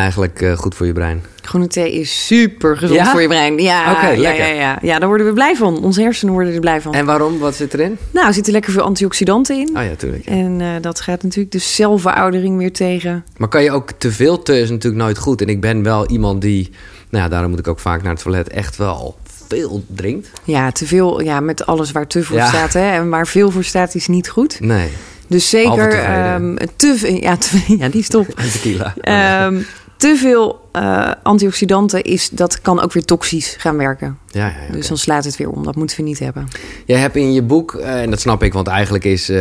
eigenlijk uh, goed voor je brein? Groene thee is super gezond Ja? voor je brein. Ja, ja, lekker. ja, ja. ja, daar worden we blij van. Onze hersenen worden er blij van. En waarom? Wat zit erin? Nou, er zitten lekker veel antioxidanten in. Oh ja, tuurlijk. En eh, dat gaat natuurlijk de celveroudering weer tegen. Maar kan je ook te veel te is natuurlijk nooit goed. En ik ben wel iemand die, nou ja, daarom moet ik ook vaak naar het toilet, echt wel veel drinkt. Ja, te veel, ja, met alles waar te voor staat. Hè, en waar veel voor staat is niet goed. Nee. Dus zeker ehm, te veel. Ja, te- ja, die is top. En tequila. Ehm, te veel eh, antioxidanten is, dat kan ook weer toxisch gaan werken. ja, ja, ja, Dus dan slaat het weer om. Dat moeten we niet hebben. Jij hebt in je boek, eh, en dat snap ik, want eigenlijk is eh,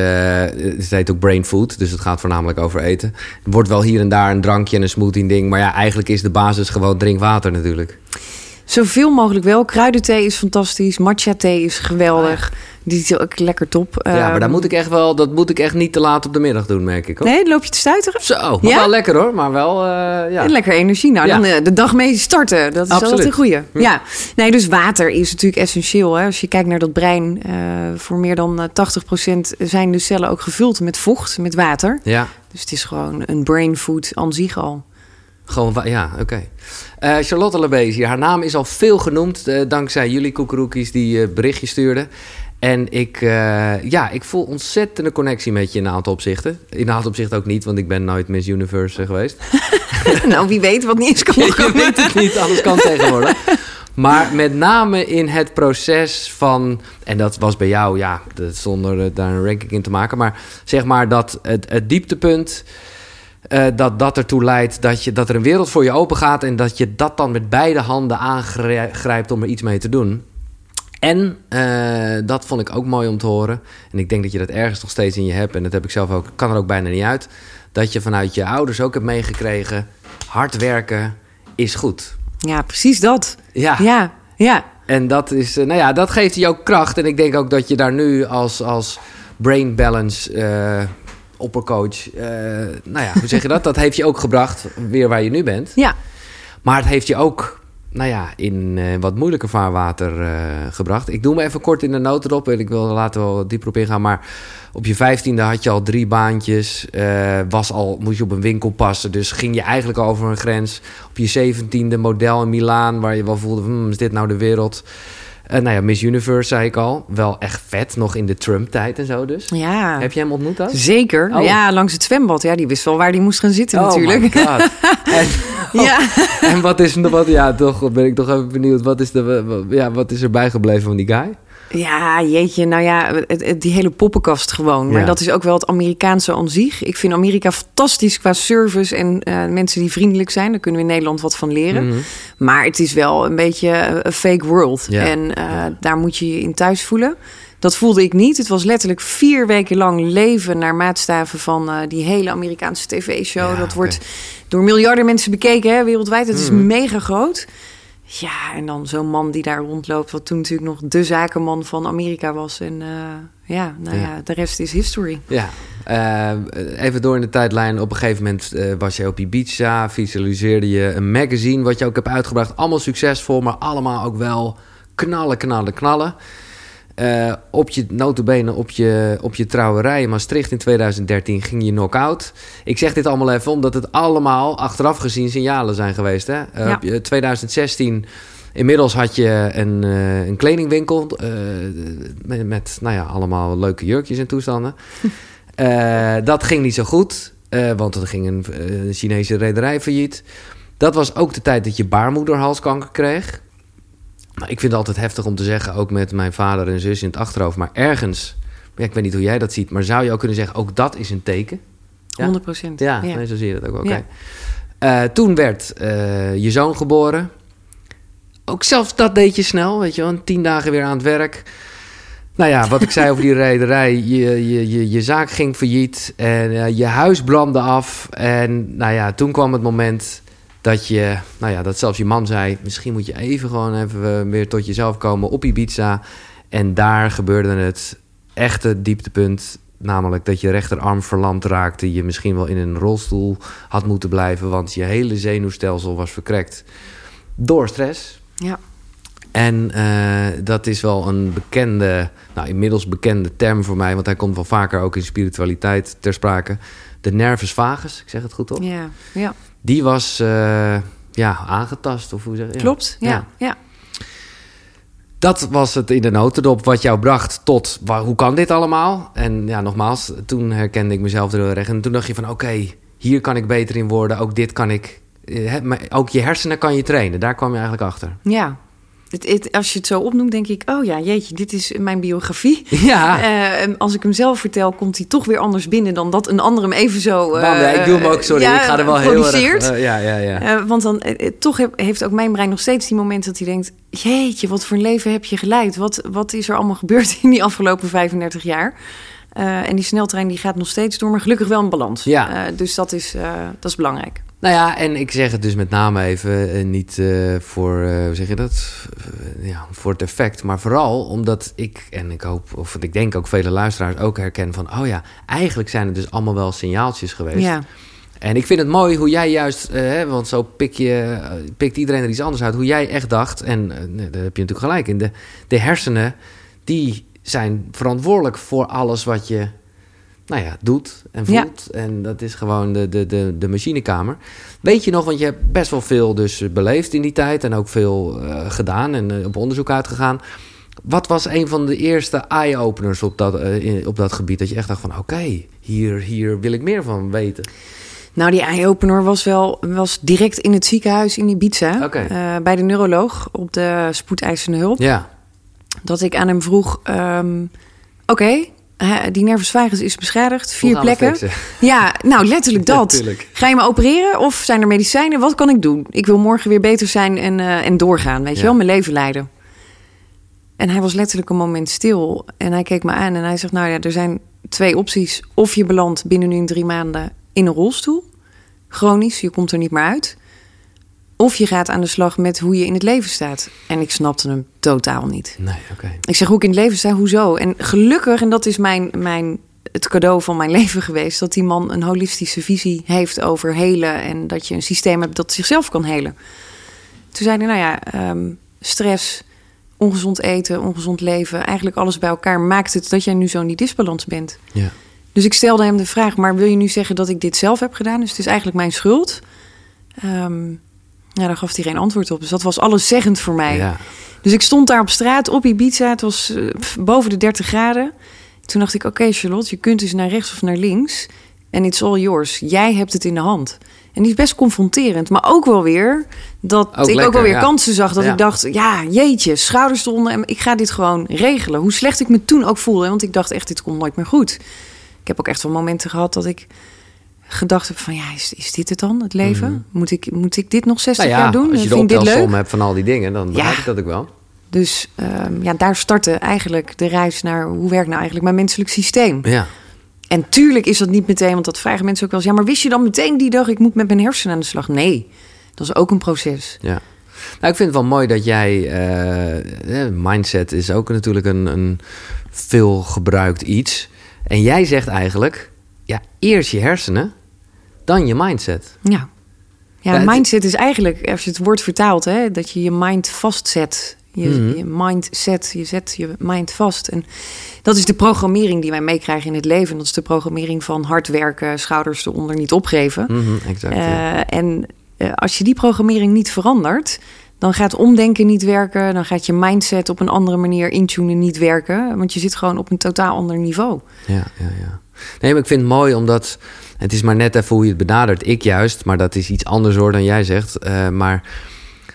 het heet ook brain food, dus het gaat voornamelijk over eten. Er wordt wel hier en daar een drankje en een smoothie ding, maar ja, eigenlijk is de basis gewoon drink water natuurlijk. Zoveel mogelijk wel. Kruidenthee is fantastisch. Matcha thee is geweldig. Die is ook lekker top. ja, maar Ehm, daar moet ik echt wel, dat moet ik echt niet te laat op de middag doen, merk ik. Hoor. Nee, loop je te stuiteren? Zo, maar Ja? wel lekker hoor, maar wel, eh, ja. En Lekker energie. Nou, Ja. dan eh, de dag mee starten. Dat is Absoluut. altijd een goeie. Hm. Ja. Nee, dus water is natuurlijk essentieel. Hè? Als je kijkt naar dat brein, eh, voor meer dan eh, 80% zijn de cellen ook gevuld met vocht, met water. Ja, Dus het is gewoon een brain food aan zich al. gewoon, ja, oké. Eh, Charlotte Lebees hier, haar naam is al veel genoemd, dankzij jullie koekeroekies die eh, berichtje stuurden. En ik, eh, ja, ik voel ontzettende connectie met je in een aantal opzichten. In een aantal opzichten ook niet, want ik ben nooit Miss Universe eh, geweest. nou, wie weet wat niet eens kan Je komen. weet het niet, alles kan tegenwoordig. Maar met name in het proces van... En dat was bij jou, ja, zonder eh, daar een ranking in te maken... maar zeg maar dat het, het dieptepunt... dat dat ertoe leidt dat, je, dat er een wereld voor je open gaat... en dat je dat dan met beide handen aangrijpt om er iets mee te doen. En eh, dat vond ik ook mooi om te horen. En ik denk dat je dat ergens nog steeds in je hebt. En dat heb ik zelf ook. Kan er ook bijna niet uit. Dat je vanuit je ouders ook hebt meegekregen. Hard werken is goed. Ja, precies dat. Ja. Ja, ja. En dat is, eh, nou ja, dat geeft je ook kracht. En ik denk ook dat je daar nu als, als brain balance eh oppercoach. nou ja, hoe zeg je dat? Dat heeft je ook gebracht weer waar je nu bent. Ja, Maar het heeft je ook, nou ja, in eh, wat moeilijker vaarwater eh, gebracht. Ik doe me even kort in de. En ik wil er later wel dieper op ingaan. Maar op je vijftiende had je al drie baantjes. eh, was al, moest je op een winkel passen. Dus ging je eigenlijk over een grens. Op je zeventiende model in Milaan. Waar je wel voelde, hmm, is dit nou de wereld? Eh, nou ja, Miss Universe zei ik al. Wel echt vet. Nog in de Trump-tijd en zo dus. ja. Heb je hem ontmoet dan? Zeker. Oh. Ja, langs het zwembad. Ja, die wist wel waar die moest gaan zitten natuurlijk. Oh god. en, Ja. En wat is wat? Ja, toch ben ik toch even benieuwd. Wat is, de, ja, wat is er bijgebleven van die guy? Ja, jeetje. Nou ja, het- het- die hele poppenkast gewoon. Maar Ja. dat is ook wel het Amerikaanse aan zich. Ik vind Amerika fantastisch qua service en eh, mensen die vriendelijk zijn. Daar kunnen we in Nederland wat van leren. Mhm. Maar het is wel een beetje eh, een fake world. Ja. En eh, daar moet je je in thuis voelen. Dat voelde ik niet. Het was letterlijk vier weken lang leven naar maatstaven van die hele Amerikaanse tv-show. Dat. Mhm. wordt door miljarden mensen bekeken hè, wereldwijd. Het is mega groot. Ja, en dan zo'n man die daar rondloopt, wat toen natuurlijk nog de zakenman van Amerika was. En eh, ja, nou Ja. ja. de rest is history. Ja, eh, even door in de tijdlijn. Op een gegeven moment eh, was je op Ibiza, visualiseerde je een magazine wat je ook hebt uitgebracht. Allemaal succesvol, maar allemaal ook wel knallen, knallen, knallen. Eh, op je notabene op je, op je trouwerij in Maastricht in 2013 ging je knock-out. Ik zeg dit allemaal even omdat het allemaal achteraf gezien signalen zijn geweest. Hè? Eh, Ja. op je- 2016, inmiddels had je een, eh, een kledingwinkel eh, met, met nou ja, allemaal leuke jurkjes en toestanden. Eh, dat ging niet zo goed, eh, want er ging een eh, Chinese rederij failliet. Dat was ook de tijd dat je baarmoederhalskanker kreeg. Nou, ik vind het altijd heftig om te zeggen, ook met mijn vader en zus in het achterhoofd. Maar ergens, ja, ik weet niet hoe jij dat ziet, maar zou je ook kunnen zeggen, ook dat is een teken? Ja. 100 procent. Ja, Nee, zo zie je dat ook. Ja. Eh, toen werd eh, je zoon geboren. Ook zelfs dat deed je snel, weet je wel. Tien dagen weer aan het werk. Nou ja, wat ik zei over die rederij. Je, je, je, je zaak ging failliet en eh, je huis brandde af. En nou ja, toen kwam het moment dat je... Nou ja, dat zelfs je man zei... Misschien moet je even gewoon even eh, weer tot jezelf komen op Ibiza. En daar gebeurde het echte dieptepunt. Namelijk dat je rechterarm verlamd raakte. Je misschien wel in een rolstoel had moeten blijven. Want je hele zenuwstelsel was verkrekt door stress. Ja. En eh, dat is wel een bekende, nou inmiddels bekende term voor mij, want hij komt wel vaker ook in spiritualiteit ter sprake. De nervus vagus, ik zeg het goed toch? Ja, ja. Die was eh, ja, aangetast. Of hoe zeg je? Klopt, ja. Ja. ja. Dat was het in de notendop wat jou bracht tot wa- hoe kan dit allemaal? En ja, nogmaals, toen herkende ik mezelf er heel erg. En toen dacht je van oké, hier kan ik beter in worden. Ook dit kan ik. eh, hè, maar ook je hersenen kan je trainen. Daar kwam je eigenlijk achter. Ja. Het, het- als je het zo opnoemt, denk ik... oh ja, jeetje, dit is mijn biografie. Ja, Eh, en als ik hem zelf vertel, komt hij toch weer anders binnen... dan dat een ander hem even zo... eh, Bam, ja, ik doe hem ook, sorry. ja, ik ga er wel heel erg... eh, ja, ja, ja. Eh, want dan eh, eh, toch heb- heeft ook mijn brein nog steeds die momenten dat hij denkt: Jeetje, wat voor een leven heb je geleid? Wat, wat is er allemaal gebeurd in die afgelopen 35 jaar? Eh, en die sneltrein die gaat nog steeds door, maar gelukkig wel in balans. Ja. Eh, dus dat is, eh, dat is belangrijk. Nou ja, en ik zeg het dus met name even eh, niet eh, voor, eh, hoe zeg je dat? Ja, voor het effect, maar vooral omdat ik, en ik hoop, of ik denk ook vele luisteraars ook herkennen van, oh ja, eigenlijk zijn het dus allemaal wel signaaltjes geweest. Ja, En ik vind het mooi hoe jij juist, hè, want zo pik je, pikt iedereen er iets anders uit, hoe jij echt dacht, en daar heb je natuurlijk gelijk in, de, de hersenen, die zijn verantwoordelijk voor alles wat je, nou ja, doet en Ja. voelt. En dat is gewoon de, de, de, de machinekamer. Weet je nog, want je hebt best wel veel dus beleefd in die tijd en ook veel eh, gedaan en eh, op onderzoek uitgegaan. Wat was een van de eerste eye-openers op dat, eh, in- op dat gebied? Dat je echt dacht van, oké, hier, hier wil ik meer van weten. nou die eye-opener was wel was direct in het ziekenhuis in Ibiza. Eh, bij de neuroloog op de spoedeisende hulp. Ja, Dat ik aan hem vroeg: ehm, Oké, die nervus vagus is beschadigd, vier plekken. Ja, nou letterlijk dat. Natuurlijk. Ga je me opereren of zijn er medicijnen? Wat kan ik doen? Ik wil morgen weer beter zijn en, eh, en doorgaan, weet je wel, mijn leven leiden. En hij was letterlijk een moment stil en hij keek me aan en hij zegt: Nou ja, er zijn twee opties. Of je belandt binnen nu in drie maanden in een rolstoel, chronisch, je komt er niet meer uit. Of je gaat aan de slag met hoe je in het leven staat. En ik snapte hem totaal niet. Nee, oké. Ik zeg hoe ik in het leven sta, hoezo? En gelukkig, en dat is mijn, mijn, het cadeau van mijn leven geweest... dat die man een holistische visie heeft over helen... en dat je een systeem hebt dat zichzelf kan helen. Toen zei hij, nou ja, ehm, stress, ongezond eten, ongezond leven... eigenlijk alles bij elkaar maakt het dat jij nu zo in die disbalans bent. Ja. Dus ik stelde hem de vraag, maar wil je nu zeggen dat ik dit zelf heb gedaan? Dus het is eigenlijk mijn schuld. Ehm ja, daar gaf hij geen antwoord op. Dus dat was alleszeggend voor mij. ja. Dus ik stond daar op straat op Ibiza. Het was eh, boven de 30 graden. Toen dacht ik, oké Charlotte, je kunt dus naar rechts of naar links. En it's all yours. Jij hebt het in de hand. En die is best confronterend. Maar ook wel weer dat Ook ik ook wel weer ja. kansen zag. Dat Ja. ik dacht, ja jeetje, schouders eronder. En ik ga dit gewoon regelen. Hoe slecht ik me toen ook voelde. Want ik dacht echt, dit komt nooit meer goed. Ik heb ook echt wel momenten gehad dat ik gedacht heb van... ja, is, is dit het dan, het leven? moet, ik, moet ik dit nog 60 Nou ja, jaar doen? als je de optelsom hebt van al die dingen, dan begrijp Ja. ik dat ook wel. Dus ehm, ja, daar startte eigenlijk de reis naar hoe werkt nou eigenlijk mijn menselijk systeem. Ja. En tuurlijk is dat niet meteen, want dat vragen mensen ook wel eens. Ja, maar wist je dan meteen die dag, ik moet met mijn hersenen aan de slag? Nee, dat is ook een proces. Ja. Nou, ik vind het wel mooi dat jij... eh, eh, mindset is ook natuurlijk een, een veel gebruikt iets. En jij zegt eigenlijk... Ja, eerst je hersenen, dan je mindset. Ja. Ja, mindset is eigenlijk, als je het woord vertaalt, hè, dat je je mind vastzet. Je, Mhm. je mindset, je zet je mind vast. En dat is de programmering die wij meekrijgen in het leven. Dat is de programmering van hard werken, schouders eronder niet opgeven. Mhm, exact. ja. Eh, en eh, als je die programmering niet verandert, dan gaat omdenken niet werken. Dan gaat je mindset op een andere manier intunen niet werken. Want je zit gewoon op een totaal ander niveau. Ja, ja, ja. Nee, maar ik vind het mooi omdat... Het is maar net even hoe je het benadert. Ik juist, maar dat is iets anders hoor dan jij zegt. Eh, maar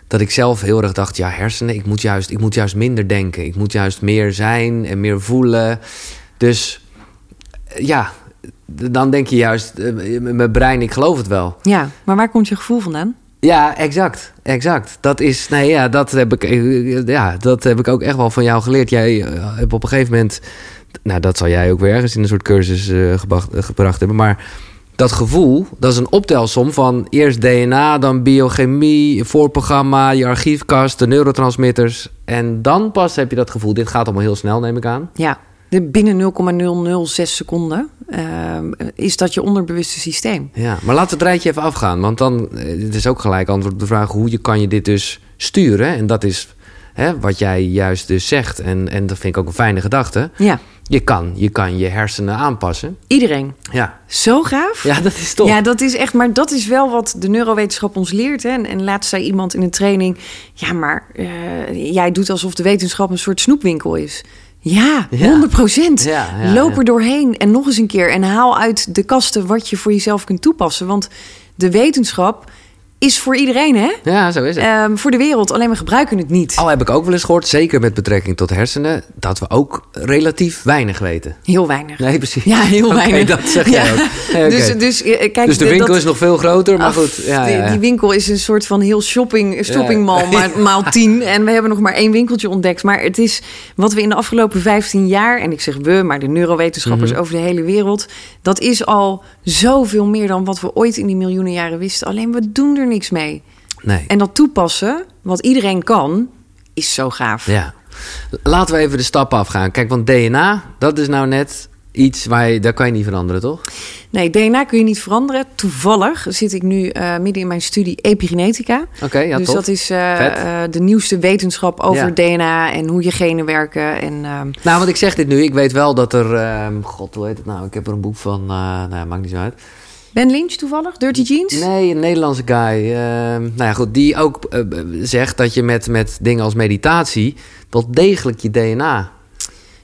dat ik zelf heel erg dacht... Ja, hersenen, ik moet, juist, ik moet juist minder denken. Ik moet juist meer zijn en meer voelen. Dus eh, ja, dan denk je juist... eh, mijn brein, ik geloof het wel. Ja, maar waar komt je gevoel vandaan? Ja, exact. Exact. Dat is, nee, ja, dat heb ik, ja, dat heb ik ook echt wel van jou geleerd. Jij hebt op een gegeven moment, nou, dat zal jij ook weer ergens in een soort cursus eh, gebracht, eh, gebracht hebben, maar dat gevoel, dat is een optelsom van eerst DNA, dan biochemie, voorprogramma, je archiefkast, de neurotransmitters. En dan pas heb je dat gevoel. Dit gaat allemaal heel snel, neem ik aan. Ja, binnen 0,006 seconden ehm, is dat je onderbewuste systeem. Ja, maar laten we het rijtje even afgaan. Want dan, eh, het is ook gelijk antwoord op de vraag... hoe je, kan je dit dus sturen? En dat is hè, wat jij juist dus zegt. En, en dat vind ik ook een fijne gedachte. Ja, Je kan, je kan je hersenen aanpassen. Iedereen. Ja, Zo gaaf. ja dat is toch. Ja, dat is echt, maar dat is wel wat de neurowetenschap ons leert. Hè? En, en laatst zei iemand in een training: Ja, maar eh, jij doet alsof de wetenschap een soort snoepwinkel is. Ja, Ja. 100 procent. Ja, ja, Loop er doorheen en nog eens een keer. En haal uit de kasten wat je voor jezelf kunt toepassen. Want de wetenschap is voor iedereen, hè? Ja, zo is het. Ehm, voor de wereld, alleen we gebruiken het niet. Al heb ik ook wel eens gehoord, zeker met betrekking tot hersenen, dat we ook relatief weinig weten. Heel weinig. Nee, precies. Ja, heel weinig. dat zeg jij Ja. ook. Dus, dus, eh, kijk, Dus de winkel dat- is nog veel groter, maar Ach, goed. Ja, die, ja, ja. die winkel is een soort van heel shopping, shoppingmall, maar maal tien. En we hebben nog maar één winkeltje ontdekt. Maar het is wat we in de afgelopen 15 jaar, en ik zeg we, maar de neurowetenschappers Mhm. over de hele wereld, dat is al zoveel meer dan wat we ooit in die miljoenen jaren wisten. Alleen we doen er niks mee. Nee. En dat toepassen, wat iedereen kan, is zo gaaf. Ja. Laten we even de stappen afgaan. Kijk, want DNA, dat is nou net iets waar je, daar kan je niet veranderen, toch? Nee, DNA kun je niet veranderen. Toevallig zit ik nu eh, midden in mijn studie epigenetica. Oké, ja, dus dat is eh, eh, de nieuwste wetenschap over Ja. DNA en hoe je genen werken. En, ehm, Nou, want ik zeg dit nu. Ik weet wel dat er... ehm, God, hoe heet het nou? Ik heb er een boek van... nou, maakt niet zo uit. Ben Lynch toevallig? Dirty Jeans? Nee, een Nederlandse guy. ehm, nou ja, goed. Die ook eh, zegt dat je met, met dingen als meditatie... wel degelijk je DNA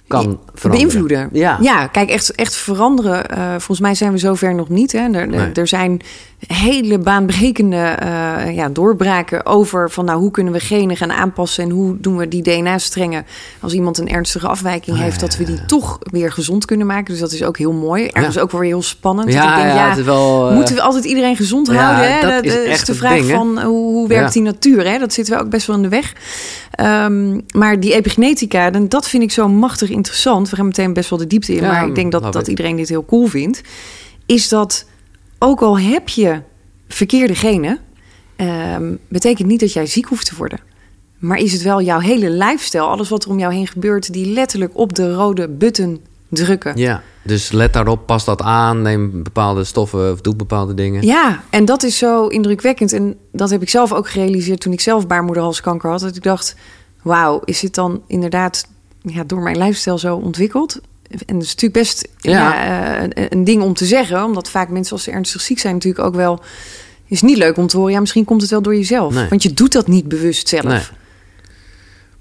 kan veranderen. Beïnvloeden. Ja. ja, kijk, echt, echt veranderen. eh, volgens mij zijn we zover nog niet. Hè. Er, er- Nee. er zijn hele baanbrekende eh, ja, doorbraken over van nou, hoe kunnen we genen gaan aanpassen en hoe doen we die DNA-strengen als iemand een ernstige afwijking Ah, heeft, dat we die toch weer gezond kunnen maken. Dus dat is ook heel mooi. Ergens Ja. ook wel weer heel spannend. Ja, Dat ik denk, ja, wel... eh, Moeten we altijd iedereen gezond houden? Hè? dat is echt de vraag ding, van hoe, hoe werkt die natuur? Hè? Dat zitten we ook best wel in de weg. Ehm, maar die epigenetica, dan, dat vind ik zo machtig interessant. We gaan meteen best wel de diepte in, maar ik denk dat, dat iedereen dit heel cool vindt. Is dat ook al heb je verkeerde genen, ehm, betekent niet dat jij ziek hoeft te worden. Maar is het wel jouw hele lifestyle, alles wat er om jou heen gebeurt, die letterlijk op de rode button drukken? Ja, dus let daarop, pas dat aan, neem bepaalde stoffen of doe bepaalde dingen. Ja, en dat is zo indrukwekkend. En dat heb ik zelf ook gerealiseerd toen ik zelf baarmoederhalskanker had. Dat ik dacht, wauw, is dit dan inderdaad ja, door mijn lifestyle zo ontwikkeld? En dat is natuurlijk best Ja. ja. eh, een, een ding om te zeggen. Omdat vaak mensen als ze ernstig ziek zijn natuurlijk ook wel... is niet leuk om te horen. Ja, misschien komt het wel door jezelf. Nee. Want je doet dat niet bewust zelf. Nee.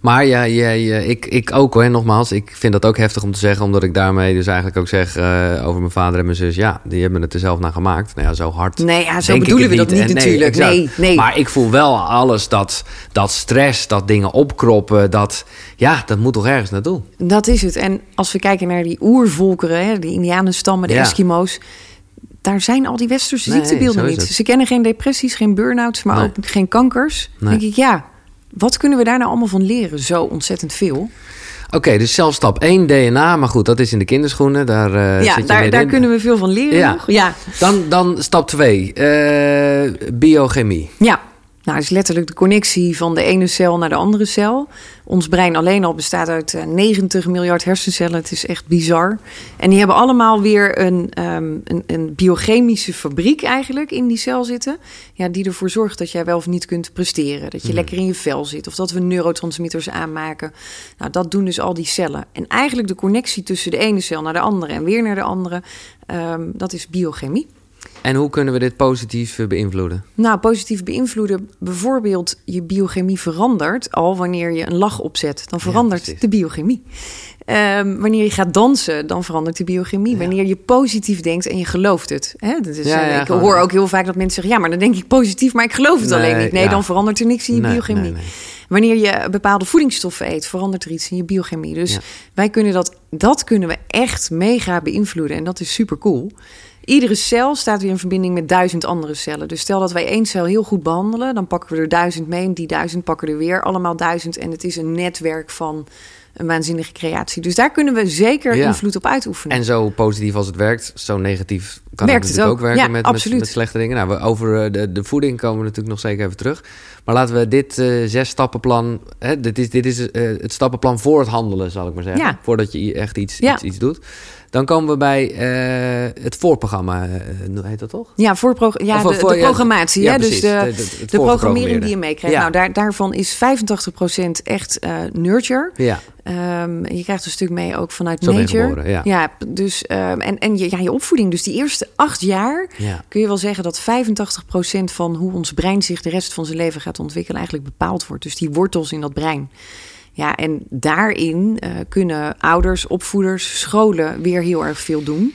Maar ja, ja, ja, ik, ik ook hoor, nogmaals. Ik vind dat ook heftig om te zeggen, omdat ik daarmee dus eigenlijk ook zeg eh, over mijn vader en mijn zus. Ja, die hebben het er zelf naar gemaakt. Nou ja, zo hard. Nee, ja, zo bedoelen we dat niet natuurlijk. Nee, nee. Maar ik voel wel alles dat, dat stress, dat dingen opkroppen, dat, ja, dat moet toch ergens naartoe. Dat is het. En als we kijken naar die oervolkeren, hè, die Indianenstammen, de Ja. Eskimo's. Daar zijn al die westerse ziektebeelden niet. Ze kennen geen depressies, geen burn-outs, maar Nee. ook geen kankers. Nee. denk ik, ja, wat kunnen we daar nou allemaal van leren? Zo ontzettend veel. Oké, dus zelf stap 1, DNA. Maar goed, dat is in de kinderschoenen. Daar, eh, ja, zit je daar, daar kunnen we veel van leren Ja. Dan, dan stap 2, biochemie. ja. Nou, het is letterlijk de connectie van de ene cel naar de andere cel. Ons brein alleen al bestaat uit eh, 90 miljard hersencellen. Het is echt bizar. En die hebben allemaal weer een, ehm, een, een biochemische fabriek eigenlijk in die cel zitten. Ja, die ervoor zorgt dat jij wel of niet kunt presteren. Dat je lekker in je vel zit. Of dat we neurotransmitters aanmaken. Nou, dat doen dus al die cellen. En eigenlijk de connectie tussen de ene cel naar de andere en weer naar de andere. ehm, dat is biochemie. En hoe kunnen we dit positief eh, beïnvloeden? Nou, positief beïnvloeden. Bijvoorbeeld, je biochemie verandert al wanneer je een lach opzet. Dan verandert de biochemie. Ehm, wanneer je gaat dansen, dan verandert de biochemie. Wanneer je positief denkt en je gelooft het. Hè? Dat is, Ja, eh, ik hoor ook heel vaak dat mensen zeggen... ja, maar dan denk ik positief, maar ik geloof het Nee, alleen niet. Nee, dan verandert er niks in je Nee, biochemie. nee, nee. Wanneer je bepaalde voedingsstoffen eet, verandert er iets in je biochemie. Dus wij kunnen dat, dat kunnen we echt mega beïnvloeden. En dat is super cool. Iedere cel staat weer in verbinding met duizend andere cellen. Dus stel dat wij één cel heel goed behandelen, dan pakken we er duizend mee. En die duizend pakken er weer allemaal duizend. En het is een netwerk van een waanzinnige creatie. Dus daar kunnen we zeker Ja. invloed op uitoefenen. En zo positief als het werkt, zo negatief kan Werkt het het ook, ook. werken Ja, met, met, absoluut. met slechte dingen. Nou, we, over eh, de, de voeding komen we natuurlijk nog zeker even terug. Maar laten we dit eh zes stappenplan, hè, dit is, dit is eh, het stappenplan voor het handelen, zal ik maar zeggen. Ja. Voordat je echt iets, iets, iets doet. Dan komen we bij eh, het voorprogramma, eh, heet dat toch? Ja, voor pro- ja, Of de, voor- de ja, programmatie. ja, hè? Dus precies. de, De- de, de- het programmering die je meekrijgt. Ja. Nou, daar, daarvan is 85% echt eh, nurture. Ja, Ehm, je krijgt een stuk mee ook vanuit Zo nature. geboren, ja. dus, ehm, en, en je, ja, je opvoeding. Dus die eerste acht jaar Ja. kun je wel zeggen dat 85% van hoe ons brein zich de rest van zijn leven gaat ontwikkelen eigenlijk bepaald wordt. Dus die wortels in dat brein. Ja, en daarin eh, kunnen ouders, opvoeders, scholen weer heel erg veel doen.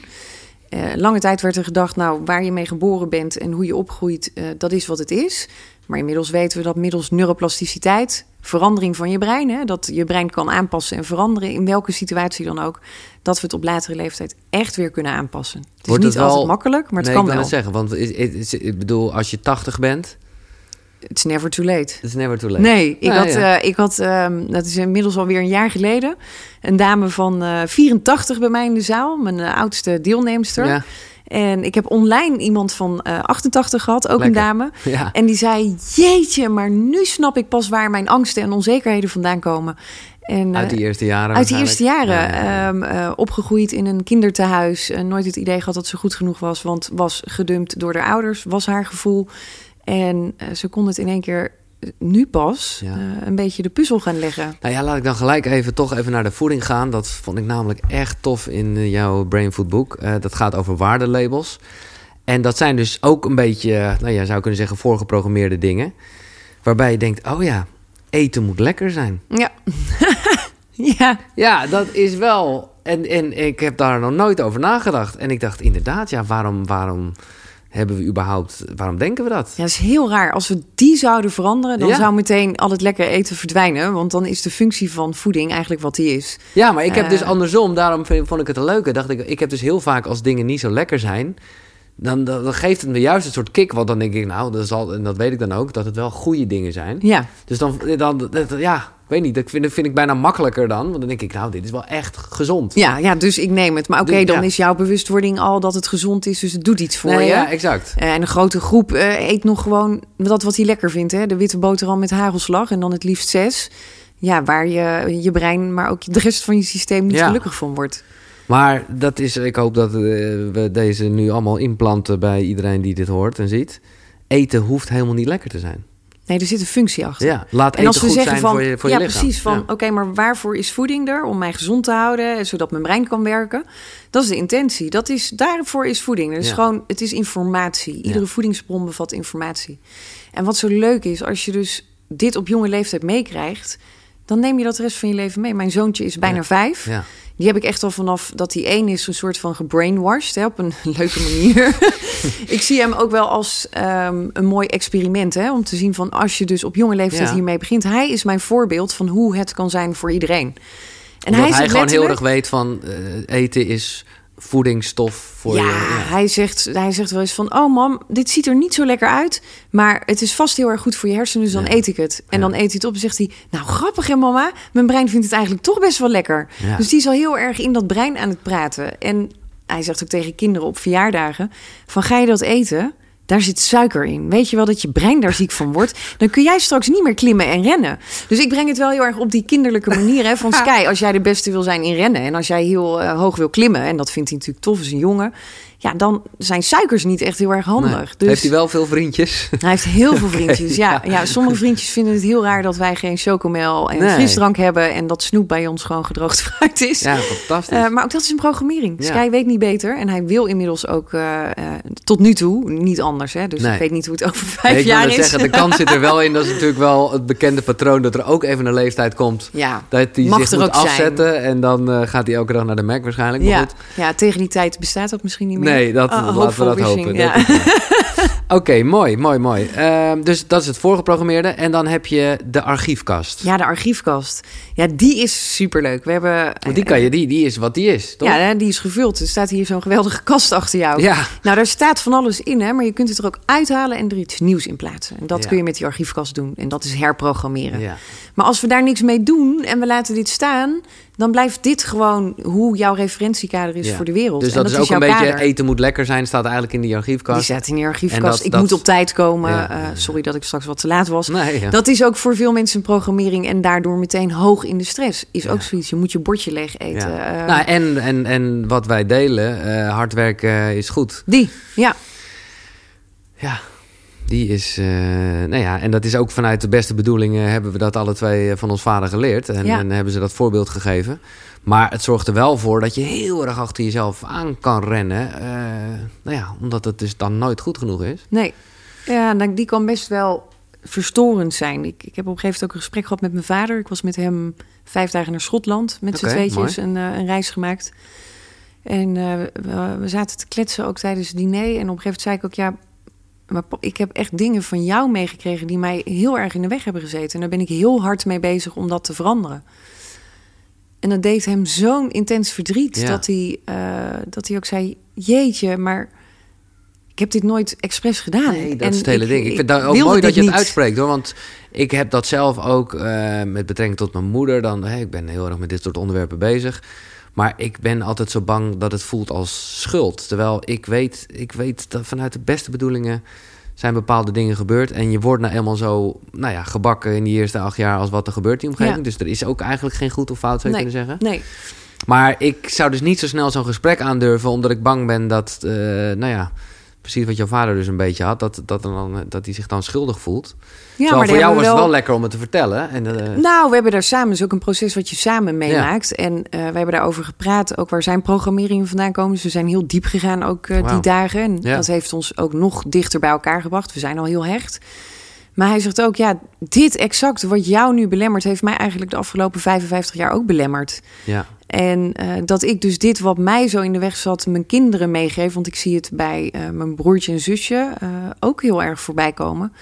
Eh, lange tijd werd er gedacht, nou, waar je mee geboren bent en hoe je opgroeit, eh, dat is wat het is. Maar inmiddels weten we dat middels neuroplasticiteit, verandering van je brein, hè, dat je brein kan aanpassen en veranderen in welke situatie dan ook, dat we het op latere leeftijd echt weer kunnen aanpassen. Het is Wordt niet het wel- altijd makkelijk, maar het nee, kan ik wil wel. zeggen, want ik bedoel, als je 80 bent, It's never too late. het is never too late. Nee, ik Nou, had, ja. eh, ik had ehm, dat is inmiddels alweer een jaar geleden, een dame van eh 84 bij mij in de zaal, mijn eh, oudste deelnemster. Ja, En ik heb online iemand van eh 88 gehad, ook Lekker. een dame. ja. En die zei: Jeetje, maar nu snap ik pas waar mijn angsten en onzekerheden vandaan komen. En, uit die eh, eerste jaren. uit die eerste jaren. waarschijnlijk. Ja, ja, ja. ehm, eh, opgegroeid in een kindertehuis. eh, nooit het idee gehad dat ze goed genoeg was. Want was gedumpt door haar ouders, was haar gevoel. En eh, ze kon het in één keer nu pas Ja. eh, een beetje de puzzel gaan leggen. Nou ja, laat ik dan gelijk even toch even naar de voeding gaan. Dat vond ik namelijk echt tof in eh, jouw Brain Food boek. Dat gaat over waardelabels. En dat zijn dus ook een beetje, nou ja, zou kunnen zeggen, voorgeprogrammeerde dingen. Waarbij je denkt, oh ja, eten moet lekker zijn. Ja. ja. Ja, dat is wel. En, en ik heb daar nog nooit over nagedacht. En ik dacht inderdaad, ja, waarom, waarom hebben we überhaupt, waarom denken we dat? Ja, dat is heel raar. Als we die zouden veranderen, dan Ja. zou meteen al het lekker eten verdwijnen. Want dan is de functie van voeding eigenlijk wat die is. Ja, maar ik heb dus Eh. andersom, daarom vond ik het een leuke. Dacht ik, ik heb dus heel vaak als dingen niet zo lekker zijn, dan, dan, dan geeft het me juist een soort kick. Want dan denk ik, nou, dat zal, en dat weet ik dan ook, dat het wel goede dingen zijn. Ja, Dus dan, dan dat- ja, ik weet niet, dat vind, dat vind ik bijna makkelijker dan. Want dan denk ik, nou, dit is wel echt gezond. ja, ja dus ik neem het. Maar oké, Dus, dan ja. is jouw bewustwording al dat het gezond is. Dus het doet iets voor Nee, je. ja, exact. Eh, En een grote groep eh, eet nog gewoon dat wat hij lekker vindt. Hè? De witte boterham met hagelslag en dan het liefst zes. Ja, waar je, je brein, maar ook de rest van je systeem niet Ja. gelukkig van wordt. Maar dat is, ik hoop dat eh, we deze nu allemaal inplanten bij iedereen die dit hoort en ziet. Eten hoeft helemaal niet lekker te zijn. Nee, er zit een functie achter. Ja, laat En als eten we goed zeggen zijn van, voor je, voor ja, je lichaam. precies, van Ja. oké, maar waarvoor is voeding er? Om mij gezond te houden, zodat mijn brein kan werken. Dat is de intentie. Dat is, daarvoor is voeding. Het is Ja. gewoon, het is informatie. Iedere Ja. voedingsbron bevat informatie. En wat zo leuk is, als je dus dit op jonge leeftijd meekrijgt, dan neem je dat de rest van je leven mee. Mijn zoontje is bijna Ja. vijf. Ja. Die heb ik echt al vanaf dat hij één is, een soort van gebrainwashed, hè, op een leuke manier. ik zie hem ook wel als ehm, een mooi experiment, hè, om te zien van als je dus op jonge leeftijd Ja. hiermee begint. Hij is mijn voorbeeld van hoe het kan zijn voor iedereen. En Omdat hij, zegt gewoon heel erg weet van eh, eten is voedingsstof voor ja, je. Ja. Hij, zegt, hij zegt wel eens van... oh mam, dit ziet er niet zo lekker uit... maar het is vast heel erg goed voor je hersenen... dus dan Ja. eet ik het. En Ja. dan eet hij het op en zegt hij... nou, grappig hè mama, mijn brein vindt het eigenlijk toch best wel lekker. Dus die is al heel erg in dat brein aan het praten. En hij zegt ook tegen kinderen op verjaardagen... van ga je dat eten... Daar zit suiker in. Weet je wel dat je brein daar ziek van wordt? Dan kun jij straks niet meer klimmen en rennen. Dus ik breng het wel heel erg op die kinderlijke manier. Hè, van Sky, als jij de beste wil zijn in rennen... en als jij heel eh, hoog wil klimmen... en dat vindt hij natuurlijk tof als een jongen... ja, dan zijn suikers niet echt heel erg handig. Nee. Dus Heeft hij wel veel vriendjes? hij heeft heel veel vriendjes. Ja, ja. ja. sommige vriendjes vinden het heel raar dat wij geen chocomel en Nee. frisdrank hebben... en dat snoep bij ons gewoon gedroogd fruit is. Ja, fantastisch. Eh, maar ook dat is een programmering. Ja. Sky weet niet beter. En hij wil inmiddels ook eh, eh, tot nu toe niet anders. Hè? Dus Nee. ik weet niet hoe het over Nee, vijf ik wil jaar is. zeggen, de kans zit er wel in. Dat is natuurlijk wel het bekende patroon dat er ook even een leeftijd komt. ja, Dat hij Mag zich moet zijn. afzetten. En dan gaat hij elke dag naar de Mac waarschijnlijk. Maar ja. goed. ja, tegen die tijd bestaat dat misschien niet meer. Nee, dat, laten we dat hopen. ja. Oké, mooi, mooi, mooi. Ehm, dus dat is het voorgeprogrammeerde. En dan heb je de archiefkast. Ja, de archiefkast. Ja, die is superleuk. We hebben... Want die kan je, die, die is wat die is, toch? Ja, die is gevuld. Er staat hier zo'n geweldige kast achter jou. Ja. Nou, daar staat van alles in, hè, maar je kunt het er ook uithalen en er iets nieuws in plaatsen. En dat Ja. kun je met die archiefkast doen. En dat is herprogrammeren. Ja. Maar als we daar niks mee doen en we laten dit staan, dan blijft dit gewoon hoe jouw referentiekader is Ja. voor de wereld. Dus dat, is ook een beetje kader. eten moet lekker zijn, staat eigenlijk in die Die archiefkast. staat in die archiefkast. dat- ik dat- moet op tijd komen. Ja, Eh, ja, sorry dat ik straks wat te laat was. Nee. Dat is ook voor veel mensen een programmering en daardoor meteen hoog in de stress. Is ook zoiets. Je moet je bordje leeg eten. Eh, nou, en, en, en wat wij delen, eh, hard werken is goed. die, ja. Ja, Die is, uh, nou ja, en dat is ook vanuit de beste bedoelingen hebben we dat alle twee van ons vader geleerd. En, Ja. en hebben ze dat voorbeeld gegeven. Maar het zorgt er wel voor dat je heel erg achter jezelf aan kan rennen. eh, nou ja, omdat het dus dan nooit goed genoeg is. Nee. Ja, die kan best wel verstorend zijn. Ik, ik heb op een gegeven moment ook een gesprek gehad met mijn vader. Ik was met hem vijf dagen naar Schotland met z'n tweetjes een, eh, een reis gemaakt. En eh, we, we zaten te kletsen ook tijdens het diner. En op een gegeven moment zei ik ook, ja, maar ik heb echt dingen van jou meegekregen die mij heel erg in de weg hebben gezeten. En daar ben ik heel hard mee bezig om dat te veranderen. En dat deed hem zo'n intens verdriet Ja. dat, hij, eh, dat hij ook zei: Jeetje, maar ik heb dit nooit expres gedaan. Nee, dat En is het hele ik- ding. Ik ik vind het ook mooi dat je het niet. uitspreekt hoor. Want ik heb dat zelf ook eh, met betrekking tot mijn moeder. Dan, ik ben heel erg met dit soort onderwerpen bezig. Maar ik ben altijd zo bang dat het voelt als schuld. Terwijl ik weet, ik weet dat vanuit de beste bedoelingen zijn bepaalde dingen gebeurd. En je wordt nou eenmaal zo nou ja, gebakken in die eerste acht jaar als wat er gebeurt in die omgeving. Ja. Dus er is ook eigenlijk geen goed of fout, zou je Nee. kunnen zeggen. Nee, Maar ik zou dus niet zo snel zo'n gesprek aandurven, omdat ik bang ben dat, eh, nou ja, precies wat jouw vader dus een beetje had, dat, dat, dan, dat hij zich dan schuldig voelt. ja, Terwijl voor jou was hebben we het wel lekker om het te vertellen. En, eh, Nou, we hebben daar samen, is ook een proces wat je samen meemaakt. En eh, we hebben daarover gepraat, ook waar zijn programmeringen vandaan komen. Dus we zijn heel diep gegaan ook eh, die dagen. En Ja. dat heeft ons ook nog dichter bij elkaar gebracht. We zijn al heel hecht. Maar hij zegt ook, ja, dit exact wat jou nu belemmert... heeft mij eigenlijk de afgelopen 55 jaar ook belemmerd. ja, En eh, dat ik dus dit wat mij zo in de weg zat, mijn kinderen meegeef. Want ik zie het bij eh, mijn broertje en zusje eh, ook heel erg voorbij komen.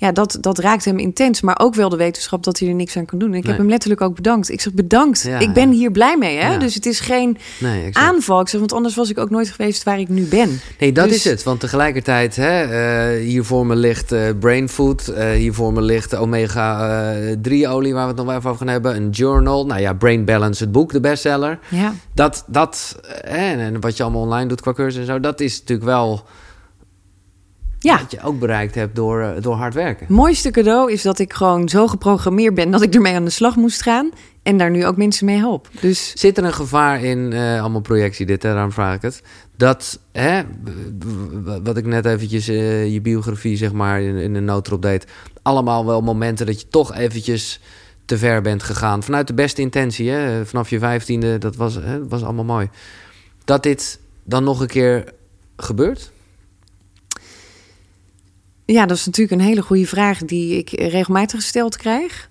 Ja, dat, dat raakt hem intens. Maar ook wel de wetenschap dat hij er niks aan kan doen. En ik Nee. heb hem letterlijk ook bedankt. Ik zeg bedankt. Ja, ik ben ja. hier blij mee. Hè? Ja. Dus het is geen nee, aanval. Ik zeg, want anders was ik ook nooit geweest waar ik nu ben. Nee, dat Dus- is het. Want tegelijkertijd, hè, eh, hier voor me ligt eh, brain food. eh, hier voor me ligt omega-3-olie, waar we het nog wel even over gaan hebben. Een journal. Nou ja, Brain Balance, het boek, de bestseller. Ja, Dat, dat en, en wat je allemaal online doet qua cursus en zo, dat is natuurlijk wel ja. wat je ook bereikt hebt door, eh, door hard werken. Het mooiste cadeau is dat ik gewoon zo geprogrammeerd ben... dat ik ermee aan de slag moest gaan. En daar nu ook mensen mee help. Dus Zit er een gevaar in, eh, allemaal projectie dit, hè, daarom vraag ik het, dat, hè, wat ik net eventjes eh, je biografie zeg maar in, in een noodrop deed, allemaal wel momenten dat je toch eventjes te ver bent gegaan, vanuit de beste intentie, hè, vanaf je vijftiende, dat was, hè, dat was allemaal mooi. Dat dit dan nog een keer gebeurt? Ja, dat is natuurlijk een hele goede vraag die ik regelmatig gesteld krijg.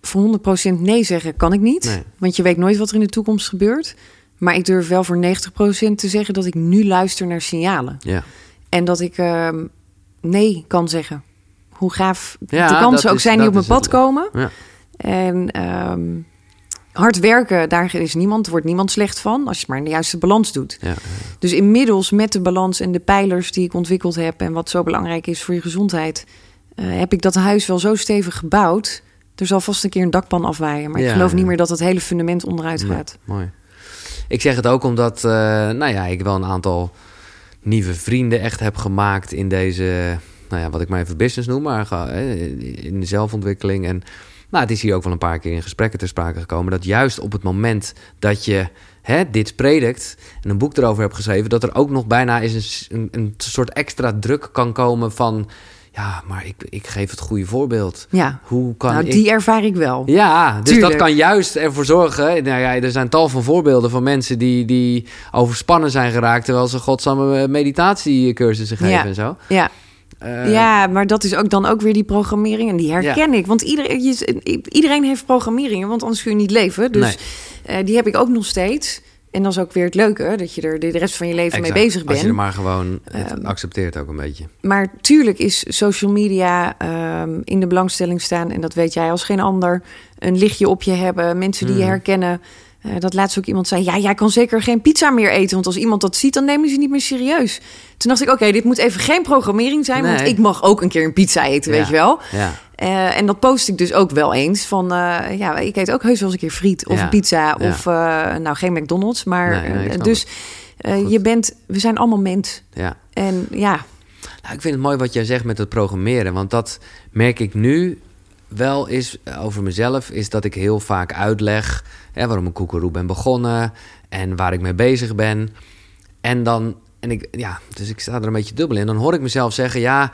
Voor 100% nee zeggen kan ik niet. Nee. Want je weet nooit wat er in de toekomst gebeurt. Maar ik durf wel voor 90% te zeggen dat ik nu luister naar signalen. Ja. En dat ik ehm, nee kan zeggen. Hoe gaaf Ja, de kansen ook is- zijn die op mijn pad het. komen. Ja. En ehm, hard werken, daar is niemand, wordt niemand slecht van. Als je maar in de juiste balans doet. Ja. Dus inmiddels met de balans en de pijlers die ik ontwikkeld heb en wat zo belangrijk is voor je gezondheid, eh, heb ik dat huis wel zo stevig gebouwd. Er zal vast een keer een dakpan afwaaien, maar Ja, ik geloof niet meer dat het hele fundament onderuit gaat. mooi. Ik zeg het ook omdat, eh, nou ja, ik wel een aantal nieuwe vrienden echt heb gemaakt in deze, nou ja, wat ik maar even business noem, maar eh, in de zelfontwikkeling. En nou, het is hier ook wel een paar keer in gesprekken ter sprake gekomen dat juist op het moment dat je hè, dit predikt en een boek erover hebt geschreven, dat er ook nog bijna eens een, een, een soort extra druk kan komen van, ja, maar ik, ik geef het goede voorbeeld. Ja, Hoe kan nou ik... die ervaar ik wel. Ja, dus Tuurlijk. dat kan juist ervoor zorgen. Nou ja, er zijn tal van voorbeelden van mensen die, die overspannen zijn geraakt. terwijl ze godsamme meditatiecursussen geven Ja. en zo. Ja. Eh, ja, maar dat is ook dan ook weer die programmering. En die herken ik. Want iedereen, je- iedereen heeft programmeringen, want anders kun je niet leven. Dus eh, die heb ik ook nog steeds. En dat is ook weer het leuke, dat je er de rest van je leven exact. mee bezig Als je er bent. maar gewoon het Ehm, accepteert ook een beetje. Maar tuurlijk is social media ehm, in de belangstelling staan, en dat weet jij als geen ander, een lichtje op je hebben, mensen die je Mhm. herkennen. Eh, dat laatst ook iemand zei, ja, jij kan zeker geen pizza meer eten, want als iemand dat ziet, dan nemen ze niet meer serieus. Toen dacht ik, oké, dit moet even geen programmering zijn, want ik mag ook een keer een pizza eten, weet je wel. Ja, Eh, en dat post ik dus ook wel eens. Van eh, ja, ik eet ook heus wel eens een keer friet of Ja. een pizza. Of nou geen McDonald's. Maar Nee, nee, dus je bent, we zijn allemaal mens. ja. En ja, Nou, ik vind het mooi wat jij zegt met het programmeren. Want dat merk ik nu wel is over mezelf. Is dat ik heel vaak uitleg hè, waarom ik koekeroe ben begonnen. En waar ik mee bezig ben. En dan En ik, ja, dus ik sta er een beetje dubbel in. Dan hoor ik mezelf zeggen, ja,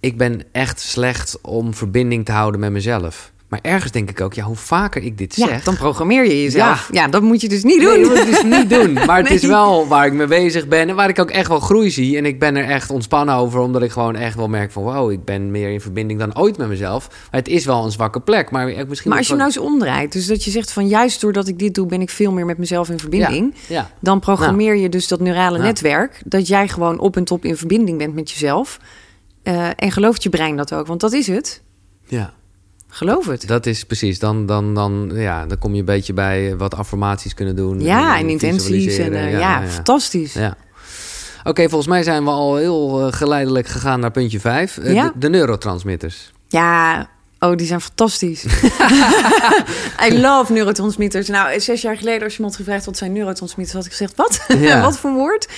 ik ben echt slecht om verbinding te houden met mezelf. Maar ergens denk ik ook, ja, hoe vaker ik dit Ja, zeg... dan programmeer je jezelf. Ja, dat moet je dus niet doen. Nee, dat moet ik dus niet doen. Maar het is wel waar ik mee bezig ben en waar ik ook echt wel groei zie. En ik ben er echt ontspannen over, omdat ik gewoon echt wel merk van... wow, ik ben meer in verbinding dan ooit met mezelf. Maar het is wel een zwakke plek. Maar ik misschien Maar als je nou eens omdraait, dus dat je zegt van juist doordat ik dit doe, ben ik veel meer met mezelf in verbinding. Ja, Dan programmeer je dus dat neurale netwerk, dat jij gewoon op en top in verbinding bent met jezelf. Eh, en gelooft je brein dat ook? Want dat is het. ja, Geloof het. dat is precies. Dan, dan, dan, ja, dan kom je een beetje bij wat affirmaties kunnen doen. ja, en intenties. En, eh, ja, fantastisch. Ja. Oké, volgens mij zijn we al heel eh, geleidelijk gegaan naar puntje 5. Ja. de, de neurotransmitters. Ja, oh, die zijn fantastisch. I love neurotransmitters. Nou, zes jaar geleden, als je me had gevraagd wat zijn neurotransmitters, had ik gezegd, wat? Ja. wat voor woord?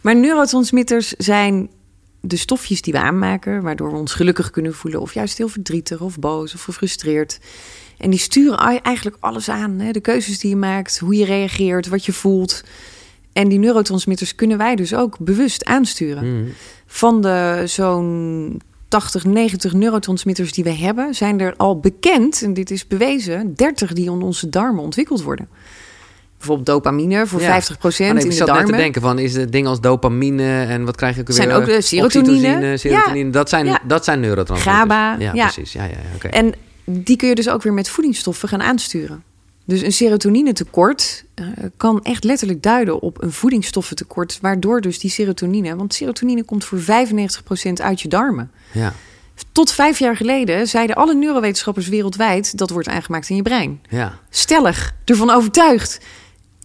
Maar neurotransmitters zijn de stofjes die we aanmaken, waardoor we ons gelukkig kunnen voelen, of juist heel verdrietig, of boos, of gefrustreerd. En die sturen eigenlijk alles aan. Hè? De keuzes die je maakt, hoe je reageert, wat je voelt. En die neurotransmitters kunnen wij dus ook bewust aansturen. Mhm. Van de zo'n 80, 90 neurotransmitters die we hebben, zijn er al bekend, en dit is bewezen, 30 die in onze darmen ontwikkeld worden. Bijvoorbeeld dopamine voor Ja. 50 Maar nee, in ik de te denken van, is het ding als dopamine en wat krijg je ook weer? Zijn ook de Eh, serotonine. oxytocine, serotonine, dat, zijn, Ja. dat zijn neurotransmitters. GABA, Ja, ja. precies. Ja, ja, ja, oké. En die kun je dus ook weer met voedingsstoffen gaan aansturen. Dus een serotoninetekort eh, kan echt letterlijk duiden op een voedingsstoffentekort, waardoor dus die serotonine, want serotonine komt voor 95% uit je darmen. Ja, Tot vijf jaar geleden zeiden alle neurowetenschappers wereldwijd dat wordt aangemaakt in je brein. ja. stellig ervan overtuigd.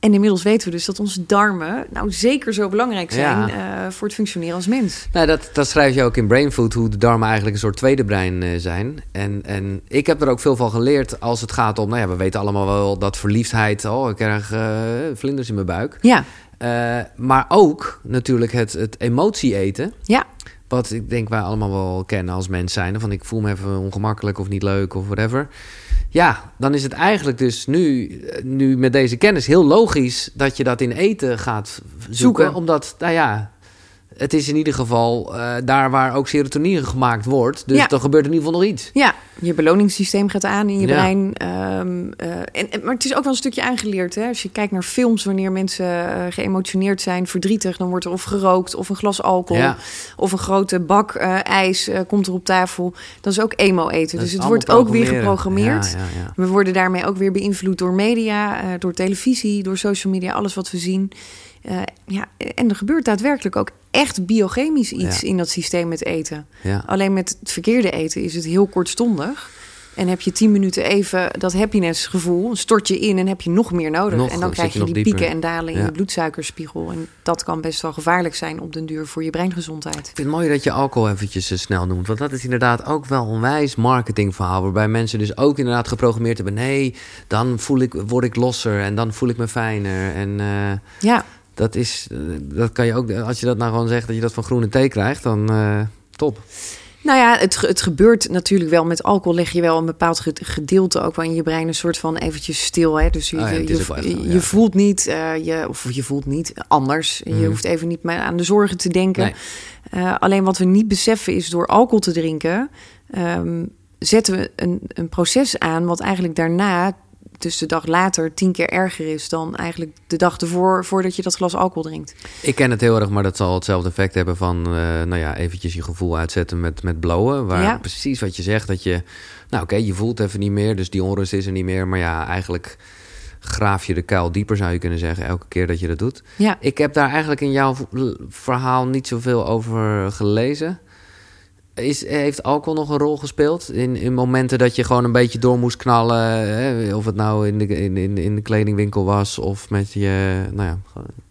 En inmiddels weten we dus dat onze darmen nou zeker zo belangrijk zijn Ja. eh, voor het functioneren als mens. Nou, dat, dat schrijf je ook in Brain Food, hoe de darmen eigenlijk een soort tweede brein eh, zijn. En, en ik heb er ook veel van geleerd als het gaat om... Nou ja, we weten allemaal wel dat verliefdheid... Oh, ik krijg eh, vlinders in mijn buik. Ja, maar ook natuurlijk het, het emotie eten. ja, Wat ik denk wij allemaal wel kennen als mens zijn. Van ik voel me even ongemakkelijk of niet leuk of whatever. Ja, dan is het eigenlijk dus nu, nu met deze kennis heel logisch dat je dat in eten gaat zoeken. Zoeken. Omdat, nou ja, het is in ieder geval eh, daar waar ook serotonine gemaakt wordt. Dus Ja. dan gebeurt in ieder geval nog iets. ja. Je beloningssysteem gaat aan in je Ja. brein. Eh, en, en- maar het is ook wel een stukje aangeleerd. Hè? Als je kijkt naar films, wanneer mensen eh, geëmotioneerd zijn, verdrietig, dan wordt er of gerookt of een glas alcohol Ja. of een grote bak ijs komt er op tafel. Dat is ook emo eten. Dat dus het wordt ook weer geprogrammeerd. We worden daarmee ook weer beïnvloed door media, door televisie, door social media, alles wat we zien. Eh, ja, en er gebeurt daadwerkelijk ook echt biochemisch iets Ja. in dat systeem met eten. ja. Alleen met het verkeerde eten is het heel kortstondig. En heb je tien minuten even dat happiness gevoel, stort je in en heb je nog meer nodig. Nog, en dan krijg je je die pieken en dalen in Ja. je bloedsuikerspiegel. En dat kan best wel gevaarlijk zijn op den duur voor je breingezondheid. Ik vind het mooi dat je alcohol eventjes eh, snel noemt. Want dat is inderdaad ook wel een wijs marketingverhaal. Waarbij mensen dus ook inderdaad geprogrammeerd hebben. Nee, dan voel ik, word ik losser en dan voel ik me fijner. En eh, Ja, dat is, eh, dat kan je ook, als je dat nou gewoon zegt dat je dat van groene thee krijgt, dan eh, top. Nou ja, het, het gebeurt natuurlijk wel. Met alcohol leg je wel een bepaald ge- gedeelte ook wel in je brein een soort van eventjes stil. Hè? Dus je, Ah ja, je, wel voelt niet, eh, je, of je voelt niet anders. Je Mhm. hoeft even niet meer aan de zorgen te denken. Nee. Alleen wat we niet beseffen is door alcohol te drinken, ehm, zetten we een, een proces aan wat eigenlijk daarna, dus de dag later, tien keer erger is dan eigenlijk de dag ervoor, voordat je dat glas alcohol drinkt. Ik ken het heel erg, maar dat zal hetzelfde effect hebben van, eh, nou ja, eventjes je gevoel uitzetten met, met blowen. Waar Ja. precies wat je zegt, dat je, nou oké, je voelt even niet meer, dus die onrust is er niet meer. Maar ja, eigenlijk graaf je de kuil dieper, zou je kunnen zeggen, elke keer dat je dat doet. Ja, Ik heb daar eigenlijk in jouw verhaal niet zoveel over gelezen. Is, heeft alcohol nog een rol gespeeld? In, in momenten dat je gewoon een beetje door moest knallen. Hè? Of het nou in de, in, in, in de kledingwinkel was of met je. Nou ja, gewoon-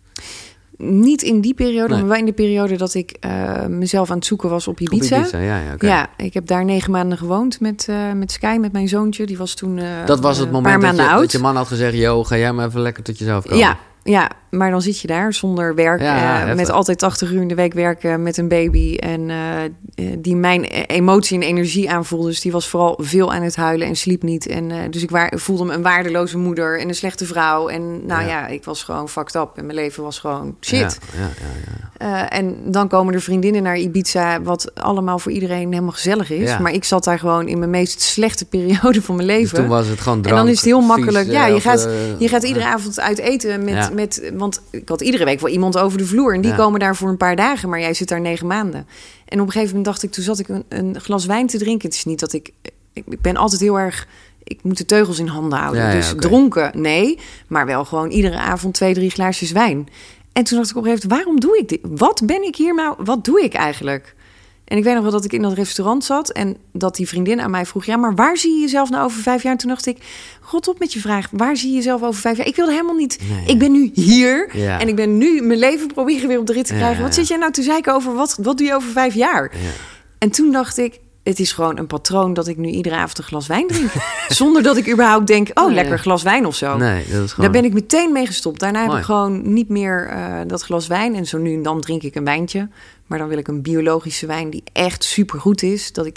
niet in die periode, Nee. maar wel in de periode dat ik eh, mezelf aan het zoeken was op Ibiza. Op Ibiza, ja, ja. Ja, ik heb daar negen maanden gewoond met, eh, met Sky, met mijn zoontje. Die was toen eh, Dat was het moment paar dat je, dat je man had gezegd: Yo, ga jij maar even lekker tot jezelf komen. Ja, ja. Maar dan zit je daar zonder werk. Ja, eh, met altijd 80 uur in de week werken met een baby. En eh, eh, die mijn emotie en energie aanvoelde. Dus die was vooral veel aan het huilen en sliep niet. En, dus ik waar, voelde me een waardeloze moeder en een slechte vrouw. En nou Ja. ja. ik was gewoon fucked up. En mijn leven was gewoon shit. Ja, ja, ja, ja. En dan komen er vriendinnen naar Ibiza, wat allemaal voor iedereen helemaal gezellig is. Maar ik zat daar gewoon in mijn meest slechte periode van mijn Dus leven. toen was het gewoon En drank, dan is het heel makkelijk. Ja, je gaat, je gaat iedere avond uit eten met, met. Want ik had iedere week wel iemand over de vloer. En die Ja. komen daar voor een paar dagen. Maar jij zit daar negen maanden. En op een gegeven moment dacht ik, toen zat ik een, een glas wijn te drinken. Het is niet dat ik. Ik ik ben altijd heel erg. Ik moet de teugels in handen houden. Ja, ja, dus dronken, nee. Maar wel gewoon iedere avond twee, drie glaasjes wijn. En toen dacht ik op een gegeven moment, waarom doe ik dit? Wat ben ik hier nou? Wat doe ik eigenlijk? En ik weet nog wel dat ik in dat restaurant zat en dat die vriendin aan mij vroeg: Ja, maar waar zie je jezelf nou over vijf jaar? En toen dacht ik: God op met je vraag, waar zie je jezelf over vijf jaar? Ik wilde helemaal niet. Nee. Ik ben nu hier Ja. en ik ben nu mijn leven proberen weer op de rit te krijgen. ja, Wat zit jij nou te zeiken over wat, wat doe je over vijf jaar? Ja. En toen dacht ik. Het is gewoon een patroon dat ik nu iedere avond een glas wijn drink. Zonder dat ik überhaupt denk, oh, Nee. lekker glas wijn of zo. Nee, dat is gewoon... Daar ben ik meteen mee gestopt. Daarna heb ik gewoon niet meer eh, dat glas wijn. En zo nu en dan drink ik een wijntje. Maar dan wil ik een biologische wijn die echt supergoed is. Dat ik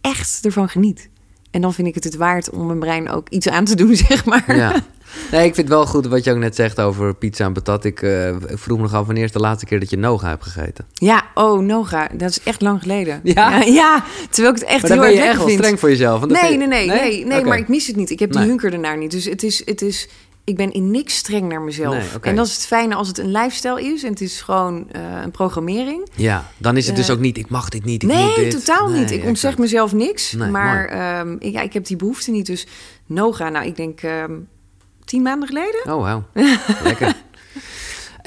echt ervan geniet. En dan vind ik het het waard om mijn brein ook iets aan te doen, zeg maar. Ja. Nee, ik vind het wel goed wat je ook net zegt over pizza en patat. Ik, eh, ik vroeg me nog af wanneer is de laatste keer dat je Noga hebt gegeten. Ja, oh, Noga. Dat is echt lang geleden. Ja? ja, terwijl ik het echt maar heel ben erg je echt lekker wel vind. streng voor jezelf. Nee, vind nee, je- nee, nee, nee, maar ik mis het niet. Ik heb die Nee. hunker ernaar niet. Dus het is, het is, ik ben in niks streng naar mezelf. Nee. En dat is het fijne als het een lifestyle is en het is gewoon eh, een programmering. Ja, dan is het dus Eh, ook niet, ik mag dit niet, ik Nee, dit. totaal niet. Ik ontzeg exact. mezelf niks. Nee, maar ehm, ik, ja, ik heb die behoefte niet. Dus Noga, nou, ik denk ehm, tien maanden geleden. Oh, wauw. Lekker.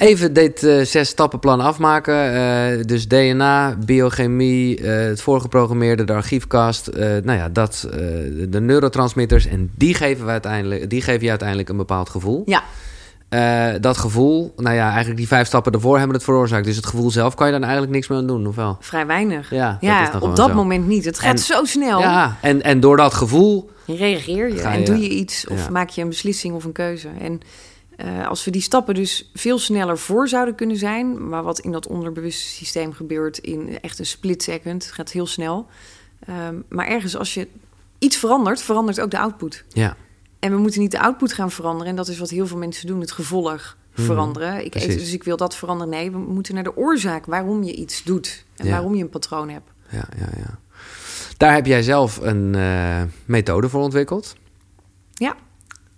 Even dit eh, zes stappenplan afmaken. Eh, dus DNA, biochemie, eh, het voorgeprogrammeerde, de archiefkast. nou ja, dat, de neurotransmitters. En die geven, we uiteindelijk, die geven je uiteindelijk een bepaald gevoel. Ja, dat gevoel, nou ja, eigenlijk die vijf stappen ervoor hebben het veroorzaakt. Dus het gevoel zelf kan je dan eigenlijk niks meer aan doen, of wel? vrij weinig. Ja, dat is ja op dat zo. moment niet. Het gaat En- zo snel. Ja, en, en door dat gevoel... Reageer je en doe je iets of ja. maak je een beslissing of een keuze. En eh, als we die stappen dus veel sneller voor zouden kunnen zijn, maar wat in dat onderbewuste systeem gebeurt in echt een split second, het gaat heel snel. Ehm, maar ergens als je iets verandert, verandert ook de output. Ja, En we moeten niet de output gaan veranderen. En dat is wat heel veel mensen doen, het gevolg Mhm, veranderen. Ik eet, dus ik wil dat veranderen. Nee, we moeten naar de oorzaak waarom je iets doet. En Ja. waarom je een patroon hebt. ja, ja, ja. Daar heb jij zelf een eh, methode voor ontwikkeld. Ja,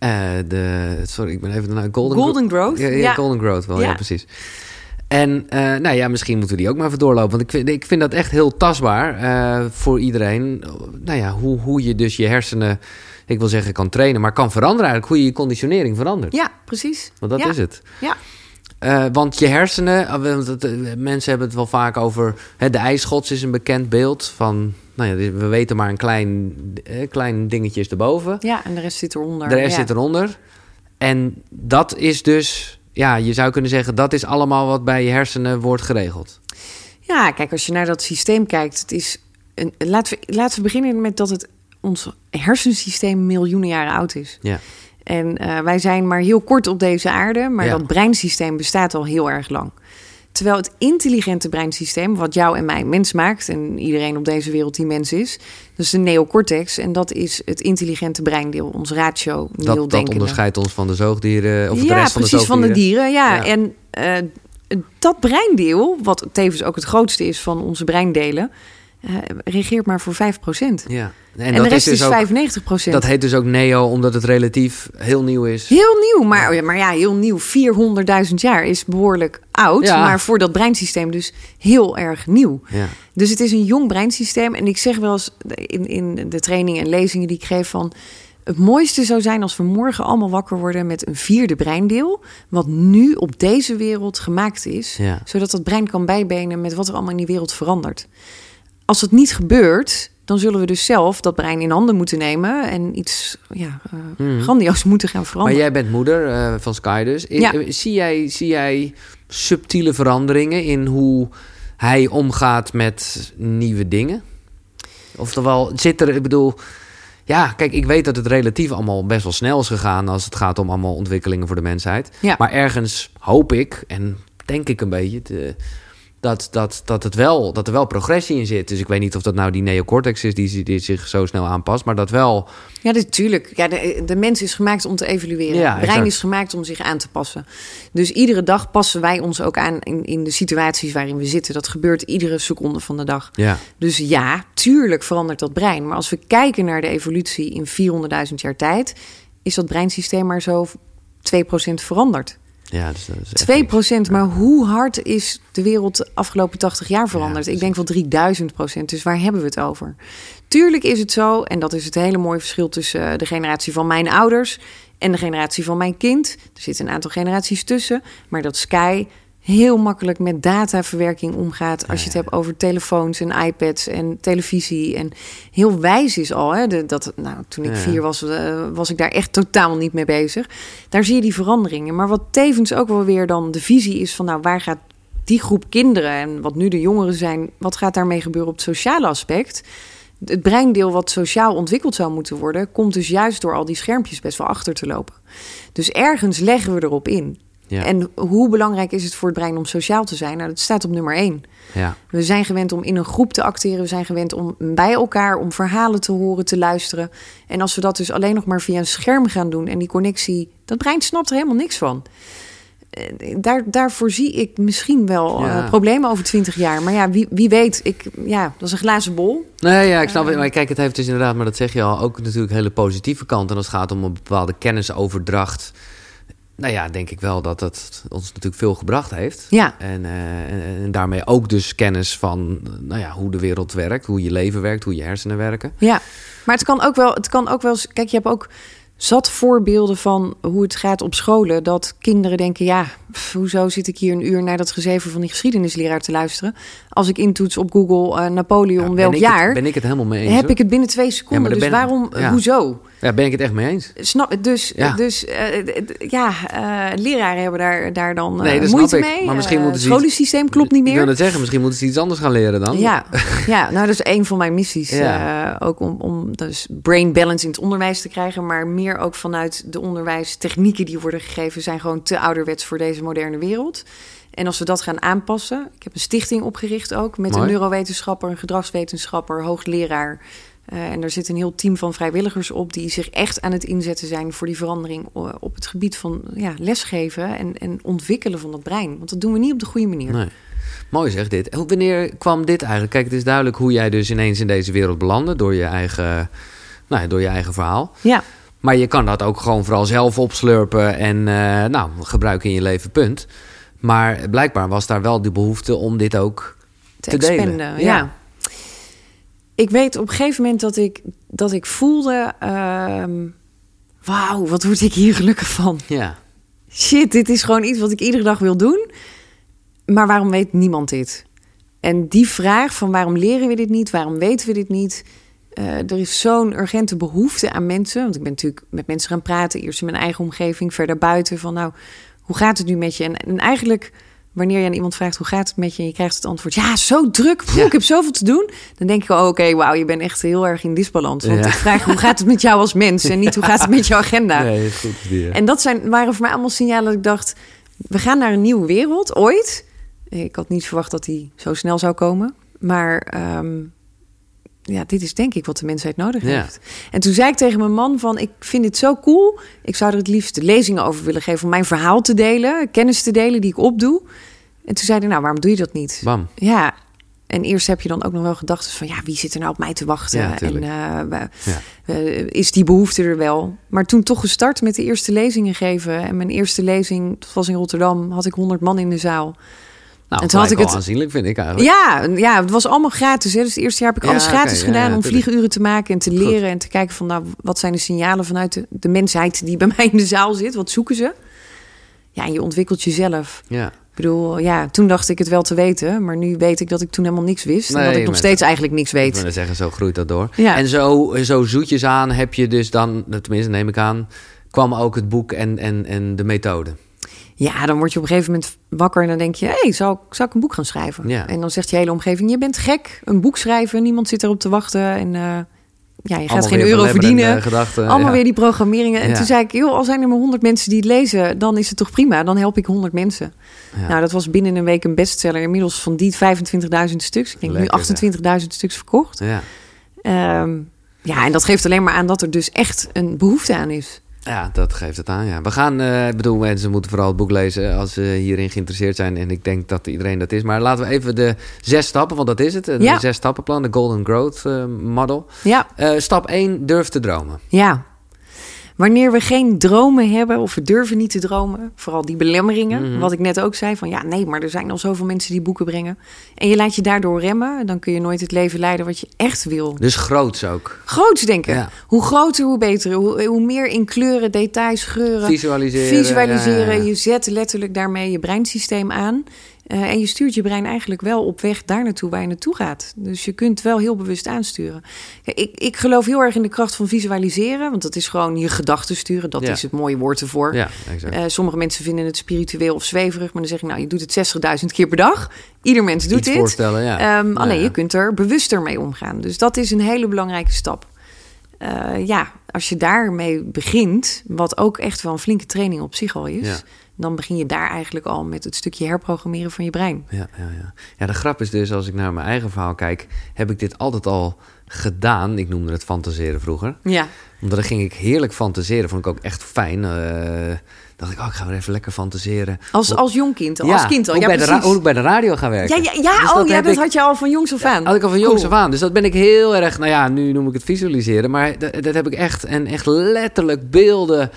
Eh, de, sorry, ik ben even naar Golden, Golden Growth. Ja, ja, Golden Growth wel, ja, Ja. precies. En eh, nou ja, misschien moeten we die ook maar even doorlopen. Want ik vind, ik vind dat echt heel tastbaar eh, voor iedereen. Nou ja, hoe, hoe je dus je hersenen, ik wil zeggen kan trainen, maar kan veranderen eigenlijk. Hoe je je conditionering verandert. ja precies. Want dat is het. Ja. Eh, want je hersenen, eh, want eh, mensen hebben het wel vaak over. Hè, de ijsschots is een bekend beeld van. Nou ja, we weten maar een klein, eh, klein dingetje is erboven. Ja, en de rest zit eronder. De rest ja. zit eronder. En dat is dus, ja, je zou kunnen zeggen, dat is allemaal wat bij je hersenen wordt geregeld. Ja, kijk, als je naar dat systeem kijkt, het is een, laten, we, laten we beginnen met dat het ons hersensysteem miljoenen jaren oud is. Ja, En eh, wij zijn maar heel kort op deze aarde, maar Ja. dat breinsysteem bestaat al heel erg lang. Terwijl het intelligente breinsysteem, wat jou en mij mens maakt, en iedereen op deze wereld die mens is, dat is de neocortex. En dat is het intelligente breindeel, ons ratio, dat, dat onderscheidt ons van de zoogdieren, of de ja, rest van de precies, van de dieren. Ja, Ja. en eh, dat breindeel, wat tevens ook het grootste is van onze breindelen, eh, regeert maar voor 5%. Ja. En, En, dat de rest is is, dus ook, 95%. dat heet dus ook neo, omdat het relatief heel nieuw is. Heel nieuw, maar, maar ja, heel nieuw. 400.000 jaar is behoorlijk oud. Ja. Maar voor dat breinsysteem dus heel erg nieuw. Ja, Dus het is een jong breinsysteem. En ik zeg wel eens in, in de trainingen en lezingen die ik geef van... Het mooiste zou zijn als we morgen allemaal wakker worden met een vierde breindeel. Wat nu op deze wereld gemaakt is. Ja. Zodat dat brein kan bijbenen met wat er allemaal in die wereld verandert. Als dat niet gebeurt, dan zullen we dus zelf dat brein in handen moeten nemen. En iets ja, Hmm. grandioos moeten gaan Maar veranderen. jij bent moeder eh, van Sky dus. Ja. eh, zie, jij, zie jij subtiele veranderingen in hoe hij omgaat met nieuwe dingen? Oftewel, zit er, ik bedoel, ja, kijk, ik weet dat het relatief allemaal best wel snel is gegaan als het gaat om allemaal ontwikkelingen voor de mensheid. Ja. Maar ergens hoop ik en denk ik een beetje te- dat, dat, dat, het wel, dat er wel progressie in zit. Dus ik weet niet of dat nou die neocortex is die, die zich zo snel aanpast, maar dat wel. Ja, natuurlijk. Ja, de, de mens is gemaakt om te evalueren. Ja, het brein is gemaakt om zich aan te passen. Dus iedere dag passen wij ons ook aan in, in de situaties waarin we zitten. Dat gebeurt iedere seconde van de dag. Ja, Dus ja, tuurlijk verandert dat brein. Maar als we kijken naar de evolutie in 400.000 jaar tijd, is dat breinsysteem maar zo 2% veranderd. Ja dus dat is echt 2%, niks. maar hoe hard is de wereld de afgelopen 80 jaar veranderd? Ja, ik denk wel 3000 procent. Dus waar hebben we het over? Tuurlijk is het zo, en dat is het hele mooie verschil tussen eh, de generatie van mijn ouders en de generatie van mijn kind. Er zitten een aantal generaties tussen, maar dat Sky heel makkelijk met dataverwerking omgaat. Als je het hebt over telefoons en iPads en televisie. En heel wijs is al. Hè? De, dat, nou, toen ik vier was, eh, was ik daar echt totaal niet mee bezig. Daar zie je die veranderingen. Maar wat tevens ook wel weer dan de visie is van... nou, waar gaat die groep kinderen en wat nu de jongeren zijn... wat gaat daarmee gebeuren op het sociale aspect? Het breindeel wat sociaal ontwikkeld zou moeten worden... komt dus juist door al die schermpjes best wel achter te lopen. Dus ergens leggen we erop in. Ja, En hoe belangrijk is het voor het brein om sociaal te zijn? Nou, dat staat op nummer één. ja, We zijn gewend om in een groep te acteren. We zijn gewend om bij elkaar, om verhalen te horen, te luisteren. En als we dat dus alleen nog maar via een scherm gaan doen en die connectie, dat brein snapt er helemaal niks van. Eh, Daar, daarvoor zie ik misschien wel eh, problemen over twintig jaar. Maar ja, wie, wie weet, ik, ja, dat is een glazen bol. Nee, ja, ik snap het. Maar kijk, het heeft dus inderdaad, maar dat zeg je al, ook natuurlijk hele positieve kant. En als het gaat om een bepaalde kennisoverdracht. Nou ja, denk ik wel dat dat ons natuurlijk veel gebracht heeft. Ja, En, eh, en, en daarmee ook dus kennis van nou ja, hoe de wereld werkt, hoe je leven werkt, hoe je hersenen werken. ja. Maar het kan ook wel, het kan ook wel. Kijk, je hebt ook zat voorbeelden van hoe het gaat op scholen. Dat kinderen denken, ja, pff, hoezo zit ik hier een uur naar dat gezeven van die geschiedenisleraar te luisteren? Als ik intoets op Google eh, Napoleon Ja, welk jaar, Het, ben ik het helemaal mee eens. heb hoor. ik het binnen twee seconden. dus ben- waarom, ja. hoezo? Ja, ben ik het echt mee eens. Snap, dus Ja. dus eh, ja, eh, leraren hebben daar, daar dan Nee, dat moeite ik. mee. Maar misschien moeten ze het scholensysteem klopt niet Ik wil meer. het zeggen, misschien moeten ze iets anders gaan leren dan. Ja, ja, nou dat is een van mijn missies. Ja. ook om, om dus brain balance in het onderwijs te krijgen. Maar meer ook vanuit de onderwijstechnieken die worden gegeven... zijn gewoon te ouderwets voor deze moderne wereld. En als we dat gaan aanpassen... Ik heb een stichting opgericht ook... met Mooi. een neurowetenschapper, een gedragswetenschapper, hoogleraar... Eh, en daar zit een heel team van vrijwilligers op... die zich echt aan het inzetten zijn voor die verandering... eh, op het gebied van ja, lesgeven en, en ontwikkelen van het brein. Want dat doen we niet op de goede manier. Nee. Mooi zeg dit. Wanneer kwam dit eigenlijk? Kijk, het is duidelijk hoe jij dus ineens in deze wereld belandde door je eigen, nou ja, door je eigen verhaal. Ja, Maar je kan dat ook gewoon vooral zelf opslurpen en eh, nou, gebruiken in je leven, punt. Maar blijkbaar was daar wel de behoefte om dit ook te, te delen. Ja. Ik weet op een gegeven moment dat ik, dat ik voelde... ehm, Wauw, wat word ik hier gelukkig van. Ja, Shit, dit is gewoon iets wat ik iedere dag wil doen. Maar waarom weet niemand dit? En die vraag van waarom leren we dit niet? Waarom weten we dit niet? Eh, er is zo'n urgente behoefte aan mensen. Want ik ben natuurlijk met mensen gaan praten. Eerst in mijn eigen omgeving, verder buiten. Van nou, hoe gaat het nu met je? En, en eigenlijk, wanneer je aan iemand vraagt hoe gaat het met je... en je krijgt het antwoord, ja, zo druk. Ja. Ik heb zoveel te doen. Dan denk ik, oh, oké, wauw, je bent echt heel erg in disbalans. Want Ja. ik vraag, hoe gaat het met jou als mens? En niet, hoe gaat het met jouw agenda? nee, goed. En dat zijn, waren voor mij allemaal signalen dat ik dacht... we gaan naar een nieuwe wereld, ooit. Ik had niet verwacht dat die zo snel zou komen. Maar ehm, ja, dit is denk ik wat de mensheid nodig Ja. heeft. En toen zei ik tegen mijn man van... ik vind dit zo cool. Ik zou er het liefst lezingen over willen geven... om mijn verhaal te delen, kennis te delen die ik opdoe. En toen zei hij, nou, waarom doe je dat niet? Bam. Ja, en eerst heb je dan ook nog wel gedachten van... ja, wie zit er nou op mij te wachten? Ja, en eh, is die behoefte er wel? Maar toen toch gestart met de eerste lezingen geven. En mijn eerste lezing, dat was in Rotterdam, had ik 100 man in de zaal. Nou, En toen had ik het- aanzienlijk, vind ik eigenlijk. Ja, ja, het was allemaal gratis. Hè? Dus het eerste jaar heb ik Ja, alles gratis gedaan ja, om vliegenuren te maken en te Goed. leren. En te kijken van, nou, wat zijn de signalen vanuit de, de mensheid die bij mij in de zaal zit? Wat zoeken ze? Ja, en je ontwikkelt jezelf. Ja. Ik bedoel, ja, toen dacht ik het wel te weten. Maar nu weet ik dat ik toen helemaal niks wist. en Nee, dat ik nog steeds eigenlijk niks Ik weet. wil zeggen, zo groeit dat door. Ja. En zo, zo zoetjes aan heb je dus dan, tenminste neem ik aan, kwam ook het boek en, en, en de methode. Ja, dan word je op een gegeven moment wakker en dan denk je... hé, hey, zou, ik- zou ik een boek gaan schrijven? Ja. En dan zegt je hele omgeving, je bent gek. Een boek schrijven, niemand zit erop te wachten. En eh, ja, je gaat Allemaal geen euro verdienen. Gedachten, Allemaal ja. weer die programmeringen. En Ja. toen zei ik, joh, al zijn er maar 100 mensen die het lezen, dan is het toch prima. Dan help ik 100 mensen. Ja. Nou, dat was binnen een week een bestseller. Inmiddels van die 25.000 stuks. Ik denk Lekker, nu 28.000 stuks verkocht. Ja. Ehm, ja, en dat geeft alleen maar aan dat er dus echt een behoefte aan is. Ja, dat geeft het aan. Ja. We gaan, eh, ik bedoel, mensen moeten vooral het boek lezen als ze hierin geïnteresseerd zijn. En ik denk dat iedereen dat is. Maar laten we even de zes stappen, want dat is het. Een Ja. zes stappenplan, de Golden Growth eh, Model. Ja, Eh, stap 1, durf te dromen. ja. Wanneer we geen dromen hebben of we durven niet te dromen, vooral die belemmeringen, Mhm. wat ik net ook zei, van ja, nee, maar er zijn al zoveel mensen die boeken brengen. En je laat je daardoor remmen, dan kun je nooit het leven leiden wat je echt wil. Dus groots ook. Groots denken. Ja. Hoe groter, hoe beter. Hoe, hoe meer in kleuren, details, geuren. Visualiseren. Visualiseren. ja, ja. Je zet letterlijk daarmee je breinsysteem aan. Eh, en je stuurt je brein eigenlijk wel op weg daar naartoe waar je naartoe gaat. Dus je kunt wel heel bewust aansturen. Ik, ik geloof heel erg in de kracht van visualiseren. Want dat is gewoon je gedachten sturen. Dat Ja. is het mooie woord ervoor. Ja, exact. Eh, sommige mensen vinden het spiritueel of zweverig. Maar dan zeg ik, nou, je doet het 60.000 keer per dag. Ieder mens doet Iets dit. voorstellen, ja. Ehm, alleen je kunt er bewuster mee omgaan. Dus dat is een hele belangrijke stap. Eh, ja, als je daarmee begint, wat ook echt wel een flinke training op zich al is, Ja. dan begin je daar eigenlijk al met het stukje herprogrammeren van je brein. Ja, ja, ja. ja, de grap is dus, als ik naar mijn eigen verhaal kijk, heb ik dit altijd al gedaan. Ik noemde het fantaseren vroeger. Ja, Omdat dan ging ik heerlijk fantaseren. Vond ik ook echt fijn. Eh dacht ik, oh, ik ga weer even lekker fantaseren. als, Hoe- als jong kind, al, ja, als kind al. Hoe, Ja, bij de precies. hoe ik bij de radio ga werken. ja, ja, ja, Dus oh, ja heb dat ik- had je al van jongs af aan. Had ik al van jongs af aan. Dus dat ben ik heel erg... Nou ja, nu noem ik het visualiseren. Maar dat, dat heb ik echt... En echt letterlijk beelden...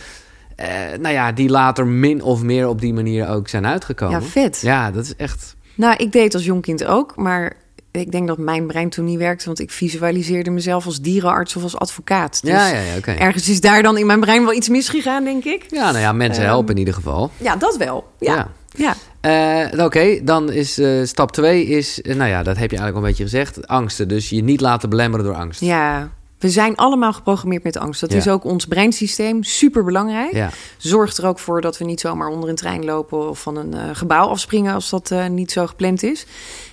eh, nou ja, die later min of meer op die manier ook zijn uitgekomen. Ja, vet. Ja, dat is echt... Nou, ik deed als jong kind ook, maar ik denk dat mijn brein toen niet werkte, want ik visualiseerde mezelf als dierenarts of als advocaat. Dus ja, ja, ja, oké. ergens is daar dan in mijn brein wel iets misgegaan, denk ik. Ja, nou ja, mensen Ehm, helpen in ieder geval. Ja, dat wel. Ja, ja. Eh, Oké, dan is eh, stap 2 is... eh, nou ja, dat heb je eigenlijk al een beetje gezegd. Angsten. Dus je niet laten belemmeren door angst. Ja, we zijn allemaal geprogrammeerd met angst. Dat Ja. is ook ons breinsysteem, super belangrijk. Ja. Zorgt er ook voor dat we niet zomaar onder een trein lopen of van een eh, gebouw afspringen als dat eh, niet zo gepland is.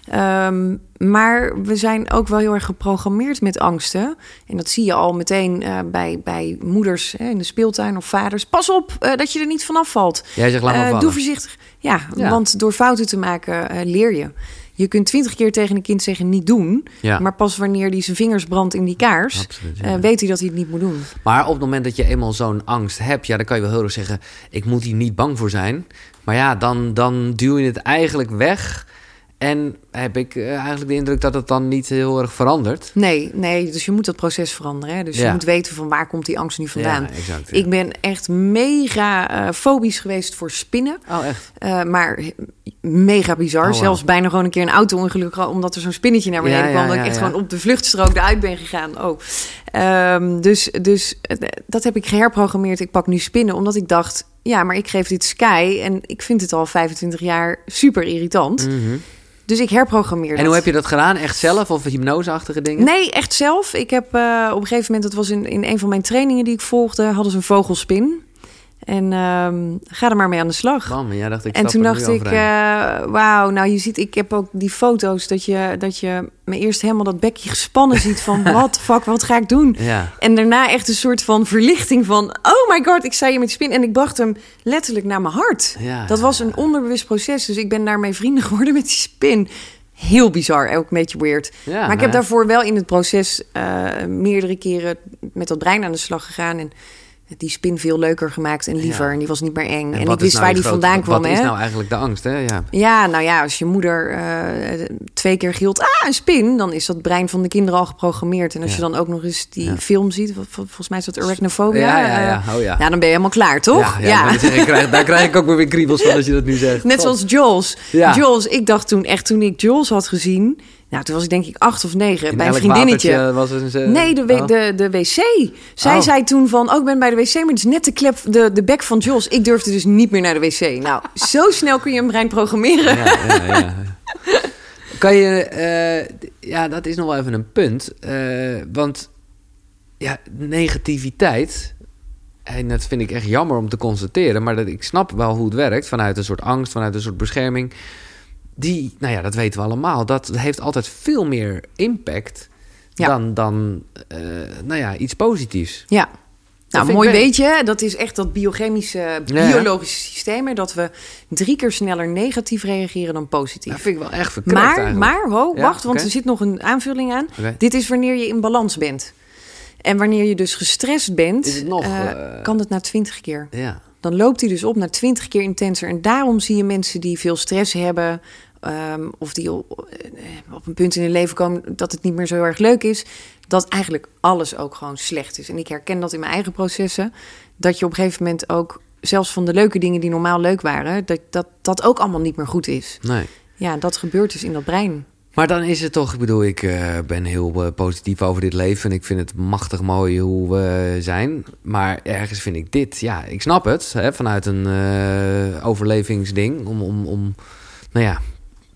Ehm, maar we zijn ook wel heel erg geprogrammeerd met angsten. En dat zie je al meteen eh, bij, bij moeders hè, in de speeltuin of vaders. Pas op dat je er niet vanaf valt. Jij zegt, laat maar doe voorzichtig. Ja, Ja. want door fouten te maken leer je. Je kunt twintig keer tegen een kind zeggen niet doen. Ja. Maar pas wanneer hij zijn vingers brandt in die kaars, Absoluut, ja. eh, weet hij dat hij het niet moet doen. Maar op het moment dat je eenmaal zo'n angst hebt, ja, dan kan je wel heel erg zeggen: ik moet hier niet bang voor zijn. Maar ja, dan, dan duw je het eigenlijk weg. En heb ik eh, eigenlijk de indruk dat het dan niet heel erg verandert. Nee, nee, dus je moet dat proces veranderen. Hè? Dus je moet weten van waar komt die angst nu vandaan. Ja, exact. ja. Ik ben echt mega eh, fobisch geweest voor spinnen. Oh, echt? Maar mega bizar. Oh. Zelfs bijna gewoon een keer een auto-ongeluk omdat er zo'n spinnetje naar beneden Ja, ja, kwam. Dat ja, ik echt gewoon op de vluchtstrook eruit ben gegaan. Oh. Ehm, dus dus eh, dat heb ik geherprogrammeerd. Ik pak nu spinnen, omdat ik dacht... ja, maar ik geef dit Sky... en ik vind het al 25 jaar super irritant. Mhm. Dus ik herprogrammeer En hoe heb je dat gedaan? Echt zelf of hypnoseachtige dingen? Nee, echt zelf. Ik heb eh, op een gegeven moment, dat was in, in een van mijn trainingen die ik volgde, hadden ze een vogelspin. En ehm, ga er maar mee aan de slag. Bam, en jij dacht ik en toen dacht ik, eh, wauw, nou je ziet, ik heb ook die foto's dat je, dat je me eerst helemaal dat bekje gespannen ziet van, wat fuck, wat ga ik doen? Ja, En daarna echt een soort van verlichting van, oh my god, ik sta hier met spin. En ik bracht hem letterlijk naar mijn hart. ja. Dat was een onderbewust proces, dus ik ben daarmee vrienden geworden met die spin. Heel bizar, ook een beetje weird. Ja, maar ik heb daarvoor wel in het proces eh, meerdere keren met dat brein aan de slag gegaan. En die spin veel leuker gemaakt en liever. Ja. En die was niet meer eng. En, wat ik is wist nou waar die vandaan kwam. Wat hè? is nou eigenlijk de angst, hè? Ja. Ja, nou ja, als je moeder eh, twee keer gilt, ah, een spin, dan is dat brein van de kinderen al geprogrammeerd. En als Ja. je dan ook nog eens die film ziet, volgens mij is dat arachnophobia. Ja, ja, eh, ja. Oh ja. ja, dan ben je helemaal klaar, toch? Ja, ja, ik zeggen, krijg- daar krijg ik ook weer kriebels van als je dat nu zegt. Net zoals Jules. Ja. Jules, ik dacht toen echt, toen ik Jules had gezien... Nou, toen was ik denk ik acht of negen, In bij een vriendinnetje. Was er een, Nee, de, oh. de, de wc. Zij Oh. zei toen van, oh, ik ben bij de wc, maar het is net de, klep, de, de bek van Jules. Ik durfde dus niet meer naar de wc. Nou, zo snel kun je een brein programmeren. Ja, ja, ja. Kan je, eh, ja, dat is nog wel even een punt. eh, want ja, negativiteit, en dat vind ik echt jammer om te constateren, maar dat, ik snap wel hoe het werkt vanuit een soort angst, vanuit een soort bescherming. Die, nou ja, dat weten we allemaal, dat heeft altijd veel meer impact Ja. dan, dan eh, nou ja, iets positiefs. Ja. Nou, mooi weet je, dat is echt dat biochemische, biologische systeem... dat we drie keer sneller negatief reageren dan positief. Dat vind ik wel echt verkrekt Maar, eigenlijk. maar, ho, Ja, wacht, want er zit nog een aanvulling aan. Dit is wanneer je in balans bent. En wanneer je dus gestrest bent, Is het nog, eh, eh, kan het na twintig keer. Ja. Dan loopt hij dus op naar twintig keer intenser. En daarom zie je mensen die veel stress hebben... ehm, of die op, eh, op een punt in hun leven komen dat het niet meer zo heel erg leuk is... dat eigenlijk alles ook gewoon slecht is. En ik herken dat in mijn eigen processen. Dat je op een gegeven moment ook, zelfs van de leuke dingen die normaal leuk waren... dat dat, dat ook allemaal niet meer goed is. Nee. Ja, dat gebeurt dus in dat brein. Maar dan is het toch, ik bedoel, ik eh, ben heel eh, positief over dit leven. En ik vind het machtig mooi hoe we zijn. Maar ergens vind ik dit, ja, ik snap het. Hè, vanuit een eh, overlevingsding. Om, om, om, nou ja,